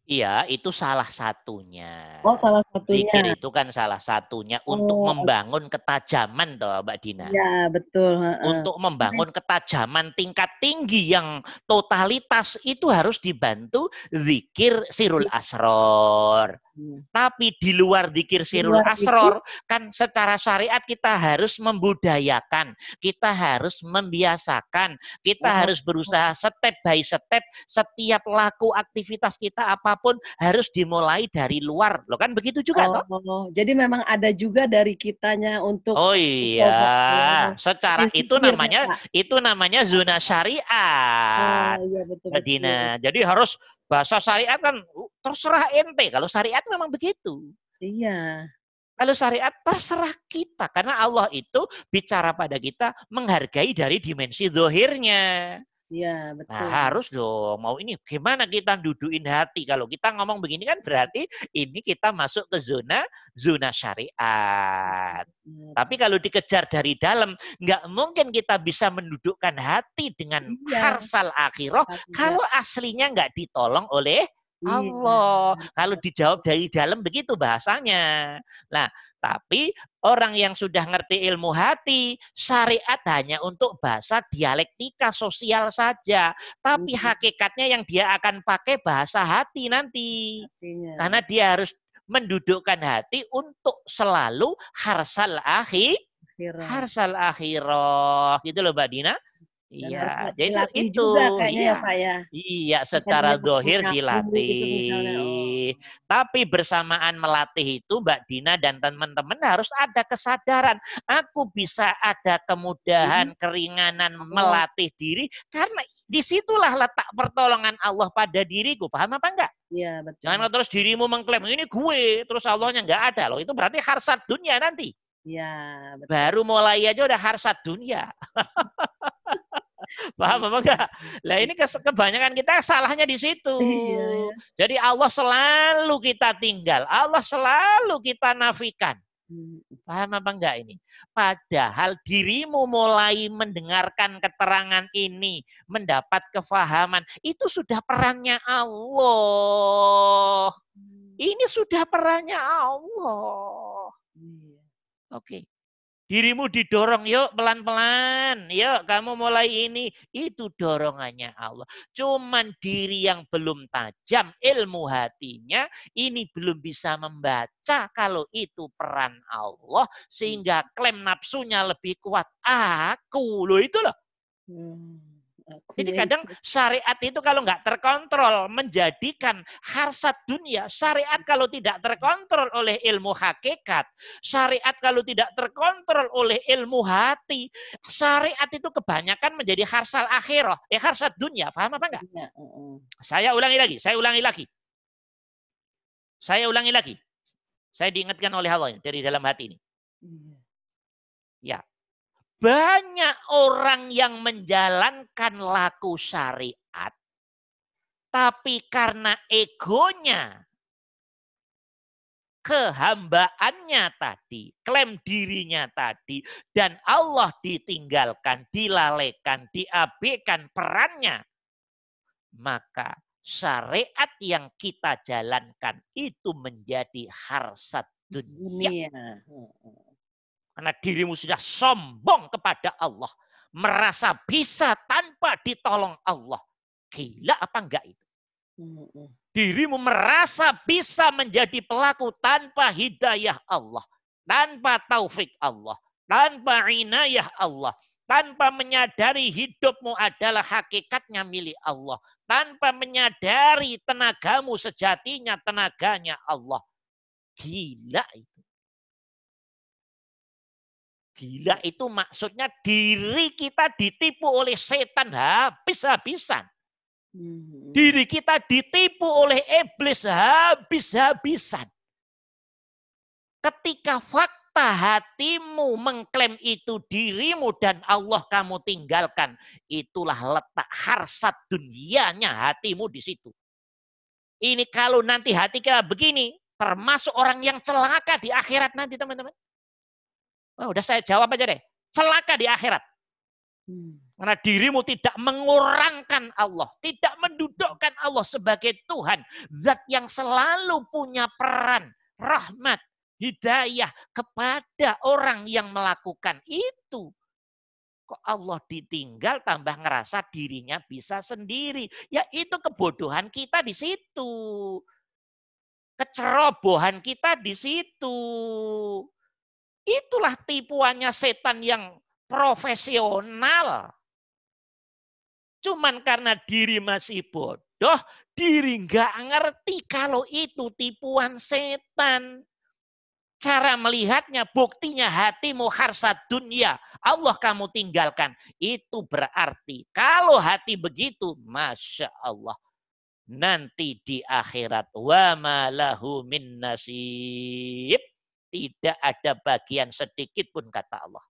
Iya, itu salah satunya. Oh, salah satunya. Zikir itu kan salah satunya oh. untuk membangun ketajaman toh, Mbak Dina. Iya, betul. Untuk membangun ketajaman tingkat tinggi yang totalitas itu harus dibantu zikir sirul asror. Hmm. Tapi di luar dikir sirul asror, kan secara syariat kita harus membudayakan, kita harus membiasakan, kita oh. harus berusaha step by step, setiap laku aktivitas kita apa pun harus dimulai dari luar. Loh kan begitu juga oh, toh? Jadi memang ada juga dari kitanya untuk Oh iya, secara itu namanya itu namanya zona syariat. Oh, iya betul. betul. Jadi harus bahasa syariat kan terserah ente. Kalau syariat memang begitu. Iya. Kalau syariat terserah kita. Karena Allah itu bicara pada kita menghargai dari dimensi zohirnya. Iya, betul. Nah, harus dong. Mau ini gimana kita duduin hati? Kalau kita ngomong begini kan berarti ini kita masuk ke zona zona syariat. Ya. Tapi kalau dikejar dari dalam, nggak mungkin kita bisa mendudukkan hati dengan ya. harsal akhirah kalau aslinya nggak ditolong oleh. Allah. Kalau dijawab dari dalam begitu bahasanya. Nah, tapi orang yang sudah ngerti ilmu hati, syariat hanya untuk bahasa dialektika sosial saja. Tapi hakikatnya yang dia akan pakai bahasa hati nanti. Artinya. Karena dia harus mendudukkan hati untuk selalu harsal akhir. Harsal akhirah. Gitu loh Mbak Dina. Iya, jadi itu, juga kayaknya iya. ya Pak ya. Iya, secara dohir dilatih. Gitu Tapi bersamaan melatih itu Mbak Dina dan teman-teman harus ada kesadaran. Aku bisa ada kemudahan, hmm. keringanan melatih diri karena di situlah letak pertolongan Allah pada diriku. Paham apa enggak? Iya, betul. Jangan terus dirimu mengklaim ini gue, terus Allahnya enggak ada loh. Itu berarti harsat dunia nanti. Iya, betul. Baru mulai aja udah harsat dunia. Paham apa enggak? Lah ini kebanyakan kita salahnya di situ. Iya, iya. Jadi Allah selalu kita tinggal, Allah selalu kita nafikan. Hmm. Paham apa enggak ini? Padahal dirimu mulai mendengarkan keterangan ini, mendapat kefahaman, itu sudah perannya Allah. Hmm. Ini sudah perannya Allah. Iya. Oke. Okay. Dirimu didorong, yuk pelan-pelan. Yuk kamu mulai ini. Itu dorongannya Allah. Cuman diri yang belum tajam ilmu hatinya, ini belum bisa membaca kalau itu peran Allah. Sehingga klaim nafsunya lebih kuat. Aku. Loh itu loh. Hmm. Jadi kadang syariat itu kalau nggak terkontrol menjadikan harsat dunia. Syariat kalau tidak terkontrol oleh ilmu hakikat. Syariat kalau tidak terkontrol oleh ilmu hati. Syariat itu kebanyakan menjadi harsal akhirah. Eh harsat dunia. Paham apa enggak? Ya, Saya ulangi lagi. Saya ulangi lagi. Saya ulangi lagi. Saya diingatkan oleh Allah dari dalam hati ini. Iya. Ya, banyak orang yang menjalankan laku syariat, tapi karena egonya, kehambaannya tadi, klaim dirinya tadi, dan Allah ditinggalkan, dilalaikan, diabaikan perannya, maka syariat yang kita jalankan itu menjadi harsat dunia. Karena dirimu sudah sombong kepada Allah. Merasa bisa tanpa ditolong Allah. Gila apa enggak itu? Dirimu merasa bisa menjadi pelaku tanpa hidayah Allah. Tanpa taufik Allah. Tanpa inayah Allah. Tanpa menyadari hidupmu adalah hakikatnya milik Allah. Tanpa menyadari tenagamu sejatinya tenaganya Allah. Gila itu. Gila itu maksudnya diri kita ditipu oleh setan habis-habisan. Hmm. Diri kita ditipu oleh iblis habis-habisan. Ketika fakta hatimu mengklaim itu dirimu dan Allah kamu tinggalkan, itulah letak harsat dunianya hatimu di situ. Ini kalau nanti hati kita begini, termasuk orang yang celaka di akhirat nanti teman-teman. Oh, udah saya jawab aja deh. Celaka di akhirat. Hmm. Karena dirimu tidak mengurangkan Allah. Tidak mendudukkan Allah sebagai Tuhan. Zat yang selalu punya peran, rahmat, hidayah kepada orang yang melakukan itu. Kok Allah ditinggal tambah ngerasa dirinya bisa sendiri. Ya itu kebodohan kita di situ. Kecerobohan kita di situ. Itulah tipuannya setan yang profesional. Cuman karena diri masih bodoh, diri nggak ngerti kalau itu tipuan setan. Cara melihatnya, buktinya hatimu harsat dunia. Allah kamu tinggalkan. Itu berarti kalau hati begitu, Masya Allah. Nanti di akhirat, wa malahu min nasib tidak ada bagian sedikit pun kata Allah.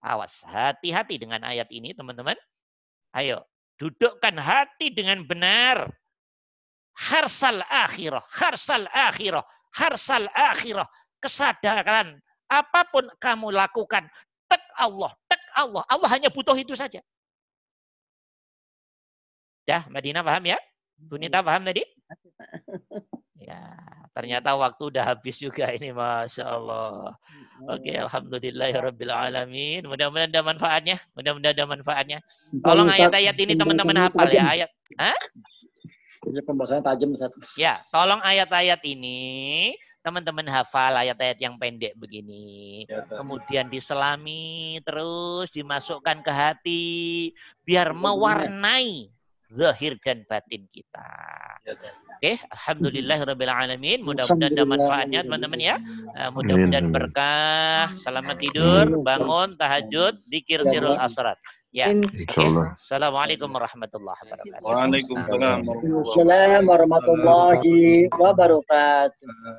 Awas, hati-hati dengan ayat ini teman-teman. Ayo, dudukkan hati dengan benar. Harsal akhirah, harsal akhirah, harsal akhirah. Kesadaran apa pun kamu lakukan, tek Allah, tek Allah. Allah hanya butuh itu saja. Dah, Madinah paham ya? Bunita paham tadi? Ya, ternyata waktu udah habis juga ini, masya Allah. Oke, okay, alhamdulillahirabbil alamin. Mudah-mudahan ada manfaatnya. Mudah-mudahan ada manfaatnya. Tolong ayat-ayat ini teman-teman hafal ya ayat. Hah? Ini pembahasannya tajam satu. Ya, tolong ayat-ayat ini teman-teman hafal ayat-ayat yang pendek begini. Ya, Kemudian diselami terus dimasukkan ke hati biar mewarnai zahir dan batin kita. Ya, Oke, okay. alamin. Mudah-mudahan ada manfaatnya teman-teman ya. Uh, mudah-mudahan berkah, selamat tidur, bangun, tahajud, dikir sirul asrat. Ya. Okay. Assalamualaikum warahmatullahi wabarakatuh. Waalaikumsalam warahmatullahi wabarakatuh.